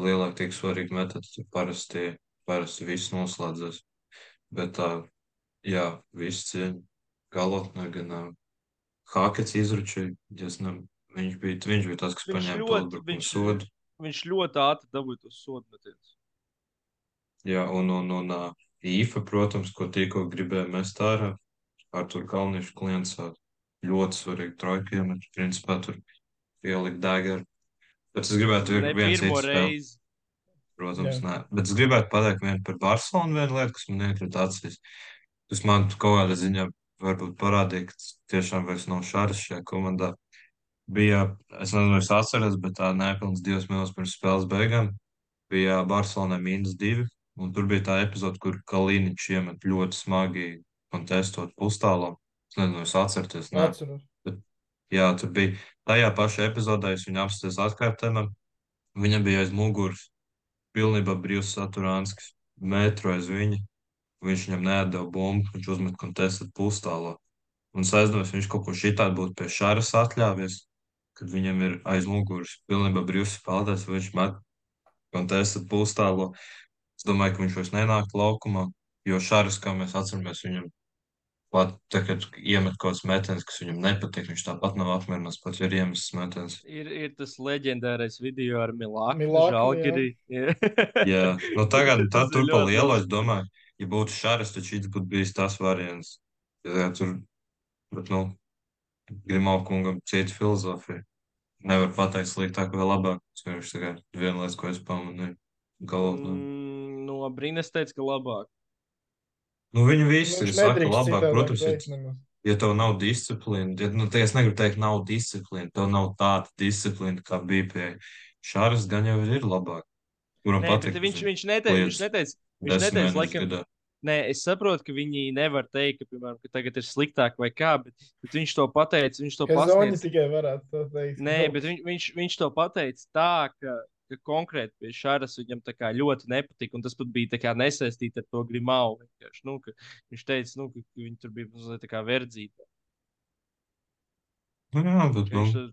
lielāk tiek svarīgi metot, tad parasti, parasti viss noslēdzas. Bet tā, jā, viss cieņa galotnē, gan uh, Hākets izručīja, ja es ne, viņš bija, viņš bija tas, kas Viņš paņēma ļoti- to viņš- sodu. Viņš ļoti ātri dabūja tos sodu metienus. Jā, un, un, un uh, īfa, protams, ko tikko gribēja mest ārā, ar tur Kalniešu klients ļoti svarīgi trojkiem, bet principā tur ielikt dagaru. Bet es gribētu ir viens reizi. Protams, Jā. nē. Bet es gribētu pateikt vienu par Barcelonu, vienu lietu, kas man iekrita acīs. Tas man kaut kādā ziņā varbūt parādīja, ka tiešām vairs nav šāds šajā komandā. Bija, es nezinu, vai es atceros, bet tā nepilns divas minūtes pirms spēles beigām bija Barcelonai mīnus divi. Un tur bija tā epizode, kur Kalīniņš iemet ļoti smagi kontestot pustālo. Es nezinu, vai es atceros. Nē, Atceros. Jā, tur bija tajā pašā epizodē, es viņu apstāties atkārtojumā. Viņam bija aiz muguras pilnībā brīvs saturānskis, metru aiz viņa. Viņš viņam neatdeva bumbu, viņš uzmet kontestat pustālo. Un es aizdomājos, viņš kaut ko šitādu būtu pie šāras atļāvies, kad viņam ir aiz muguras pilnībā brīvs spēlētājs, viņš met kontestat pustālo. Es domāju, ka viņš vairs nenāk laukumā, jo šāras, kā mēs atceramies, viņam pat tagad iemet kaut kāds metiens, kas viņam nepatīk. Viņš tāpat nav apmierināts, pat ja ir iemests metiens. Ir, ir tas leģendārais video ar Milānu. Milāku, Žalgiri. Jā, nu tagad ir tur pa labi. es domāju, ja būtu šāds, tad šis būtu bijis tas variants. Ja tur, bet, nu, Grimau kungam cita filozofija. Nevar pateikt sliktāk vai labāk. Tas vienkārši tikai viena lieta, ko es pamanīju. Galvā. Mm, no Brīnes teica, ka labāk. Nu, viņi visi Viņš saka labāk. Protams, teikt ja, tev nav disciplīna, ja, nu, es negribu teikt, nav disciplīna, tev nav tāda disciplīna, kā bija pie šāras, gan jau ir labāk. kuram Nē, patīk. bet viņš, viņš neteica, viņš neteica, viņš neteica, laikam, gadā. Nē, es saprotu, ka viņi nevar teikt, ka, piemēram, ka tagad ir sliktāk vai kā, bet, bet viņš to pateica. Viņš to pasniedz. tikai varētu to teikt. Nē, bet viņ, viņš, viņš to pateica tā, ka, ka konkrēti pie Šāras viņam ļoti nepatika. Un tas pat bija nesaistīts ar to grimau. vienkārši, Nu, viņš teica, nu, ka, viņi tur bija mazliet kā verdzība. Nu, jā, bet, nu, Viņš,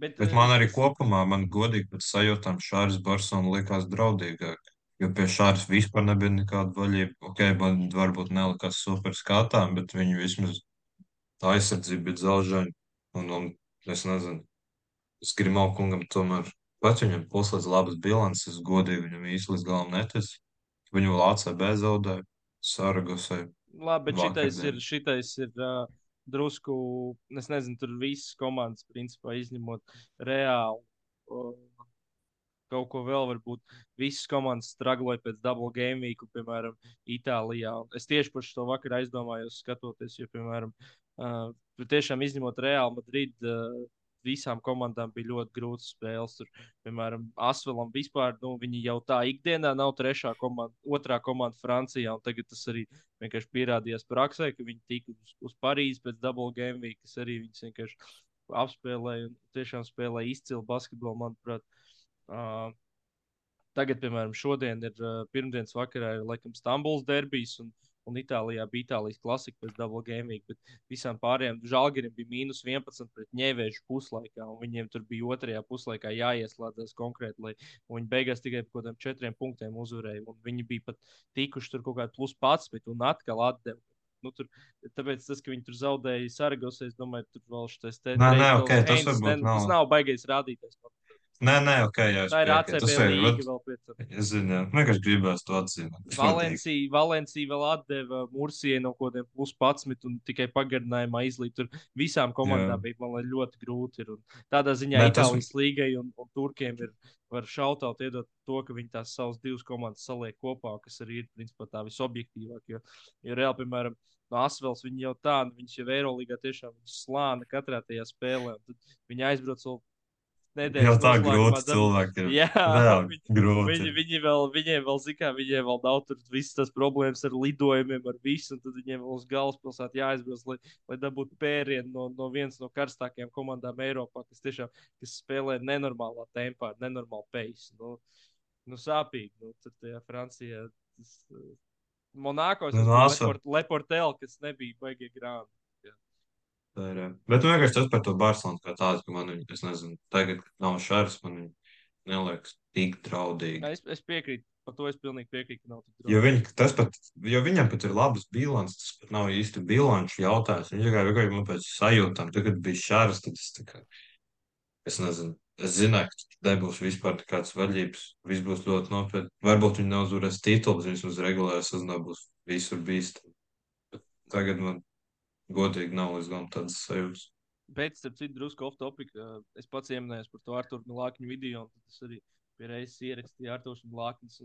bet, bet eh, man arī kopumā, man godīgi pēc sajūtām Šāris Barsona likās draudīgāk. Jo pie Šāras vispār nebija nekāda vaļība. Ok, man varbūt nelikās super skatām, bet viņi vismaz tā aizsardzība bija dzelžaini. Un, un es nezinu, es Grimau kungam tomēr pats viņam puslīdz labas bilances, godīgi viņam īsti līdz galam netic. Viņu vēl ACB zaudēja, Saragosai. Labi, bet šitais ir, šitais ir uh, drusku, es nezinu, tur visas komandas, principā, izņemot reāli. Uh, kaut ko vēl varbūt visas komandas stragloja pēc double game week, piemēram, Itālijā. Es tieši par šo vakaru aizdomājos, skatoties, jo, piemēram, uh, tiešām izņemot Real Madrid, uh, visām komandām bija ļoti grūtas spēles. Tur, piemēram, Asvelam vispār, nu, viņi jau tā ikdienā nav trešā komanda, otrā komanda Francijā, tagad tas arī vienkārši pierādījās praksē, ka viņi tika uz, uz Parīzi pēc double game week, kas arī viņus vienkārši apspēlēja un tiešām spēlēja izcilu basketbolu, manuprāt. Uh, tagad, piemēram, šodien ir uh, pirmdienas vakarā, ir laikam Stambuls derbijs. Un, Un Itālijā bija Itālijas klasika pēc double game week, bet visām pārējām žāģeriem bija mīnus 11 pret ņēvēžu puslaikā. un Viņiem tur bija otrajā puslaikā jāieslēdzas konkrēti, lai viņi beigās tikai par kaut kādiem četriem punktiem uzvarēja. Un viņi bija pat tikuši tur kaut kādā plus 11 un atkal atdeva. Nu, tur, tāpēc tas, ka viņi tur zaudēja Saragosē, es domāju, tur vēl šis te Nē, nē, ok, tas varbūt nav. Tas nav baigais rādītājs. Nē, nē, ok, es Tā ir Tas tam. Es zinu, jā. vienkārši gribēju to atzīmēt. Tas. Valencija, Valencija vēl atdeva Mursijai no kaut kādiem plus 11 un tikai pagarinājumā izlīd. Tur visām komandām Jā. bija man ļoti grūti. Ir. Tādā ziņā Nē, tas- Itālijas līgai un, un Turkiem ir var šautaut iedot to, ka viņi tās savas divas komandas saliek kopā, kas arī ir principā tā visobjektīvāk. Jo, jo reāli, piemēram, no Asvels viņi jau tā, nu, viņš jau Eirolīgā tiešām slāna katrā tajā spēlē. Tad viņi aizbrauc vēl nedēļas Jau tā grūti dab- cilvēki ir. Jā, Reāli viņi- grūti. Viņi, viņi vēl, viņiem vēl, zina, viņiem vēl nav tur visas tās problēmas ar lidojumiem, ar visu, un tad viņiem vēl uz galvaspilsētu jāaizbrauc, lai, lai dabūtu pērienu no, no vienas no karstākajām komandām Eiropā, kas tiešām kas spēlē nenormālā tempā, ar nenormālu pace. Nu, nu sāpīgi. Nu, tur tajā Francijā. Tas, Monakos Nu, tas no Leport, Leportel, kas nebija baigie grāmati. Tā ir. Bet vienkārši tas par to Barcelonu kā tādu, ka man viņa, es nezinu, tagad kad nav šāds, man viņa neliekas tik draudīgi. Jā, Es, es piekrītu, par to es pilnīgi piekrītu. ka nav tik Jo, draudīgi. viņi, tas pat, jo viņam pat ir labas bilances, tas pat nav īsti bilanču jautājums. Viņš tikai vienkārši man pēc sajūtām, tad, kad bija šāds, tad es tā kā, es nezinu, es zināju, ka nebūs vispār nekādas vaļības, viss būs ļoti nopietni. Varbūt viņi neuzvarēs titulu, bet vismaz regulārā sezonā būs visur bīstami. Tagad man godīgi nav līdz galam tādas sajūtas. Bet, starp citu, drusku off topic. Es pats ieminēju par to Arthuru Milāņu video, un tad es arī pie reizes ierakstīju Arthurs Milāņus.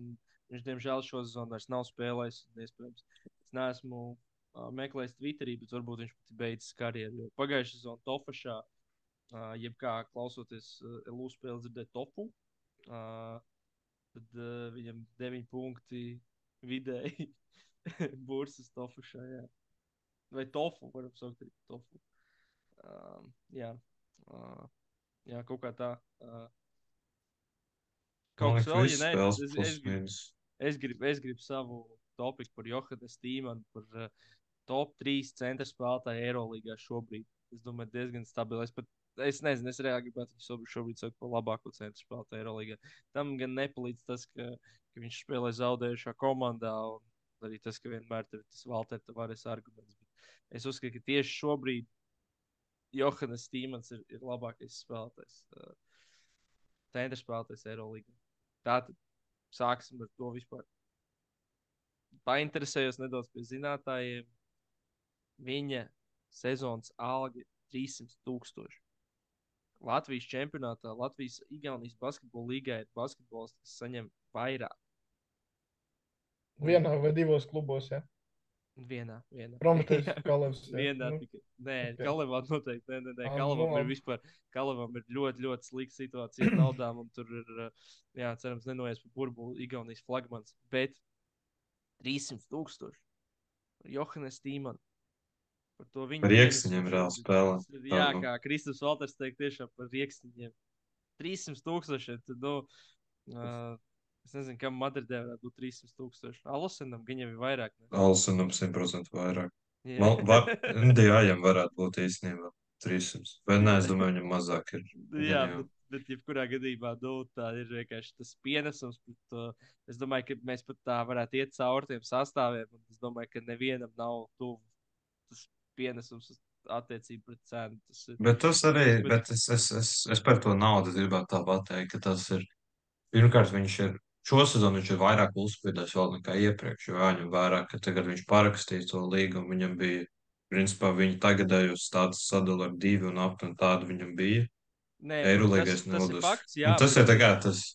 Viņš, diemžēl, šo sezonu vairs nav spēlējis. Iespējams, es neesmu uh, meklējis Twitterī, bet varbūt viņš pat ir beidzis karjeru. Pagājušā sezonā Tofašā, uh, jebkā klausoties uh, LU spēli, dzirdēja Tofu. Uh, tad uh, viņam 9 punkti vidēji bursas Tofašā. Jā. Vai tofu, varam saukt arī tofu. Uh, jā, uh, jā, kaut kā tā. Uh, kaut kas vēl, ja nē, es, es, es, gribu, es, gribu, es gribu savu topiku par Johanu Stīmanu, par uh, top 3 centra spēlētāju Eirolandā šobrīd. Es domāju, diezgan stabili. Es, pat, es nezinu, es reāli gribētu viņu šobrīd, saukt par labāko centra spēlētāju Eirolandā. Tam gan nepalīdz tas, ka, ka viņš spēlē zaudējušā komandā. Un, Arī tas, ka vienmēr ir tas Valters arguments. Es uzskatu, ka tieši šobrīd Johans Stīmans ir, ir labākais spēlētājs. Uh, Centra spēlētājs Eirolandā. Tātad sāksim ar to vispār. Painteresējos nedaudz pie zinātājiem. Viņa sezonas alga ir 300 tūkstoši. Latvijas čempionātā, Latvijas Igaunijas basketbola līgā ir basketbols, kas saņem vairāk. Vienā vai divos klubos. Ja? Vienā, vienā. Prometējs, Kalevs. jā. Vienā Nu, tikai. Nē, ok. okay. Kalevā noteikti. Nē, nē, nē. Nu, Kalevam ir labi. vispār. Kalevam ir ļoti, ļoti slikta situācija ar naudām. Un tur ir, jā, cerams, nenoies pa burbuli Igaunijas flagmans. Bet 300 tūkstoši. Johannes Tīman. Par to viņa. Par iekstiņiem reāli spēlē. Ir- Jā, kā Kristofers Valters teikt, tiešām par rīkstiņiem. 300 tūkstoši. Tad, nu, uh, es nezinu, kam Madridē varētu būt 300 tūkstoši. Alusinam viņam ir vairāk. Ne? Alsenam 100% vairāk. Man, va, Ndijājam varētu būt īstenībā 300. Bet nē, es domāju, viņam mazāk ir. Jā, bet, bet jebkurā gadījumā nu, tā ir vienkārši tas pienesums. Bet, uh, es domāju, ka mēs pat tā varētu iet cauri tiem sastāviem. Es domāju, ka nevienam nav tuvu tas pienesums uz attiecību pret cenu. Tas ir, Bet tas arī, Bet- bet es, es, es, es par to naudu gribētu tā pateikt, ka tas ir, pirmkārt, viņš ir, šo sezonu viņš ir vairāk uzspīdējis vēl nekā iepriekš, jo jāņem vērā, ka tagad viņš parakstīja to līgumu, viņam bija, principā, viņa tagadējos tāds sadala ar divi un aptuveni tādu viņam bija. Nē, Eirolīgais tas, tas Jā, tas bet- ir tā kā tas,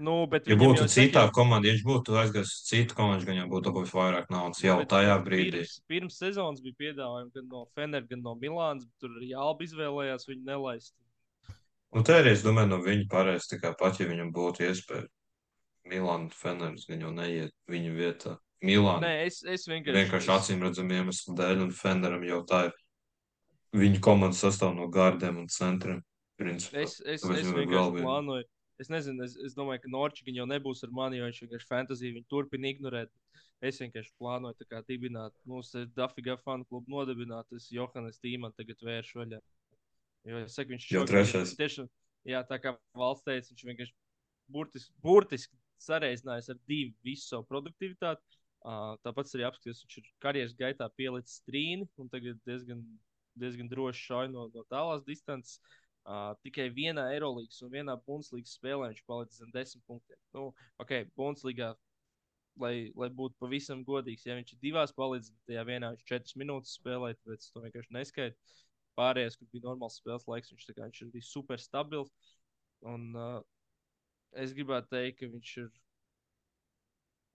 Nu, ja būtu citā saka, komanda, ja viņš būtu aizgājis uz citu komandu, gan jau būtu dabūjis vairāk naudas jau tajā brīdī. Pirms, pirms sezonas bija piedāvājumi gan no Fener, gan no Milānas, bet tur Alba izvēlējās viņu nelaist. Nu, tā arī es domāju, no viņa pareizi, tā kā pat, ja viņam būtu iespēja. Milāna Feners gan jau neiet viņa vietā. Milāna Nē, es, es vienkārši. vienkārši acīm redzam iemeslu dēļ, un Feneram jau tā ir. Viņa komanda sastāv no gārdiem un centriem. Principā. Es, es, Tāpēc es vienkārši plānoju. Es nezinu, es, es domāju, ka Norčīgi jau nebūs ar mani, jo viņš vienkārši fantāziju viņu turpina ignorēt. Es vienkārši plānoju tā kā dibināt, mums ir Dafigā fanu klubu nodibināt, es Johannes Tīman tagad vēršu vaļā. Jo es saku, viņš Jau trešais. Tiešām, jā, tā kā valsts teica, viņš vienkārši burtiski, burtiski sareizinājis ar divu visu savu produktivitāti. Uh, tāpat arī apskatījos, viņš ir karjeras gaitā pielicis trīni un tagad diezgan, diezgan droši šauj no, no tālās distances. Uh, tikai vienā Eirolandes un vienā Bundeslīgas spēlē viņš palicis zem desmit punktiem. Nu, ok, Bundeslīgā, lai, lai būtu pavisam godīgs, ja viņš ir divās palicis, bet tajā vienā viņš četras minūtes spēlēja, tāpēc to vienkārši neskaitu. Pārējais, kur bija normāls spēles laiks, viņš, kā, viņš ir bijis super stabils. Un uh, es gribētu teikt, ka viņš ir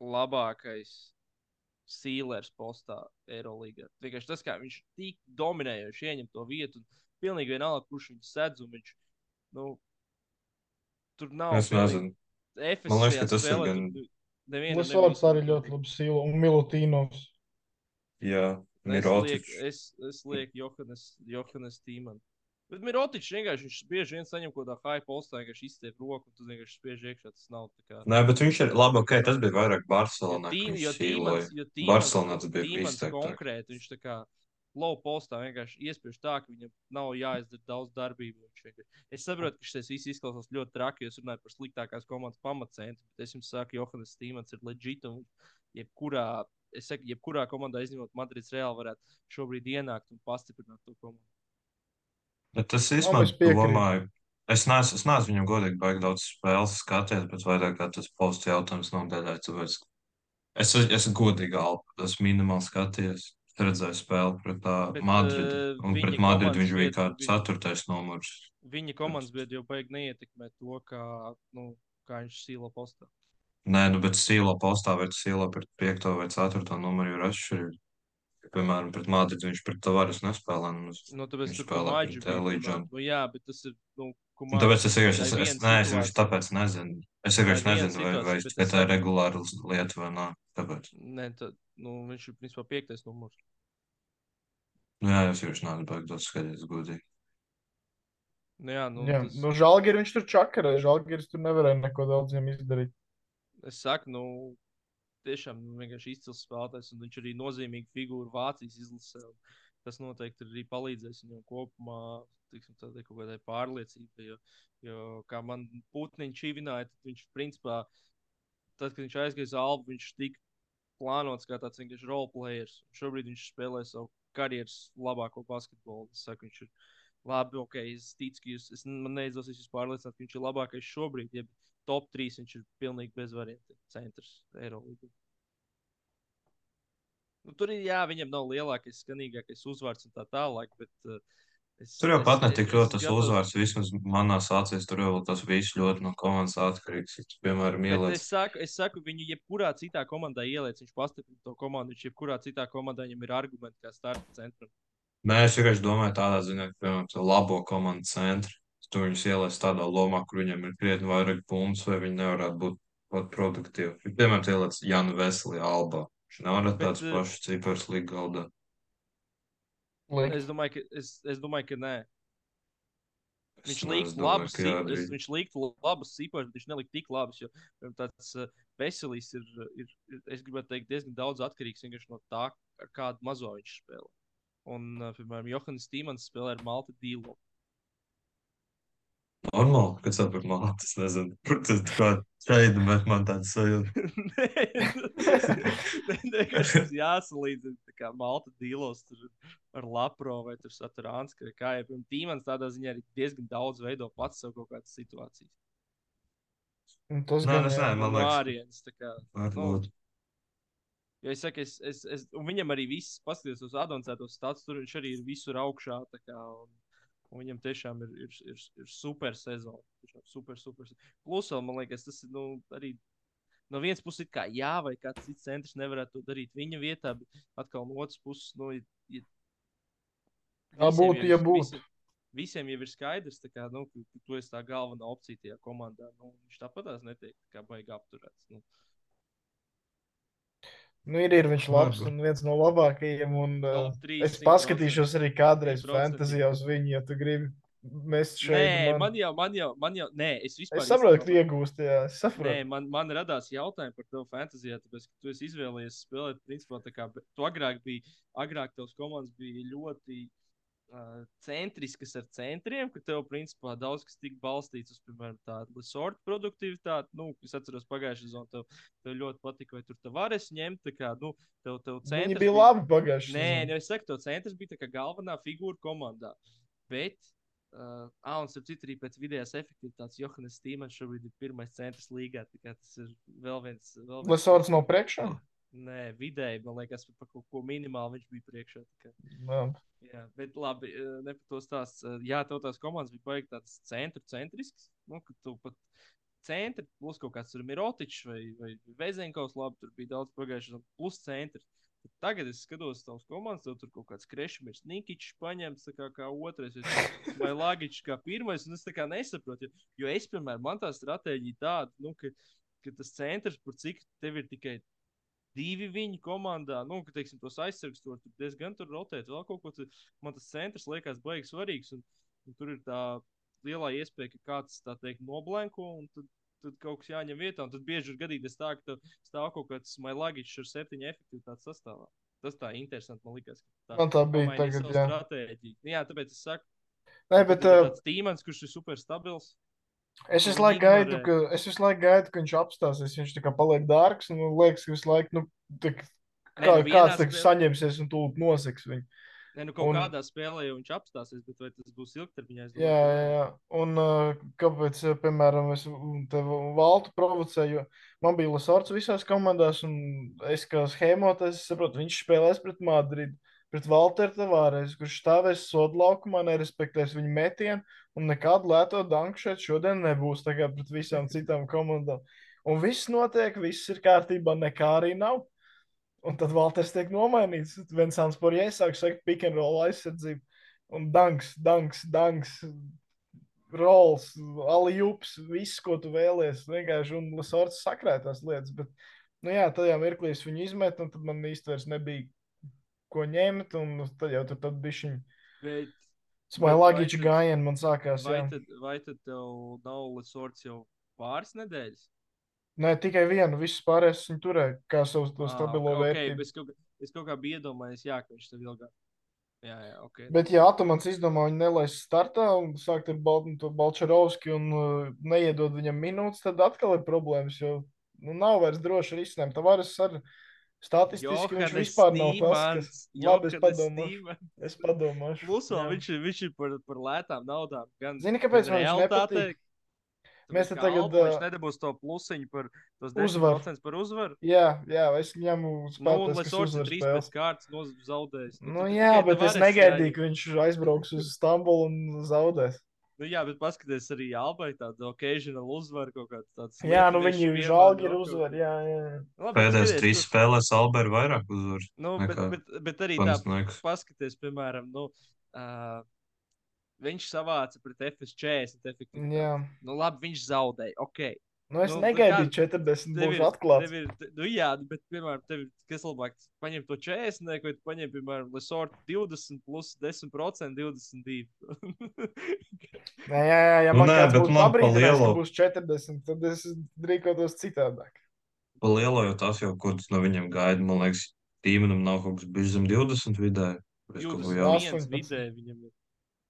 labākais sīlers postā Eirolandā. Vienkārši tas, kā viņš tik dominējoši ieņem to vietu, un pilnīgi vienalga, kurš viņu sedz, un viņš, nu, tur nav. Es nezinu. Efes Man liekas, ka tas ir spēlē, gan- tur nevienam Lasovs nebija- arī ļoti labi sīla un Milutīnovs. Jā, Mirotičs. es, es lieku Johannes, Johannes Tīmanu. Bet Mirotičs vienkārši viņš bieži vien saņem kaut kādā high postā, vienkārši izstiep roku, un tas vienkārši spiež iekšā. Tas nav tā kā. Nē, bet viņš ir labi, ok, tas bija vairāk Barcelonā. Ka jo viņš Tīmans, jo Tīmans, Barcelonā tas bija Tīmans konkrēti, viņš tā kā low postā vienkārši iespiež tā, ka viņam nav jāizdara daudz darbību. Viņš Es saprotu, ka šis viss izklausās ļoti traki, jo es runāju par sliktākās komandas pamatcentru, bet es jums saku, Johannes Tīmans ir legit un jebkurā, es saku, jebkurā komandā izņemot Madrids Reāli varētu šobrīd ienākt un pastiprināt to komandu. Bet tas īstenībā, es piekrītu. domāju, es neesmu, es neesmu viņam godīgi baigi daudz spēles skatījies, bet vairāk kā tas posts jautājums nav daļai. Tāpēc es esmu godīgi alpa, es minimāli skatījies. Es redzēju spēli pret tā Bet, Madridu, un pret Madridu viņš bija kā ceturtais numurs. Viņa komandas biedri jau beig neietekmē to, kā, nu, kā viņš sīlo postā. Nē, nu, bet sīlo postā vai sīlo pret piekto vai ceturto numuru ir atšķirīgi. Piemēram, pret Madridu viņš pret Tavares nespēlē. nemaz. Nu, tāpēc Viņš tur spēlē Kumaģi pret. Elīdžanu. Nu, jā, bet tas ir, nu, Un Kumaģi tāpēc es vienkārši, es, es, nē, es vienkārši tāpēc nezinu. Es vienkārši nezinu, vai, vai, es tā ir regulāra lieta vai nē. Tāpēc. Nē, tad, nu, viņš ir, principā, piektais numurs. Nu, jā, es vienkārši baigi daudz skatīties, godīgi. Nu, jā, nu, Jā, tas, nu, Žalgiri viņš tur čakarē. Žalgiris tur nevarēja neko daudz viņam izdarīt. Es saku, nu, tiešām nu, vienkārši izcils spēlētājs, un viņš arī nozīmīga figūra Vācijas izlasē. Tas noteikti arī palīdzēs viņam kopumā, tiksim, tādai kaut kādai pārliecībai. Jo, jo kā man Putniņš čīvināja, tad viņš principā, tad, kad viņš aizgāja uz Albu, viņš tika plānots kā tāds vienkārši roleplayers. Šobrīd viņš spēlē savu karjeras labāko basketbolu. Es saku, viņš ir labi, ok, es ticu, ka jūs, es, man neizdosies jūs pārliecināt, ka viņš ir labākais šobrīd. Ja top 3 viņš ir pilnīgi bez variantiem. Centrs Eiropā. Nu, tur ir, jā, viņam nav lielākais, skanīgākais uzvārds un tā tālāk, bet uh, Es, Tur jau es- pat ne tik ļoti tas gatavu- uzvārds, vismaz manās acīs, tur jau tas viss ļoti no komandas atkarīgs. Tu, piemēram, ieliec es saku, es saku, viņu jebkurā citā komandā ieliec, viņš pastiprina to komandu. Viņš jebkurā citā komandā viņam ir argumenti, kā starta centram. Nē, es vienkārši domāju tādā ziņā, ka, piemēram, labo komandu centri, tu viņus ieliec tādā lomā, kur viņiem ir krietni vairāk punktus, vai viņi nevarētu būt pat produktīvi. Piemēram, tu ieliec Janu Veseli Alba. Viņš Bet, tāds eh, pašs cipars līga. Likt. Es domāju, ka, es, es domāju, ka nē. Viņš ne- es likt domāju, labus, drīz. viņš likt labus sīpaļus, bet viņš nelikt tik labus. Jo piemēram, tāds uh, veselīs ir, ir, ir, es gribētu teikt, diezgan daudz atkarīgs vienkārši no tā, ar kādu mazo viņš spēlē. Un, uh, piemēram, Johans Stīmans spēlē ar Malta Dīlu. Normāli, kad saprot malā, tas nezinu, kur tas kā šeit, bet man tāds sajūta. Nē, vienkārši tas jāsalīdzina. tā Kā Malta dīlos tur ar Lapro vai tur Saturāns, ka kā jau Tīmans tādā ziņā arī diezgan daudz veido pats sev kaut kādas situācijas. Un Tas Nē, gan es jā. Man liekas- ārienes, tā kā, Varbūt. Jo es saku, es, es, es, un viņam arī viss, paskatieties uz avansētos stāstus, tur viņš arī ir visur augšā. tā Kā, un, un viņam tiešām ir, ir, ir, ir super sezona. Super, super. Plus, vēl, man liekas, tas ir nu, arī no vienas puses, kā jā, vai kāds cits centrs nevarētu to darīt viņa vietā, bet atkal no otras puses, nu, ja, ja Tā būtu, ja ir- būtu. Visiem, visiem jau ir skaidrs, kā, nu, ka, tu esi tā galvenā opcija tajā komandā. Nu, viņš tāpatās netiek kā baigi apturēts. Nu. Nu, ir, ir viņš labs un viens no labākajiem. Un, uh, es 100%. paskatīšos arī kādreiz 100%. fantāzijā uz viņu, ja tu gribi mest šeit. Nē, man... man jau, man jau, man jau, nē, es vispār. Es saprotu, ka tu iegūsti, jā, es Nē, saprotu. man, man radās jautājumi par tevi fantāzijā, tāpēc, ka tu esi izvēlējies spēlēt, principā, tā kā tu agrāk biji, agrāk tavs komandas bija ļoti uh, centriskas ar centriem, ka tev, principā, daudz kas tika balstīts uz, piemēram, tādu sortu produktivitāti. Nu, es atceros pagājušajā sezonā, tev, tev ļoti patika, vai tur tavares ņemt, tā kā, nu, tev, tev Viņi centrs bija labi pagājušajā Nē, sezonā. nu es saku, to centrs bija tā kā galvenā figūra komandā. Bet, uh, ah, un starp citu, arī pēc vidējās efektivitātes Johannes Stīmans šobrīd ir pirmais centrs līgā. Tas ir vēl viens. Vēl viens Lesorts no priekšā. Nē, vidēji, man liekas, par kaut ko minimāli viņš bija priekšā. tā kā. Jā. Bet labi, eh, ne par to stāst. Eh, Jā, tev tās komandas bija baigta tādas centra centriskas. Nu, ka tu pat centri, plus kaut kāds tur Mirotičs vai, vai Vezenkovs, labi, tur bija daudz pagājušajā, plus centri. Bet Tagad es skatos tavas komandas, tev tur kaut kāds Krešmīrs, Nikičs paņemts kā, kā otrais, vai- vai Lagičs kā pirmais, un es tā kā nesaprotu. Jo, jo es, piemēram, man tā stratēģija tāda, nu, ka, ka tas centrs, par cik tev ir tikai divi viņi komandā, nu, ka, teiksim, tos aizsargus tur diezgan tur rotēt, vēl kaut ko. Tad man tas centrs liekas baigi svarīgs. Un, un tur ir tā lielā iespēja, ka kāds tā teikt noblanko, un tad, tad kaut kas jāņem vietā. Un tad bieži ir gadījies tā, ka stāv kaut kāds mailāģis ar septiņu efektivitātes sastāvā. Tas tā interesanti man liekas. ka Man tā bija tagad, jā. stratēģiju. Nu, jā, tāpēc es saku, Nē, bet ir uh, tāds tīmans, kurš ir super stabils. Es visu laiku gaidu, ka, es visu laiku gaidu, ka viņš apstāsies. Viņš tā kā paliek dārgs man liekas, ka visu laiku, nu, tā, kā, nu, vienā kāds tā, spēlē- saņemsies un tūlīt noseks viņu. Nē, nu kaut un- kādā spēlē viņš apstāsies, bet vai tas būs ilgtermiņā? Jā, jā, jā. Un uh, kāpēc, uh, piemēram, es te valtu provocēju? Man bija Lasorts visās komandās, un es kā schēmoties, saprotu, viņš spēlēs pret Madridu, pret Valteru Tavārēs, kurš stāvēs sodu laukumā, nerespektēs viņa metienu, un nekādu lēto danku šeit šodien nebūs, tā kā pret visām citām komandām. Un viss notiek, viss ir kārtībā, nekā arī nav. Un tad Valters tiek nomainīts. Vinsants Porjē sāk sakt pick and roll aizsardzību. Un danks, danks, danks, rols, alijups, viss, ko tu vēlies. Vienkārši un Lasorts sakrētās lietas. Bet, nu jā, tajā mirklī es viņu izmetu, un tad man īsti vairs nebija ko ņemt. Un tad jau tur bija šī Bet vai tad- gājiena man sākās. vai jā. tad, vai tad tev nav Lesorts jau pāris nedēļas? Nē, tikai vienu, visus pārējos viņi turēja kā savu to Ā, stabilo ok, vērtību. Es kaut, kā- es kaut kā biju iedomājies, jā, ka viņš tev ilgāk. Jā, jā, ok. Bet, ja Atomans izdomā viņu nelaist startā un sākt ar Bal Balčarovski un uh, neiedod viņam minūtes, tad atkal ir problēmas, jo nu, nav vairs droši risinājumi. Tavares ar statistiski viņš Johannes vispār nav tas, kas... Stīmans, Labi, es padomāšu. Stīmans. Es padomāšu. Plus vēl Jā. viņš, viņš ir par, par lētām naudām. Gan, Zini, kāpēc gan man viņš nepatīk? Mēs te tagad, Alba, viņš nedabūs to plusiņu par tos Uzvaru. 10% par uzvaru. Jā, jā, es ņemu Nu, un spēlētājs, kas Lesorts ir uzvar 3 spēles. pēc kārtas noz- zaudējis. Nu, tu jā, bet es negaidīju, ka viņš aizbrauks uz Stambulu un zaudēs. Nu, jā, bet paskatieties arī Albai tādu occasional uzvaru kaut kādu tādu. Jā, nu viņi piemāno ir uzvar, jā, jā. Labi, Pēdējās skaties, trīs tu- spēlēs Alberta vairāk uzvar. Nu, bet, bet, bet arī tā, paskatieties, piemēram, nu, uh, viņš savāca pret FS40 efektivitāti. jā. Nu, labi, viņš zaudēja. Ok. Nu, es Nu, negaidīju, kā- 40 Tev būs ir, atklāts. ir, nu, jā, bet, piemēram, tev ir kas labāk, paņem to 40, vai tu paņem, piemēram, Lesort 20 plus 10%, 22. Nē, jā, jā, ja Nu, man nē, kāds bet man pa pabrīdinājis, ka būs 40, tad es rīkotos citādāk. Pa lielo jau tas jau, ko tas no viņiem gaida. Man liekas, tīmenam nav kaut kas bijis zem 20 vidē. Es kaut ko jau. 21 18. vidē viņam ir.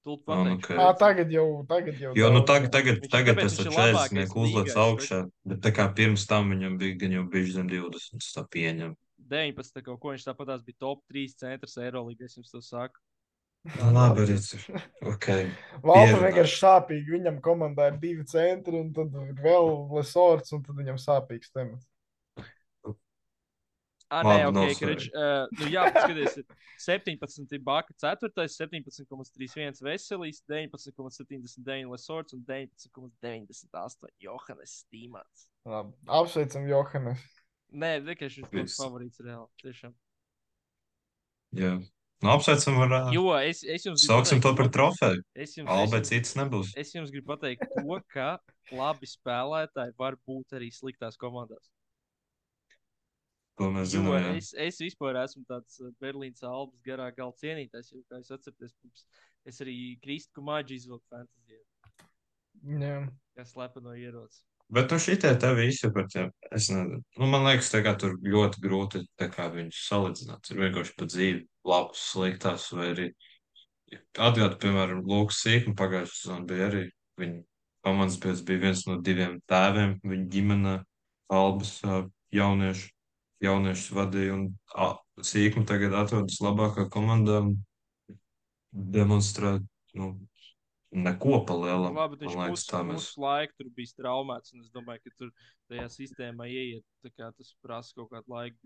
Ah, nu, pateikšu. ok. Ā, tagad jau, tagad jau. Jo nu, tagad, tagad, tagad tas ir labākais 40 uzlec līgā, augšā, bet tā kā pirms tam viņam bija gan jau bijis zem 20, es tā pieņemu. 19. tā kaut ko viņš tāpatās bija top 3 centrs Eirolandā, es jums to saku. Nu, labi, arī tas- ok. Valta pierunāju. vienkārši sāpīgi. Viņam komandā ir divi centri, un tad vēl Lesorts, un tad viņam sāpīgs temats. Ah, Labi, nē, ok, nav krič. Uh, nu, jā, ir 17 ir Baka 4, 17,31 Veselīs, 19,79 Lesorts un 19,98 Johannes Stīmans. Labi. Apsveicam Johannes. Nē, vienkārši viņš Viss. favorīts reāli. Tiešām. Jā. Nu, apsveicam ar. ā, Jo es, es jums Sauksim to pateikt par trofeju. Es jums, es, Albe jums, cits nebūs. es jums gribu pateikt to, ka labi spēlētāji var būt arī sliktās komandās. To mēs Jo zinām. jā. es, es vispār esmu tāds uh, Berlīnas albums garā gala cienītājs, jo, kā jūs atceraties, pirms es arī Kristu Maģi izvilku fantāzijā, Jā. kā slepeno ieroci. Bet nu šitie te visi par tiem. Es nezinu. Nu, man liekas, tā kā tur ļoti grūti tā kā viņus salīdzināt. Tur vienkārši pa dzīvi labs, sliktās vai arī. Atgādu, piemēram, Lūks Sīkuma pagājušajā sezonā bija arī viņa komandas biedrs bija viens no diviem tēviem. Viņa ģimene Albas jauniešu, jauniešus vadīja un Sīkuma tagad atrodas labākā komandā un demonstrē, nu, neko pa Nu, lielam. labi, viņš liekas, pusi, tā mēs. pusi laiku tur bija traumēts, un es domāju, ka tur tajā sistēmā ieiet, tā kā tas prasa kaut kādu laiku.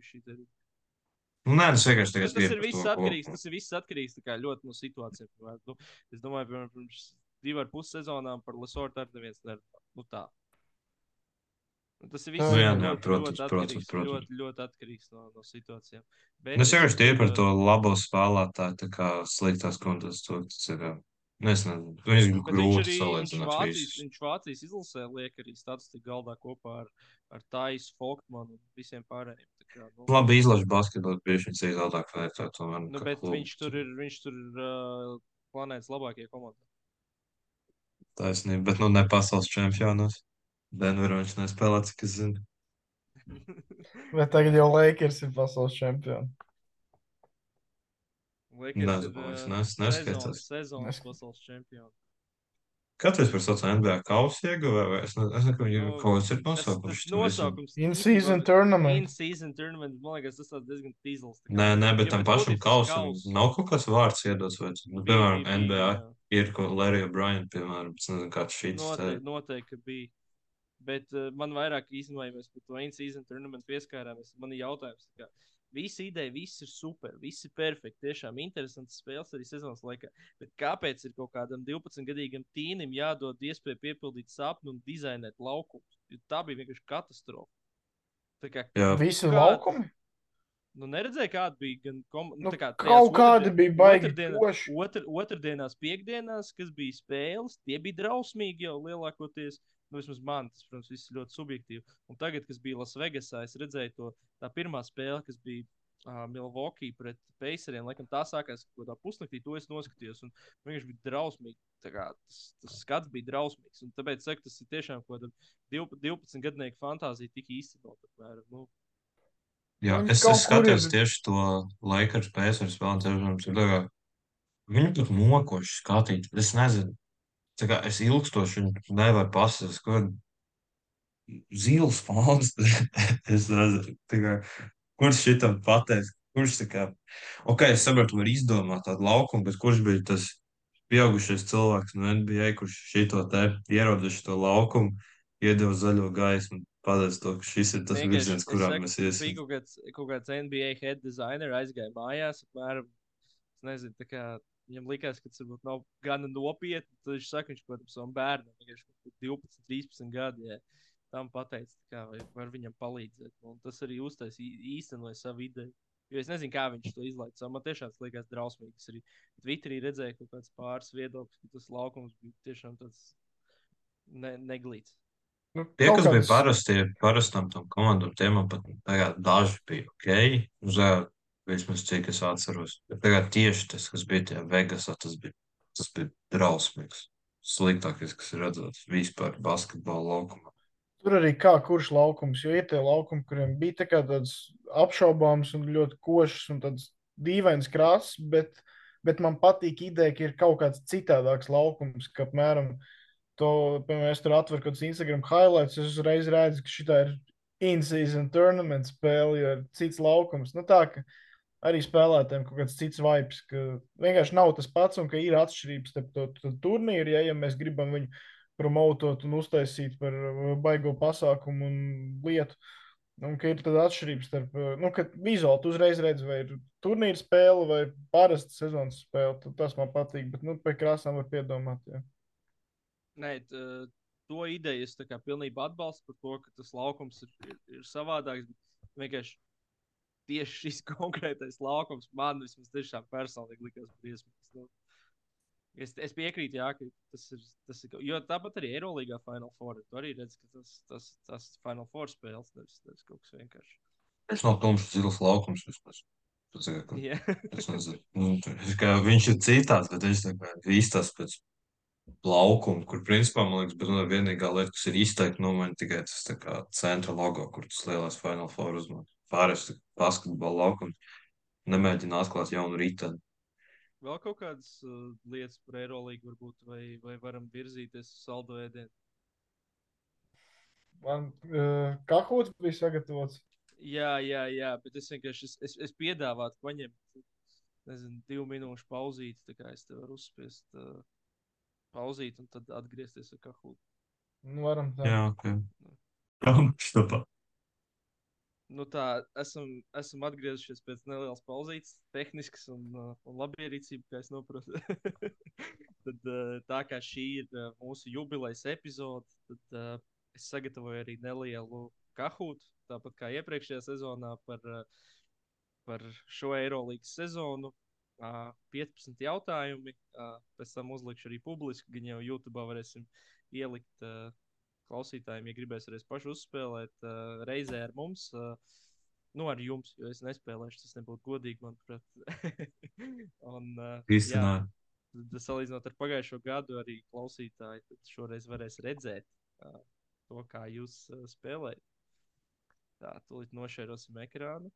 Nu, nē, tas vienkārši tagad tas ir viss to atkarīgs. kopumā. Tas ir viss atkarīgs tā kā ļoti no situācijas. Nu, es domāju, piemēram, pirms divu ar pus sezonām par Lesortu arī neviens nerunā. Nu, tā. Nu, tas ir viss Nu, jā, jā, protams, ļoti protams, atkarīgs, protams. ļoti, ļoti atkarīgs no, no situācijām. Bet Nu, Es vienkārši tie par uh, to labo spēlētāju, tā kā sliktās komandas to tas ir. ā, Nu, es nezinu, viņas ir viņš grūti viņš salīdzināt visus. viņš Vācijas izlasē liek arī statistiku galdā kopā ar, ar Taisu, Folkmanu un visiem pārējiem. Kā, nu, Labi, izlaša basketbolu, bieži viņš ir zaudāk vērtēt. Tomēr, nu, bet klubu. viņš tur ir, viņš tur ir uh, planētas labākie komandā. Taisnība, bet nu ne pasaules čempionos. Denverā viņš nespēlē, cik es zinu. Bet tagad jau Lakers ir pasaules čempioni. Lakers Nezinu, ir, es uh, nes- neskaitos. sezonas- Nesk- pasaules čempions. Kad tu par sauc NBA kausu ieguvēju, vai es nezinu, es nezinu, ka viņam Nu, kaut kāds ir Tas, nosaukums. tas visam? nosaukums In-season tournament. In-season tournament, man liekas, tas tāds diezgan tīzls. tā kā. Nē, nē, bet Jā, tam pašam tas kausam kaus. nav kaut kāds vārds iedots. Vai, nu, piemēram, NBA jā. ir kaut Larry O'Brien, piemēram, es nezinu, kāds šīs Noteikti, noteikti ka bija. Bet uh, man vairāk īstenībā, ja mēs par to in-season tournament pieskārāmies, man ir jautājums, tā kā, visa ideja, viss ir super, viss ir perfekti, tiešām interesants spēles arī sezonas laikā. Bet kāpēc ir kaut kādam 12-gadīgam tīnim jādod iespēja piepildīt sapni un dizainēt laukumus? Tā bija vienkārši katastrofa. Tā kā, Jā, Visi Kāda? laukumi. Nu, neredzēju, kāda bija gan kom... Nu, tā kā, kaut otrdien- bija baigi otrdiena- koši. Otr, otrdienās, piekdienās, kas bija spēles, tie bija drausmīgi jau lielākoties. Nu, vismaz man tas, protams, viss ļoti subjektīvi. Un tagad, kas bija Lasvegasā, es redzēju to tā pirmā spēle, kas bija uh, Milwaukee pret Paceriem. Laikam tā sākās kaut kādā pusnaktī, to es noskatījos. Un viņš bija Kā, tas, tas skats bija drausmīgs. Un tāpēc saku, tas ir tiešām kaut kāda 12 gadnieku fantāzija tik īstenot. Nu, Jā, Viņi es, es kur skatījos ir- tieši to Lakers pēcvaru spēli. tiešām tur tā kā Viņi pat mokoši skatīt. Es nezinu, tā kā es ilgstoši viņu nevaru pasakāt, ko zils fons. es nezinu, kā, kurš šitam pateiks, kurš tā kā, ok, es saprotu, var izdomāt tādu laukumu, bet kurš bija tas pieaugušais cilvēks no NBA, kurš šito te ierodas šo laukumu iedeva zaļo gaismu, pateica to, ka šis ir tas virziens, kurā saku, mēs Bija iesim. kaut kāds, kaut kāds NBA head designer aizgāja mājās, apmēram, es nezinu, tā kā viņam likās, ka tas varbūt nav gana nopietni. Tad viņš saka, viņš kaut kādam savam bērnam, kāds 12, 13 gadi, ja tam pateica, kā, vai var viņam palīdzēt. Un tas arī uztaisīja īstenoja savu ideju. Jo es nezinu, kā viņš to izlaiž. Man tiešām tas liekas drausmīgi. Es arī Twitterī redzēju kaut kāds pāris viedokļus, ka tas laukums bija tiešām tāds ne, neglīts. Nu, Tie, kas bija kādas- parasti, parastam tam komandam, tie man pat tagad daži bija ok. Uz ēru, vismaz cik es atceros. Bet tagad tieši tas, kas bija tajā Vegasā, tas bija, tas bija drausmīgs. Sliktākais, kas ir redzēts vispār basketbola laukumā. Tur arī kā kurš laukums, jo ir tie laukumi, kuriem bija tā kā tāds apšaubāms un ļoti košs un tāds dīvains krāsas, bet, bet man patīk ideja, ka ir kaut kāds citādāks laukums, ka apmēram to, piemēram, es tur atveru kaut kāds Instagram highlights, es uzreiz redzu, ka šitā ir in-season tournament spēle, jo ir cits laukums. Nu tā, ka arī spēlētājiem kaut kāds cits vibes, ka vienkārši nav tas pats un ka ir atšķirības starp to, to turnīru, ja, ja mēs gribam viņu promotot un uztaisīt par uh, baigo pasākumu un lietu. Un ka ir tāda atšķirība starp, uh, nu, ka vizuāli uzreiz redzi, vai ir turnīra spēle vai parasta sezonas spēle. Tas man patīk, bet nu, pie krāsām var piedomāt. Jā. Nē, t- to ideju es tā pilnībā atbalstu par to, ka tas laukums ir, ir, ir savādāks. Vienkārši tieši šis konkrētais laukums man vismaz tiešām personīgi likās briesmīgs. Nu, es, es piekrītu, jā, ka tas ir. Tas ir jo tāpat arī Eirolandā Final Four. Tu arī redz, ka tas, tas, tas Final Four spēles nevis, nevis kaut kas vienkārši. Viņš nav tumšs zils laukums vismaz. Tas, ka, Jā, es nezinu, nu, tas, viņš ir citāds, bet viņš tā kā īstās pēc laukuma, kur principā, man liekas, bet nu, vienīgā lieta, kas ir izteikti, man tikai tas tā kā centra logo, kur tas lielais Final Four uzmanības. Pārējais ir basketbola laukums. Nemēģina atklāt jaunu riteni. vēl kaut kādas uh, lietas par Eirolandu varbūt, vai, vai varam virzīties uz saldo ēdienu. Man uh, kahūts bija sagatavots. Jā, jā, jā, bet es vienkārši es, es, es piedāvātu paņemt nezinu, divu minūšu pauzīti. Tā kā es te varu uzspiest uh, pauzīt un tad atgriezties ar kahūtu. Nu, varam tā. Jā, ok. Jā, štopā. Nu tā, esam, esam atgriezušies pēc nelielas pauzītes, tehniskas un, uh, un labierīcība, kā es saprotu. tad uh, tā kā šī ir uh, mūsu jubilejas epizode, tad es sagatavoju arī nelielu kahūtu, tāpat kā iepriekšējā sezonā par, par šo Eirolandes sezonu. Uh, 15 jautājumi, pēc tam uzlikšu arī publiski, gan jau YouTube varēsim ielikt. Klausītājiem, ja gribēs arī pašu uzspēlēt, reizē ar mums, nu, ar jums, jo es nespēlēšu, tas nebūtu godīgi, manuprāt. Un, Īstenībā. tad, salīdzinot ar pagājušo gadu, arī klausītāji šoreiz varēs redzēt to, kā jūs spēlējat. Tā, tūlīt nošērosim ekrānu.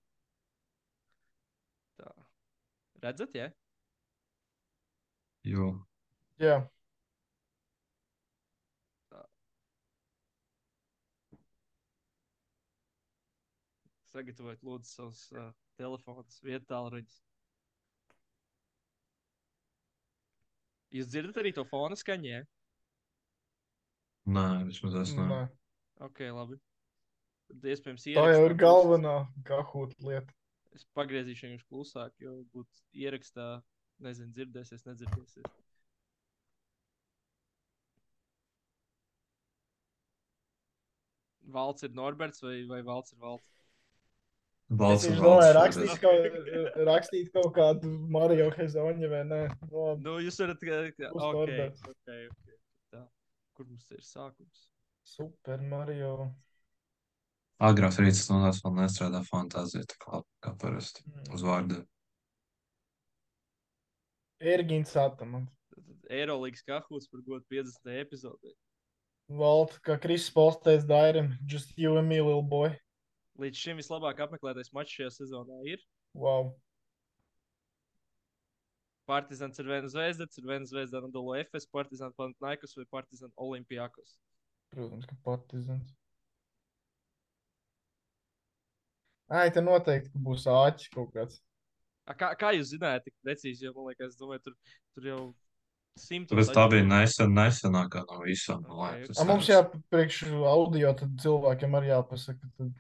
Tā. Redzat, ja? Jo. Jā. Sagatavojiet, lūdzu, savus uh, telefonus, vietāluņus. Jūs dzirdat arī to fona skaņu? Ja? Nē, vismaz es Nē. ne. Ok, labi. Tad iespējams, Tā jau ir galvenā kahūta lieta. Es pagriezīšu viņu klusāk, jo būtu ierakstā, nezinu, dzirdēsies, nedzirdēsies. Valds ir Norberts vai, vai Valds ir Valds? Valsts ir domāju, valsts rakstīt šoreiz. kaut, rakstīt kaut kādu Mario Hezoņu vai nē. Labi. Nu, jūs varat. ka- ka- Būs Ok, Norberts. ok, ok. Tā. Kur mums ir sākums? Super Mario. Agrāk rīts no tās vēl nestrādā fantāzija, tā kā, kā parasti. Uz vārdu. Ergīns Satamans. Eirolandes kahūts par godu 50. epizodē. Valt, kā Kristis Pols teica Dairim, just you and me, little boy. Līdz šim vislabāk apmeklētais mačs šajā sezonā ir Wow. Partizans ar Vēnu Zvezdu, ar Vēnu Zvezdu Anadolu FS, Partizan Panathinaikos vai Partizan Olimpijakos. Protams, ka partizans. Ai, te noteikti būs āķis kaut kāds. A, Kā, kā jūs zinājāt, tik precīzi? Jo man liekas, domāju, tur, tur jau Simtos Tāpēc tā bija nesen, nesenākā no visām. man Ok, liekas, ok. es A, mums jāpriekš audio, tad cilvēkiem arī jāpasaka. Tad,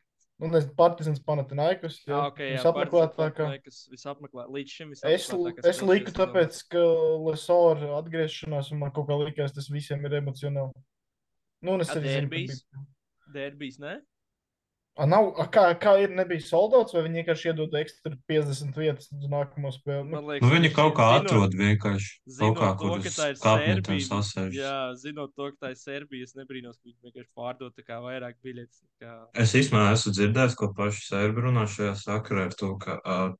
nu, nezinu, Partizans Panatinaikus. Jā, ok, jā, Visapmeklētākā. kas visapmeklē, līdz šim Es, visapmeklētākais es spēles liku tāpēc, ka Lesora atgriešanās, un man kaut kā likās, tas visiem ir emocionāli. Nu, un es arī zinu, derbijs? Derbijs, ne? A, nav, a, kā, kā ir, nebija soldāts, vai viņi vienkārši iedod ekstra 50 vietas uz nākamo spēli? Nu, liekas, Nu, viņi kaut kā zinot- atrod vienkārši kaut Zinot kā, to, ka tā ir Serbija. sasēžas. Jā, zinot to, ka tā ir Serbija, es nebrīnos, ka viņi vienkārši pārdod tā kā vairāk biļetes. Kā... Es īstenībā esmu dzirdējis, ko paši serbi runā šajā sakarā ar to, ka uh,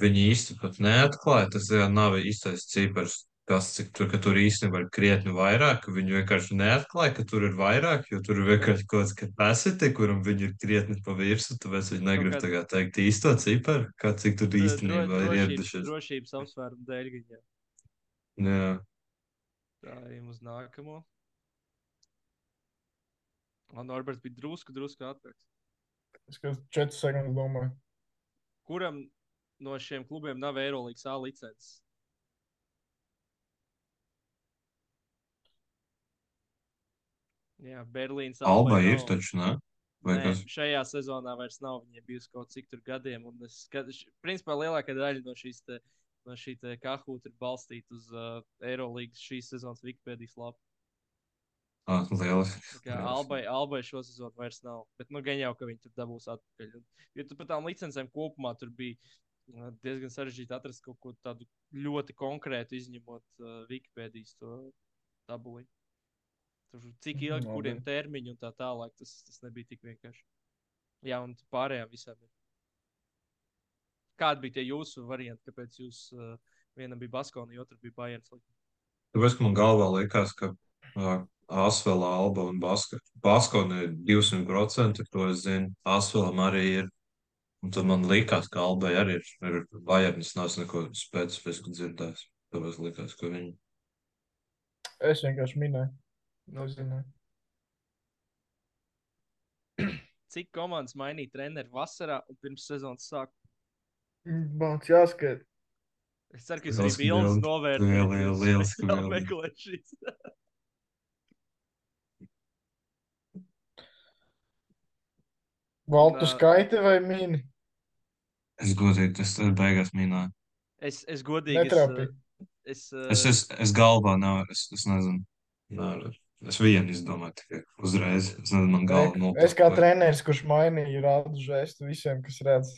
viņi īsti pat neatklāja. Tas jā, nav īstais cipars, kas cik tur, tur īstenībā ir krietni vairāk. Viņi vienkārši neatklāja, ka tur ir vairāk, jo tur ir vienkārši kaut kāds capacity, kuram viņi ir krietni pa virsmu. Tāpēc viņi negrib kāds- tagad teikt īsto ciparu, kā cik tur īstenībā ir drošības, ieradušies. drošības apsvērumu dēļ viņiem. Jā. Tā ejam uz nākamo. Un Norberts bija drusku, drusku atpakaļ. es kā 4 sekundes domāju. Kuram no šiem klubiem nav Eirolandes A licences? Jā, Berlīnas Alba ir nav. taču, ne? Vai Nē, kas? šajā sezonā vairs nav. Viņiem bijusi kaut cik tur gadiem. Un es skatos, principā lielākā daļa no šīs te, no šī te kahūta ir balstīta uz uh, Eirolandes šīs sezonas Wikipēdijas lapu. Ah, lieliski. Kā Albai, Albai šo sezonu vairs nav. Bet, nu, gan jau, ka viņi tur dabūs atpakaļ. Un, jo tur par tām licencēm kopumā tur bija uh, diezgan sarežģīti atrast kaut ko tādu ļoti konkrētu, izņemot uh, Wikipēdijas to tabuli. Tur cik ilgi, Labi. kuriem termiņi un tā tālāk, tas, tas nebija tik vienkārši. Jā, un pārējām visām ir. Kādi bija tie jūsu varianti, kāpēc jūs uh, vienam bija Baskovs, otrs bija Bajens? Tāpēc man galvā likās, ka uh, Asvēlā, Alba un Baska. Baskona ir 200%, to es zinu. Asvēlam arī ir. Un tad man likās, ka Albai arī ir, ir Bayernis, nav neko specifisku dzirdējis. Tāpēc likās, ka viņi. Es vienkārši minēju. Nezināju. Cik komandas mainīja treneru vasarā un pirms sezonas sākuma? Bāc, jāskat. Es ceru, ka jūs Lieliski arī bildes novērtējat. Lieliski bildi. meklējat šīs. Valtu Nā. skaiti vai mini? Es godīgi, tas tas beigās minēju. Es, es godīgi. Netrāpīju. Es, uh, Es, es, es galvā nevaru, es, es nezinu. Nevaru. Es vienu izdomāju tikai uzreiz. Es nezinu, man galva nopirka. Es kā treneris, kurš mainīja rādu žestu visiem, kas redz.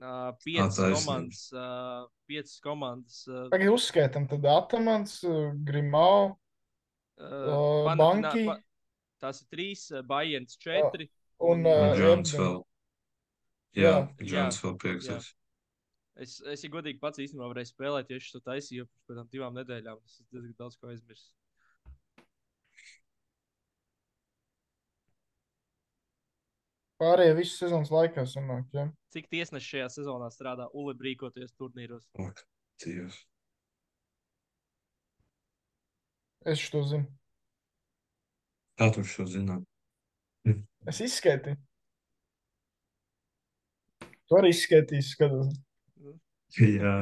uh, piecas komandas. Uh, piecas komandas. Uh, Tagad uzskaitam, tad Atamans, Grimau, uh, Banki. tās ir trīs, uh, Bajens četri. un Un uh, Džons vēl. Jā. Džons vēl piektais. Es, es ja godīgi pats īstenībā varēju spēlēt, ja es to taisīju tam divām nedēļām. Es diezgan daudz ko aizmirsu. Pārējie visu sezonas laikā sanāk, ja? Cik tiesneši šajā sezonā strādā Uli brīkoties turnīros? Dievs. Es to zinu. Kā tu šo zināt? Es izskaitīju. Tu arī izskaitīji, skatos. Jā.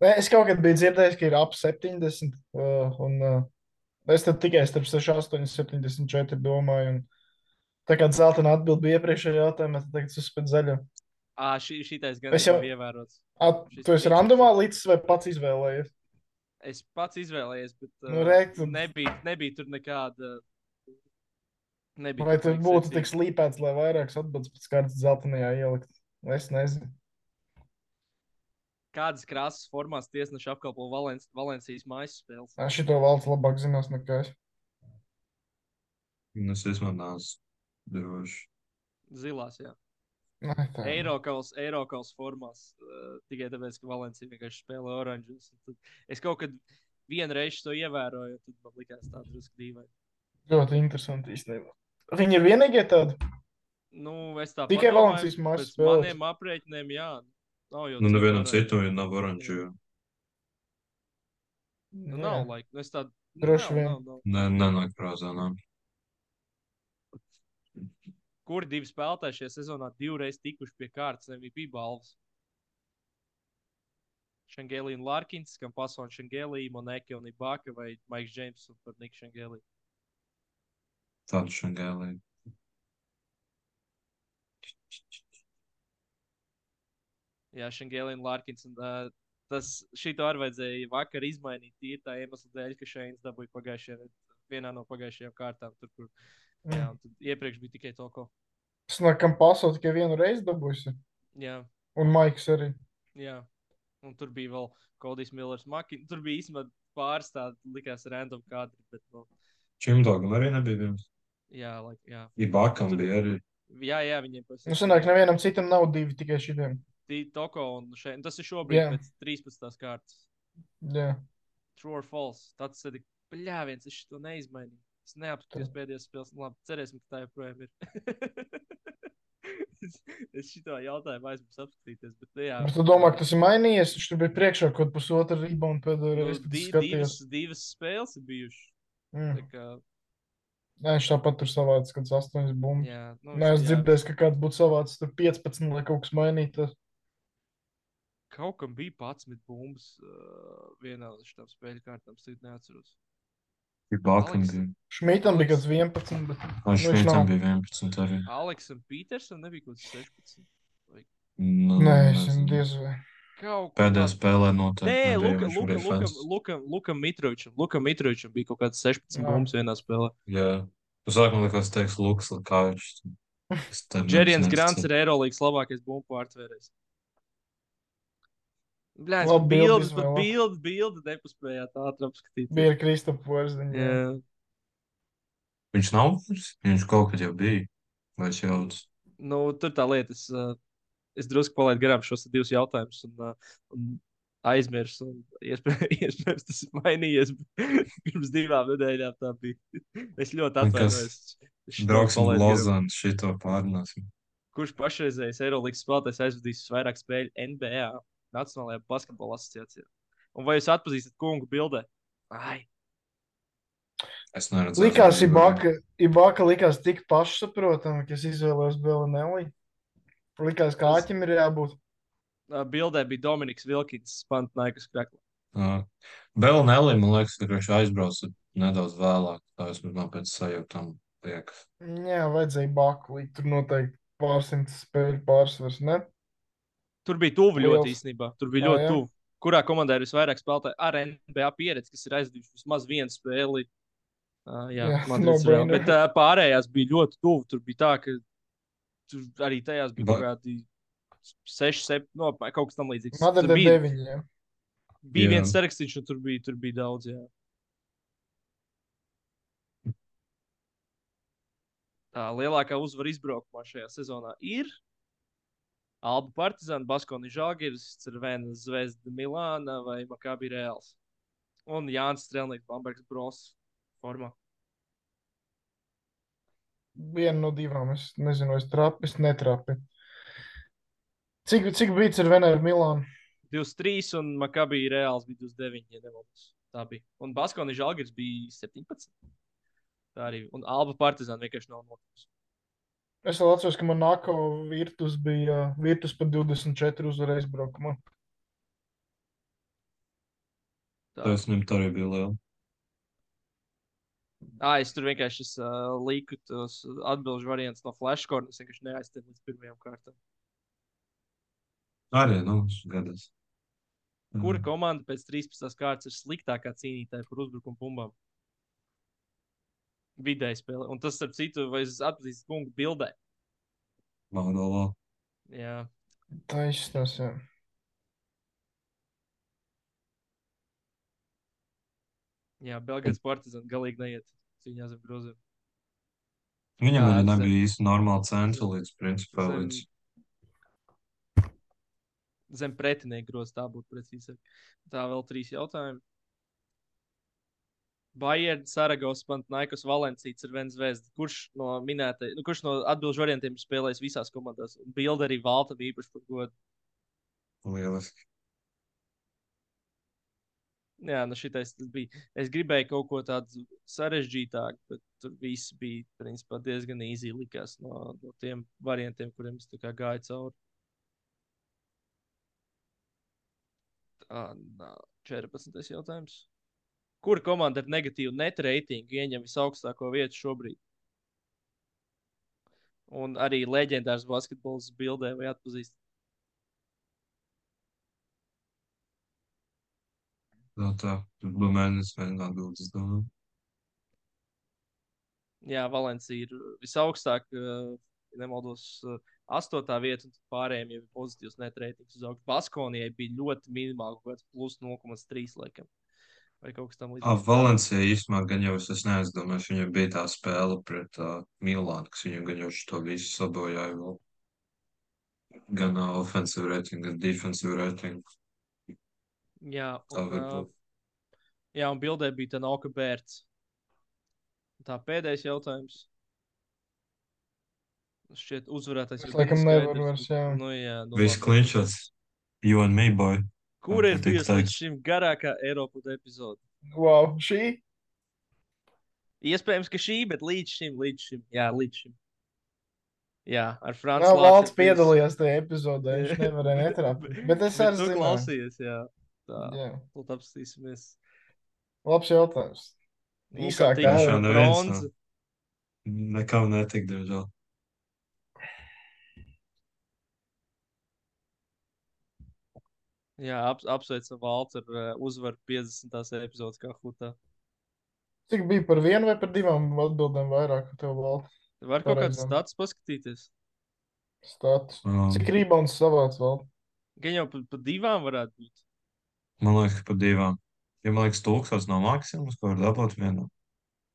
Nē, es kaut kad biju dzirdējis, ka ir ap 70. Uh, un, uh, es tad tikai starp 68 un 74 domāju. Un, tā kā zeltainā atbild bija iepriekšējā jautājumā, tad tagad es pēc zaļa. Ā, šī, šitais gan Es jau jau- ievērots. At, Šis tu esi randomā līdz vai pats izvēlējies? Es pats izvēlējos, bet uh, Nu, re, tu- nebija, nebija tur nekāda. Nebija Vai tur būtu tik slīpēts, lai vairākas atbildes pēc kārtas zeltainajā ielikt? Es nezinu. Kādas krāsas formās tiesneši apkalpo Valenc Valencijas mājas spēles? Ā, Šito valsts labāk zinās nekā es. Un es vismaz neesmu drošs. Zilās, jā. Nē, tā. Eirokals, Eirokals formās. Uh, tikai tāpēc, ka Valencija vienkārši spēlē oranžus. Es kaut kad vienreiz to ievēroju, tad man likās tā drusku dīvaini. Ļoti interesanti īstenībā. Viņi ir vienīgie tādi. Nu, es tā Tikai Valencijas spēles. Maniem aprēķiniem, jā. Nav jau Nu, nevienam citam jau nav oranžu. jo Nu, Jā. nav laika. Nu, es tādu. Droši nav, vien. nav, nav. Ne, nenāk prātā. Nā. Kuri divi spēlētāji šajā sezonā divreiz tikuši pie kārtas MVP balvas? Šangēlī un Larkins, kam paso un Šangēlī, Moneke un Ibaka vai Maiks Džeims un par Niku Šangēlī. Tādu šangēlī. Jā, Šangēlī un Larkins. Un, uh, tas šito arī vajadzēja vakar izmainīt tīri tā iemesla dēļ, ka Šeins dabūja pagājušajā vienā no pagājušajām kārtām. Tur, kur, jā, un tad iepriekš bija tikai to, ko. Es nekam pasauli tikai vienu reizi dabūjusi. Jā, Un Maiks arī. jā. Un tur bija vēl Kodijs Millers, Maki. Tur bija īstenībā pāris tādi likās random kadri. Bet, nu, Čimdogam arī nebija viens. jā, like, jā. Ibakam bija arī. jā, jā, viņiem pēc Nu, sanāk, nevienam citam nav divi tikai šitiem. Toko un šeit. Tas ir šobrīd Jā. pēc 13. kārtas. Jā. True or false. Tāds ir. Bļā, viens es to neizmainīju. Es neapskatījos pēdējās spēles. Nu, Labi, cerēsim, ka tā joprojām ir. es, es šito jautājumu aizmirsu apskatīties. Bet, nu, jā, Bet tu domā, ka tas ir mainījies? Viņš tur bija priekšā kaut pusotru reboundu pēdējo nu, reizi, kad di, divas, divas spēles ir bijušas. Mm. Kā, Nē, viņš tāpat tur savāds, kad astoņas bumbas. jā, nu, Nē, es jā, dzirdēju, ka kāds būtu tur 15, lai kaut kas mainītos. Kaut kam bija 11 bumbas uh, vienā no šīm spēļu kārtām. Es neatceros. Ibakam Aleks. bija. Šmitam bija kāds 11, bet Viņš Nu, šeit nav. bija 11 arī. Aleksam Petersam nebija kaut kas 16. Nu, nē, es nezinu. diez vai. Kaut Pēdējā spēlē noteikti. Nē, Luka, Luka, bija Luka. Luka, Luka Mitrovičam. Luka Mitrovičam bija kaut kāds 16 Jā. bumbas vienā spēlē. Jā. Uz sākuma likās, teiks, Lukas Lakāvičs. Neticu. Grants ir Eirolandes labākais bumbu pārtvērējs. Bļā, Labi, bildes, pat izvēlēt. bildi, bildi nepaspējāt ātri apskatīt. Bija Porziņu. jā. Jā. Viņš nav miris? Viņš kaut kad jau bija. Vai es jaucu? Nu, tur tā lieta, es, uh, es drusku palaidu garām šos divus jautājumus un, uh, un aizmirsu. un Iespējams, tas ir mainījies. bet Pirms divām nedēļām tā bija. Es ļoti atvainojos. Garām. Lozānu, šito pārnāsim. kurš pašreizējais Eirolandes spēlētājs aizvadīs vairāk spēļu NBA, Nacionālajā basketbola asociācijā. Un vai jūs atpazīstat kungu bildē? Ai, Es neredzu. Likās, Ibaka, Ibaka likās tik pašsaprotami, ka es izvēlējos Belinelli. Likās, ka Tas- āķim ir jābūt. bildē bija Dominiks Vilkins, Pantnaikas kreklā. Vēl Nelī, man liekas, ka viņš aizbrauca nedaudz vēlāk. Tā es man pēc sajūtām liekas. Jā, vajadzēja Baku. Tur noteikti pārsimt spēļu pārsvars, ne? Tur bija tuvu ļoti īstenībā. Tur bija Ā, ļoti jā. tuvu. Kurā komandā ir visvairāk spēlētāju ar NBA pieredzi, kas ir aizdevuši vismaz vienu spēli? Uh, jā, Jā, Madrids no bet uh, pārējās bija ļoti tuvu. Tur bija tā, ka tur arī tajās bija kaut kādi 6, 7, no, kaut kas tam līdzīgs. Madrid bija, deviņi. jā. bija Jā. viens sarakstīts, un tur bija, tur bija daudz. Jā. Tā lielākā uzvara izbraukumā šajā sezonā ir Alba Partizāna, Baskoni Žalgiris, Cervena Zvezda Milāna vai Makabi Reāls. Un Jānis Strelnieks, Bambergs Bros. formā. Viena no divām. Es nezinu, es trapi, es netrapi. Cik, cik bija ar Veneru Milānu? 23 un Makabi Reāls bija 29, ja nemaldos. Tā bija. Un Baskoni Žalgiris bija 17. Tā arī. Un Alba Partizāna vienkārši nav notikusi. Es vēl atceros, ka man nāko virtus bija virtus par 24 uzvaru aizbraukumā. Tā. Tas viņam tā arī bija liela. Ah, es tur vienkārši es, uh, liku tos atbildžu variantus no flashcore. Es vienkārši neaizstāju līdz pirmajām kārtām. Arī, nu, gadās. Kura komanda pēc 13. kārtas ir sliktākā cīnītāja par uzbrukumu bumbām? Vidēji spēlē. Un tas, starp citu, vai es atpazīstu kungu bildē? Malgalā. Jā, Tā izskatās, jā. jā Belgrāds partizāns galīgi neiet cīņā zem groziem. Viņam arī nebija īsti normāla centra līdz, principā, Zem- līdz. Zem pretinieku grozā tā būtu precīzāk. Tā vēl trīs jautājumi. Bayern, Saragos, Pantnaikos, Valencijas ir viens zvezda. Kurš no minētajiem, nu, kurš no atbildžu variantiem ir spēlējis visās komandās? Bilde arī Valtam īpaši par godu. Lieliski. Jā, nu šitais bija. Es gribēju kaut ko tādu sarežģītāku, bet tur viss bija principā, diezgan īsi likās no, no tiem variantiem, kuriem es tā gāju cauri. Ah, nā, 14. jautājums. Kur komanda ar negatīvu net reitingu ieņem visaugstāko vietu šobrīd? Un arī leģendārs basketbols bildē vai atpazīst. No tā, tur bija mēnesis, mēnesis atbildes, es domāju. Jā, Valencija ir visaugstāk, ja nemaldos, astotā vieta, un pārējiem jau ir pozitīvs net reitings uz augšu. Baskonijai bija ļoti minimāli, kaut kāds plus 0,3 laikam. Vai kaut kas tam Ah. Valencija īstenībā gan jau es, es neaizdomājos, viņam bija tā spēle pret uh, Milānu, kas viņam gan jau to visu sabojāja vēl. Gan uh, offensive rating, gan defensive rating. Jā, un, uh, jā, un bildē bija tā nauka bērns. Tā pēdējais jautājums. Šķiet, uzvarētājs. Es laikam nevaru vairs, jā. Nu, jā, nu, Viss labi. klinšots. You and me, boy. Kur ir Jā, bijusi līdz šim garākā Eiropas epizode? Wow, šī? Iespējams, ka šī, bet līdz šim, līdz šim, jā, līdz šim. Jā, ar Jā, Frančiju. Valds piedalījās tajā epizodē. Viņš nevarēja netrāpīt. Bet es arī zinu. klausījies, jā. Tā, Jā, tad apstīsimies. labs jautājums. Īsāk, kā jā, jau neviens bronza. Nekam netik, diemžēl. Jā, ap, apsveicam Valts ar uh, uzvaru 50. epizodes kā hutā. Cik bija par vienu vai par divām atbildēm vairāk? Tev vēl Var kaut kāds stats paskatīties. status. Um, Cik rebounds savāc vēl? Gan jau pa, pa divām varētu būt. man liekas, ka pa divām. Ja man liekas, tūkstots nav maksimums, ko var dabūt vienā.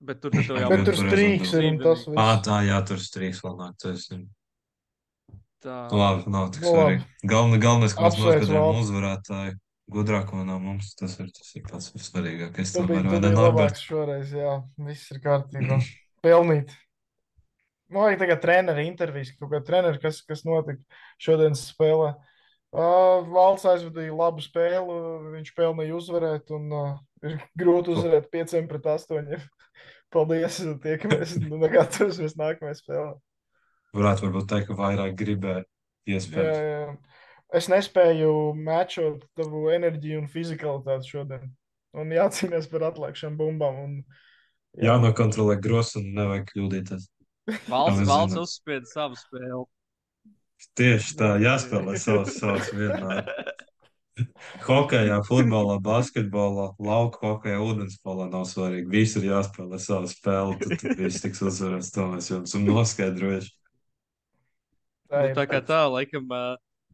Bet tur jau Bet Bet tur tur strīks ir un tas Ā, viss. tā, jā, tur strīks vēl nāk. Tas ir tā. labi, nav tik svarīgi. Galvenais, galvenais, ka mēs Valdi. uzvarētāju gudrāko no mums. Tas ir, tas ir pats svarīgākais. Ne, biji Norbert? labāks šoreiz, jā. Viss ir kārtībā. Pelnīt. Man vajag tagad treneru intervijas, kaut kā treneru, kas, kas notika šodienas spēlē. Uh, Valsts aizvadīja labu spēli, viņš pelnīja uzvarēt, un uh, ir grūti uzvarēt pieciem pret astoņiem. Paldies, tiekamies nu, negatavosimies nākamajai spēlē. Varētu varbūt teikt, ka vairāk gribēja Jā, iespējams. jā. Es nespēju matčot tavu enerģiju un fizikalitāti šodien. Un jācīnās par atlaišanu bumbām. Un, Jā, nokontrolē grosu un nevajag kļūdīties. Valsts, valsts uzspieda savu spēli. Tieši tā, jāspēlē savas, savas vienmēr. Hokejā, futbolā, basketbolā, lauka hokejā, ūdenspēlē nav svarīgi. Visi ir jāspēlē savu spēli, tad, tad viss tiks uzvarēts. To mēs jums esam noskaidrojuši. Tā Nu, ir. tā kā tā, laikam,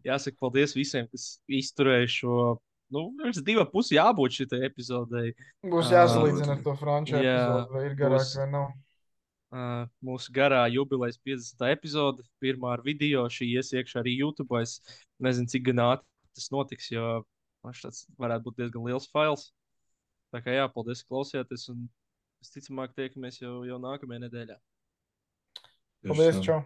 jāsaka paldies visiem, kas izturēja šo. Nu, pirms divu pusi jābūt šitai epizodei. Būs jāsalīdzina ar to franču jā, epizodi, vai ir garāk būs- vai nav. Uh, mūsu garā jubilejas 50. epizode, pirmā ar video, šī ies iekšā arī YouTube. Es nezinu, cik gan ātri tas notiks, jo man šis varētu būt diezgan liels fails. Tā kā jā, paldies, ka klausījāties. Un visticamāk, tiekamies jau, jau nākamajā nedēļā. Paldies, čau!